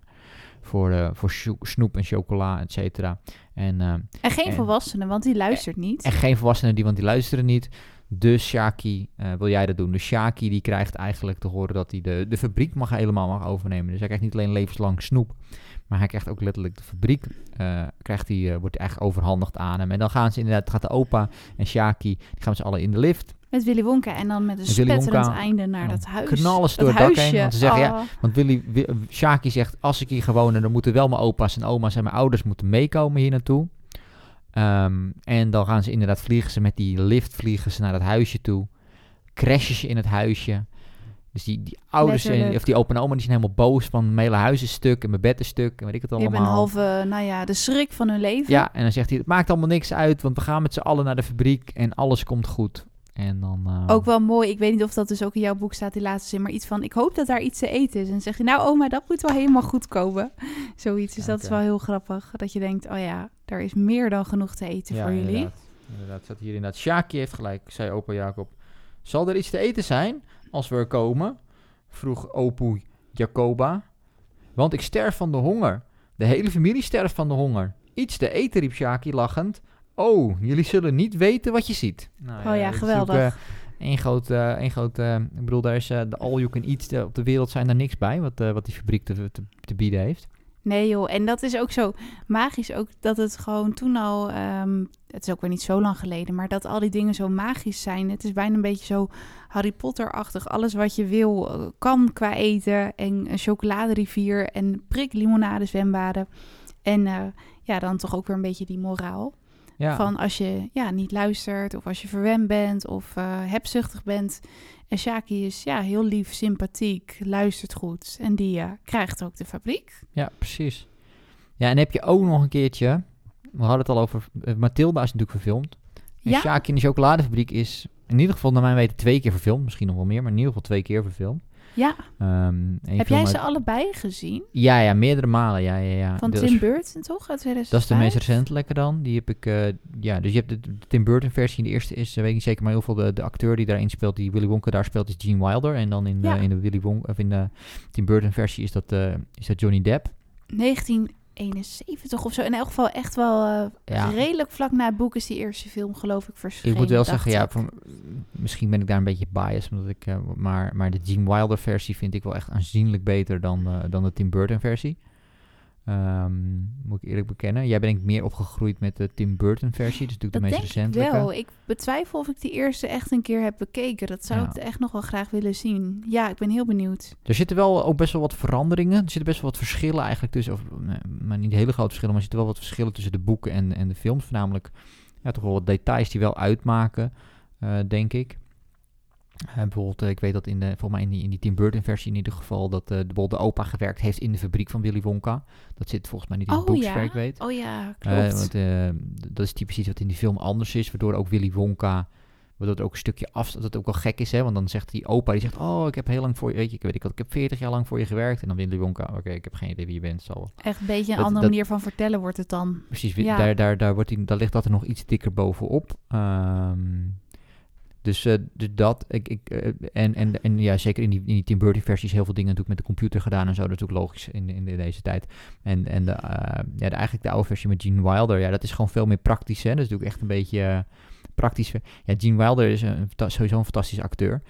voor, eh, voor snoep en chocola, et cetera. En, ehm, en geen en- volwassenen, want die luistert niet. en geen volwassenen, die, want die luisteren niet. Dus Shaki, eh, wil jij dat doen? Dus Shaki die krijgt eigenlijk te horen dat hij de, de fabriek mag helemaal mag overnemen. Dus hij krijgt niet alleen levenslang snoep, maar hij krijgt ook letterlijk de fabriek. eh, krijgt hij, eh, wordt eigenlijk overhandigd aan hem. En dan gaan ze inderdaad, gaat de opa en Shaki, die gaan met z'n allen in de lift. Met Willy Wonka en dan met een Met Willy spetterend Wonka. einde naar dat huis. knallen ze dat door het dak heen, want ze zeggen, ja, Oh. Want Willy, Wi- Shaki zegt, als ik hier ga wonen, dan moeten wel mijn opa's en oma's en mijn ouders moeten meekomen hier naartoe. Ehm, en dan gaan ze inderdaad, vliegen ze met die lift, vliegen ze naar het huisje toe. Crashen ze in het huisje. Dus die, die ouders, en, of die opa en oma, die zijn helemaal boos van mijn hele huis is stuk en mijn bed is stuk en weet ik het allemaal. hebben een halve, nou ja, de schrik van hun leven. Ja, en dan zegt hij, het maakt allemaal niks uit, want we gaan met z'n allen naar de fabriek en alles komt goed. En dan... eh, Ook wel mooi. Ik weet niet of dat dus ook in jouw boek staat, die laatste zin. Maar iets van, ik hoop dat daar iets te eten is. En dan zeg je, nou oma, dat moet wel helemaal goed komen. Zoiets. Dus dat is wel heel grappig. Dat je denkt, oh ja, er is meer dan genoeg te eten voor jullie. Inderdaad, inderdaad staat hier inderdaad. Shaki heeft gelijk, zei opa Jacob. Zal er iets te eten zijn als we er komen? Vroeg opoe Jacoba. Want ik sterf van de honger. De hele familie sterft van de honger. Iets te eten, riep Shaki lachend. Oh, jullie zullen niet weten wat je ziet. Nou, Oh ja, is geweldig. eh, Één groot, eh, één groot eh, ik bedoel, daar is eh, de all you can eat eh, op de wereld zijn daar niks bij, wat, eh, wat die fabriek te, te, te bieden heeft. Nee joh, en dat is ook zo magisch ook dat het gewoon toen al, ehm, het is ook weer niet zo lang geleden, maar dat al die dingen zo magisch zijn. Het is bijna een beetje zo Harry Potter-achtig. Alles wat je wil eh, kan qua eten en een chocoladerivier en prik limonade zwembaden. En eh, ja, dan toch ook weer een beetje die moraal. Ja, Van als je ja, niet luistert of als je verwend bent of eh hebzuchtig bent. En Shaki is ja, heel lief, sympathiek, luistert goed. En die eh, krijgt ook de fabriek. Ja, precies. Ja, en heb je ook nog een keertje... We hadden het al over... eh, Mathilda is natuurlijk verfilmd. En Ja. Sjaak in de chocoladefabriek is in ieder geval naar mijn weten twee keer verfilmd. Misschien nog wel meer, maar in ieder geval twee keer verfilmd. Ja, Ehm, heb jij ze uit- allebei gezien? Ja, ja, meerdere malen. Ja, ja, ja. Van Tim Burton, toch? Uit 2005? Dat is de meest recentelijke dan. Die heb ik... eh, ja, dus je hebt de, de Tim Burton versie. De eerste is, eh, weet ik niet zeker, maar heel veel de, de acteur die daarin speelt, die Willy Wonka daar speelt, is Gene Wilder. En dan in, Ja. eh, in de Willy Wonka, of in de Tim Burton versie is dat, is dat Johnny Depp. 1971 of zo. In elk geval echt wel eh, Ja. redelijk vlak na het boek is die eerste film, geloof ik, verschenen. Ik moet wel zeggen, ja, van, misschien ben ik daar een beetje biased, omdat ik, eh, maar, maar de Gene Wilder versie vind ik wel echt aanzienlijk beter dan, eh, dan de Tim Burton versie. Ehm, moet ik eerlijk bekennen. Jij bent meer opgegroeid met de Tim Burton versie. Dus natuurlijk Dat de meest ik recentelijke. wel. Ik betwijfel of ik die eerste echt een keer heb bekeken. Dat zou Ja. ik echt nog wel graag willen zien. Ja, ik ben heel benieuwd. Er zitten wel ook best wel wat veranderingen. Er zitten best wel wat verschillen eigenlijk tussen. Of, maar niet hele grote verschillen. Maar er zitten wel wat verschillen tussen de boeken en, en de films. Voornamelijk ja, toch wel wat details die wel uitmaken, eh, denk ik. Eh, bijvoorbeeld, eh, ik weet dat in de, volgens mij in die, in die Tim Burton versie in ieder geval, dat eh, de, de opa gewerkt heeft in de fabriek van Willy Wonka. Dat zit volgens mij niet in het Oh boek, ja? ik weet. Oh ja, klopt. want, dat is typisch iets wat in die film anders is, waardoor ook Willy Wonka, waardoor het ook een stukje af, dat het ook wel gek is, hè? Want dan zegt die opa, die zegt, oh, ik heb heel lang voor je, weet je, ik weet ik heb 40 jaar lang voor je gewerkt. En dan Willy Wonka, oké, ik heb geen idee wie je bent, zal wel. Echt een beetje een dat- andere dat- manier van vertellen wordt het dan. Precies, Ja. daar, daar, daar, wordt die, daar ligt dat er nog iets dikker bovenop. Ehm, dus, eh, dus dat, ik, ik, eh, en, en, en ja, zeker in die, in die Tim Burton versies heel veel dingen natuurlijk met de computer gedaan en zo. Dat is natuurlijk logisch in, in, deze tijd. En, en de, eh, ja, de, eigenlijk de oude versie met Gene Wilder, ja, dat is gewoon veel meer praktisch. Hè? Dat is natuurlijk echt een beetje praktisch. Ja, Gene Wilder is een, sowieso een fantastische acteur.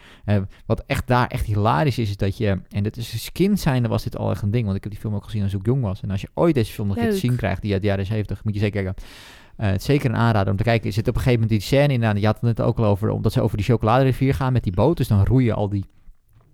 Wat echt daar echt hilarisch is, is dat je, en dat is als kind zijnde was dit al echt een ding, want ik heb die film ook gezien als ik jong was. En als je ooit deze film nog een keer te Leuk. zien krijgt, die uit de jaren 70, moet je zeker kijken. Eh, het is zeker een aanrader om te kijken. Er zit op een gegeven moment die scène in. aan. Je had het net ook al over, omdat ze over die chocoladerivier gaan met die boot. Dus dan roeien al die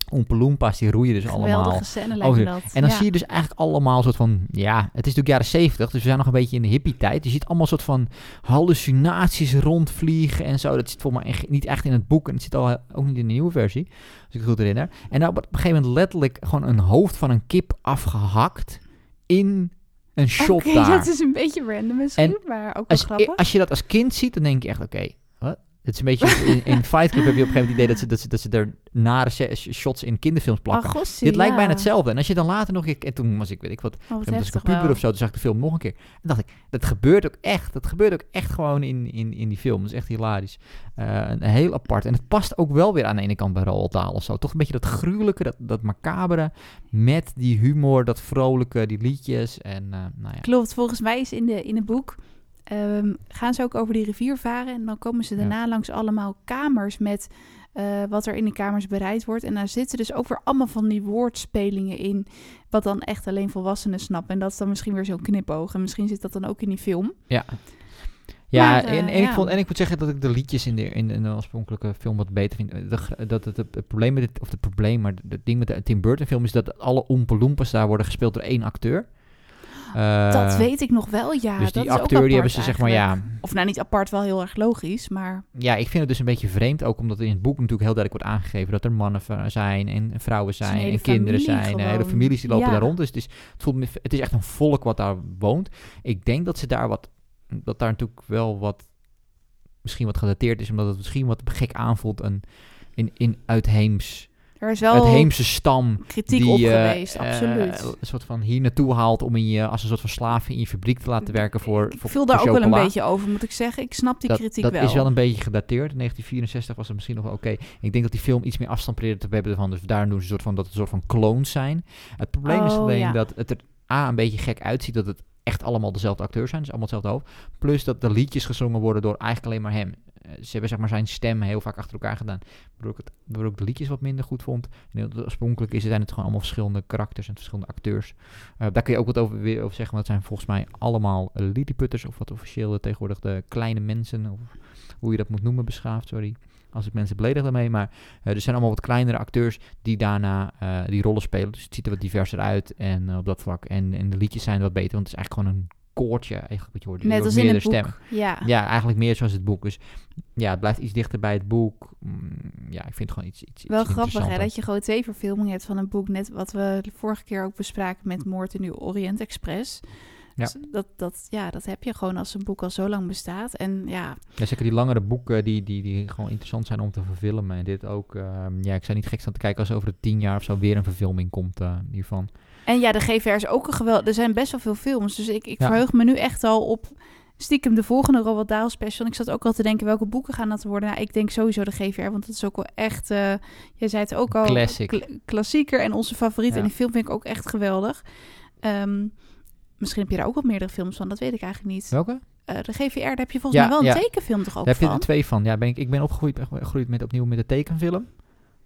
Oompa Loompas, die roeien dus allemaal. Geweldige scène lijkt me Oh, dat. En dan ja. zie je dus eigenlijk allemaal soort van, ja, het is natuurlijk jaren 70, dus we zijn nog een beetje in de hippie tijd. Je ziet allemaal soort van hallucinaties rondvliegen en zo. Dat zit volgens mij echt- niet echt in het boek en het zit al, ook niet in de nieuwe versie, als ik het goed herinner. En dan op een gegeven moment letterlijk gewoon een hoofd van een kip afgehakt in een shot Oké, daar. dat is een beetje random misschien, maar ook wel Als, grappig. als je dat als kind ziet, dan denk je echt, oké, wat? Het is een beetje, in, in Fight Club heb je op een gegeven moment het idee dat ze, dat ze, dat ze er nare shots in kinderfilms plakken. Oh, Dit lijkt ja. bijna hetzelfde. En als je dan later nog... een keer- En toen was ik, weet ik wat, Oh, wat was ik een puber of zo. Toen zag ik de film nog een keer. En dacht ik, dat gebeurt ook echt. Dat gebeurt ook echt gewoon in, in, in die film. Dat is echt hilarisch. Eh, een heel apart. En het past ook wel weer aan de ene kant bij Roald Dahl of zo. Toch een beetje dat gruwelijke, dat, dat macabere. Met die humor, dat vrolijke, die liedjes. En eh, nou ja. Klopt, volgens mij is in, de, in het boek... ehm, gaan ze ook over die rivier varen... en dan komen ze Ja. daarna langs allemaal kamers... met eh, wat er in die kamers bereid wordt. En daar zitten dus ook weer allemaal van die woordspelingen in... wat dan echt alleen volwassenen snappen. En dat is dan misschien weer zo'n knipoog. En misschien zit dat dan ook in die film. Ja. Ja, Maar, eh, en, en, ik vond, en ik moet zeggen dat ik de liedjes in de, in, in de oorspronkelijke film wat beter vind. De, gr- dat het, het, probleem met of het probleem, maar het ding met de Tim Burton film is dat alle Oompa Loompas daar worden gespeeld door één acteur. Eh, dat weet ik nog wel, ja. dus dat die is ook acteur die hebben ze zeg maar ja. Of nou niet apart, wel heel erg logisch, maar... ja, ik vind het dus een beetje vreemd ook omdat in het boek natuurlijk heel duidelijk wordt aangegeven dat er mannen zijn en vrouwen zijn en kinderen zijn, en hele gewoon. families die lopen Ja. daar rond. Dus het is, het, voelt het is echt een volk wat daar woont. Ik denk dat ze daar wat, dat daar natuurlijk wel wat, misschien wat gedateerd is, omdat het misschien wat gek aanvoelt een, in, in uitheems, Er is wel uitheemse stam kritiek die op eh, geweest, eh, absoluut. een soort van hier naartoe haalt om in je, als een soort van slaaf in je fabriek te laten werken voor, ik voor viel daar ook wel een beetje over, moet ik zeggen. Ik snap die dat, kritiek dat wel. is wel een beetje gedateerd. In 1964 was het misschien nog wel oké. Ik denk dat die film iets meer afstand probeerde te hebben van. Dus daar doen ze een soort van dat het een soort van clones zijn. Het probleem is Oh, alleen ja. dat het er A een beetje gek uitziet dat het echt allemaal dezelfde acteurs zijn. Dus allemaal hetzelfde hoofd. Plus dat de liedjes gezongen worden door eigenlijk alleen maar hem. Eh, Ze hebben zeg maar zijn stem heel vaak achter elkaar gedaan. Waardoor ik, het, waardoor ik de liedjes wat minder goed vond. En oorspronkelijk is het, zijn het gewoon allemaal verschillende karakters en verschillende acteurs. Eh, daar kun je ook wat over, weer over zeggen. Want zijn volgens mij allemaal lilliputters. Of wat officieel tegenwoordig de kleine mensen. Of hoe je dat moet noemen, beschaafd, sorry. Als ik mensen beledig daarmee. Maar eh, er zijn allemaal wat kleinere acteurs die daarna eh, die rollen spelen. Dus het ziet er wat diverser uit en, eh, op dat vlak. En, en de liedjes zijn wat beter, want het is eigenlijk gewoon een koortje eigenlijk wat je hoort. Net als in het. Ja. Ja, eigenlijk meer zoals het boek. Dus ja, het blijft iets dichter bij het boek. Mm, ja, ik vind het gewoon iets, iets, iets Wel grappig hè, dat je gewoon twee verfilmingen hebt van een boek. Net wat we de vorige keer ook bespraken met Moord in de Orient Express. Ja. Dus dat, dat, ja, dat heb je gewoon als een boek al zo lang bestaat. En ja, Ja, zeker die langere boeken die, die, die gewoon interessant zijn om te verfilmen. En dit ook. ehm, ja, ik zou niet gek staan te kijken als over de tien jaar of zo weer een verfilming komt eh, hiervan. En ja, de GVR is ook een geweld. Er zijn best wel veel films. Dus ik, ik Ja. verheug me nu echt al op stiekem de volgende Roald Dahl special. En ik zat ook al te denken, welke boeken gaan dat worden? Nou, ik denk sowieso de GVR, want dat is ook wel echt... eh jij zei het ook al. Classic. kla- klassieker en onze favoriet. Ja. En die film vind ik ook echt geweldig. Ehm, misschien heb je daar ook wel meerdere films van. Dat weet ik eigenlijk niet. Welke? Eh, de GVR, daar heb je volgens Ja, mij wel een tekenfilm toch ook Daar heb je van? er twee van. Ja, ben ik, ik ben opgegroeid, opgegroeid met, opnieuw met de tekenfilm.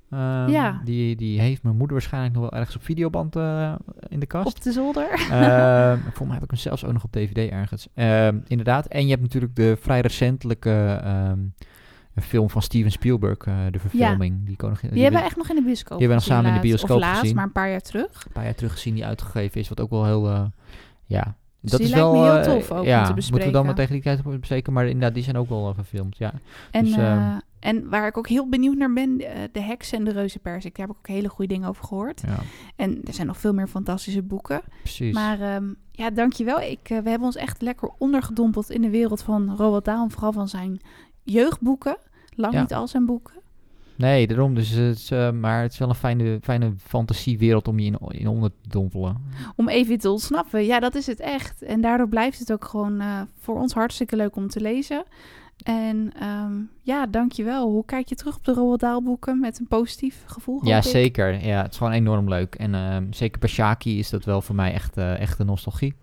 Ehm, Ja. Die, die heeft mijn moeder waarschijnlijk nog wel ergens op videoband eh, in de kast. Op de zolder. Ehm, volgens mij heb ik hem zelfs ook nog op DVD ergens. Ehm, inderdaad. En je hebt natuurlijk de vrij recentelijke film van Steven Spielberg, eh, de verfilming. Die, kon nog, Die hebben we echt nog in de bioscoop die hebben we nog samen in de bioscoop Of laatst, gezien. maar een paar jaar terug. een paar jaar terug gezien die uitgegeven is. Wat ook wel heel... ja, Dus dat die is lijkt wel... me heel eh, tof ook om ja, te moeten we dan maar bespreken. tegen die tijd bespreken. Maar inderdaad, die zijn ook wel eh, verfilmd, ja. En, Dus, eh, ehm, en waar ik ook heel benieuwd naar ben, eh, de heks en de reuzenpersik. Daar heb ik ook hele goede dingen over gehoord. ja En er zijn nog veel meer fantastische boeken. precies. Maar ehm, ja, dankjewel. Ik, eh, we hebben ons echt lekker ondergedompeld in de wereld van Roald Dahl. Vooral van zijn jeugdboeken. Lang Ja. niet al zijn boeken. Nee, daarom. Dus het is, eh, maar het is wel een fijne, fijne fantasiewereld om je in, in onder te dompelen. Om even te ontsnappen. Ja, dat is het echt. En daardoor blijft het ook gewoon eh, voor ons hartstikke leuk om te lezen. En ehm, ja, dankjewel. Hoe kijk je terug op de Roald Dahl boeken met een positief gevoel? Ja, zeker. Ja, het is gewoon enorm leuk. En ehm, zeker bij Shaki is dat wel voor mij echt, eh, echt een nostalgie.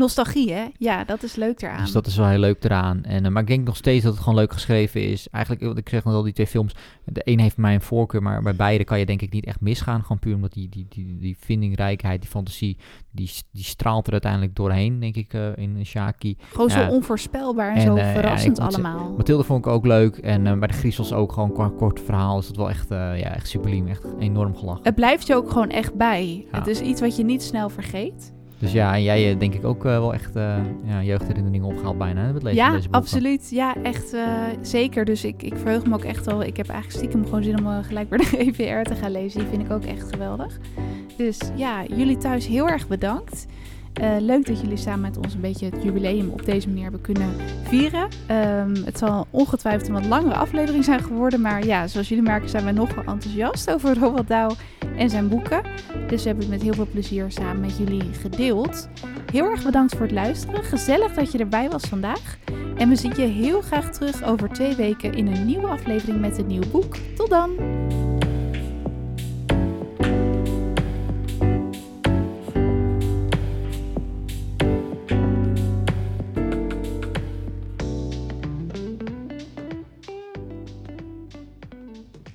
Nostalgie, hè? Ja, dat is leuk eraan. Dus dat is wel heel leuk eraan. En, eh, maar ik denk nog steeds dat het gewoon leuk geschreven is. Eigenlijk, wat ik zeg nog al, die twee films. De een heeft mij een voorkeur, maar bij beide kan je denk ik niet echt misgaan. Gewoon puur omdat die, die, die, die vindingrijkheid, die fantasie, die, die straalt er uiteindelijk doorheen, denk ik, eh, in Shaki. Gewoon Ja. zo onvoorspelbaar en, En, zo eh, ja, verrassend allemaal. Mathilde vond ik ook leuk. En bij de Griezels ook gewoon qua kort verhaal is dat wel echt, ja, echt subliem. Echt enorm gelachen. Het blijft je ook gewoon echt bij. Ja. Het is iets wat je niet snel vergeet. Dus ja, en jij eh, denk ik ook eh, wel echt eh ja, jeugdherinneringen opgehaald bijna. met het lezen Ja, deze boeken. absoluut. Ja, echt zeker. Dus ik, ik verheug me ook echt wel. Ik heb eigenlijk stiekem gewoon zin om gelijk weer de EVR te gaan lezen. Die vind ik ook echt geweldig. Dus ja, jullie thuis heel erg bedankt. Eh, leuk dat jullie samen met ons een beetje het jubileum op deze manier hebben kunnen vieren. Ehm, het zal ongetwijfeld een wat langere aflevering zijn geworden. Maar ja, zoals jullie merken zijn wij nogal enthousiast over Roald Dahl en zijn boeken. Dus we hebben het met heel veel plezier samen met jullie gedeeld. Heel erg bedankt voor het luisteren. Gezellig dat je erbij was vandaag. En we zien je heel graag terug over twee weken in een nieuwe aflevering met een nieuw boek. Tot dan!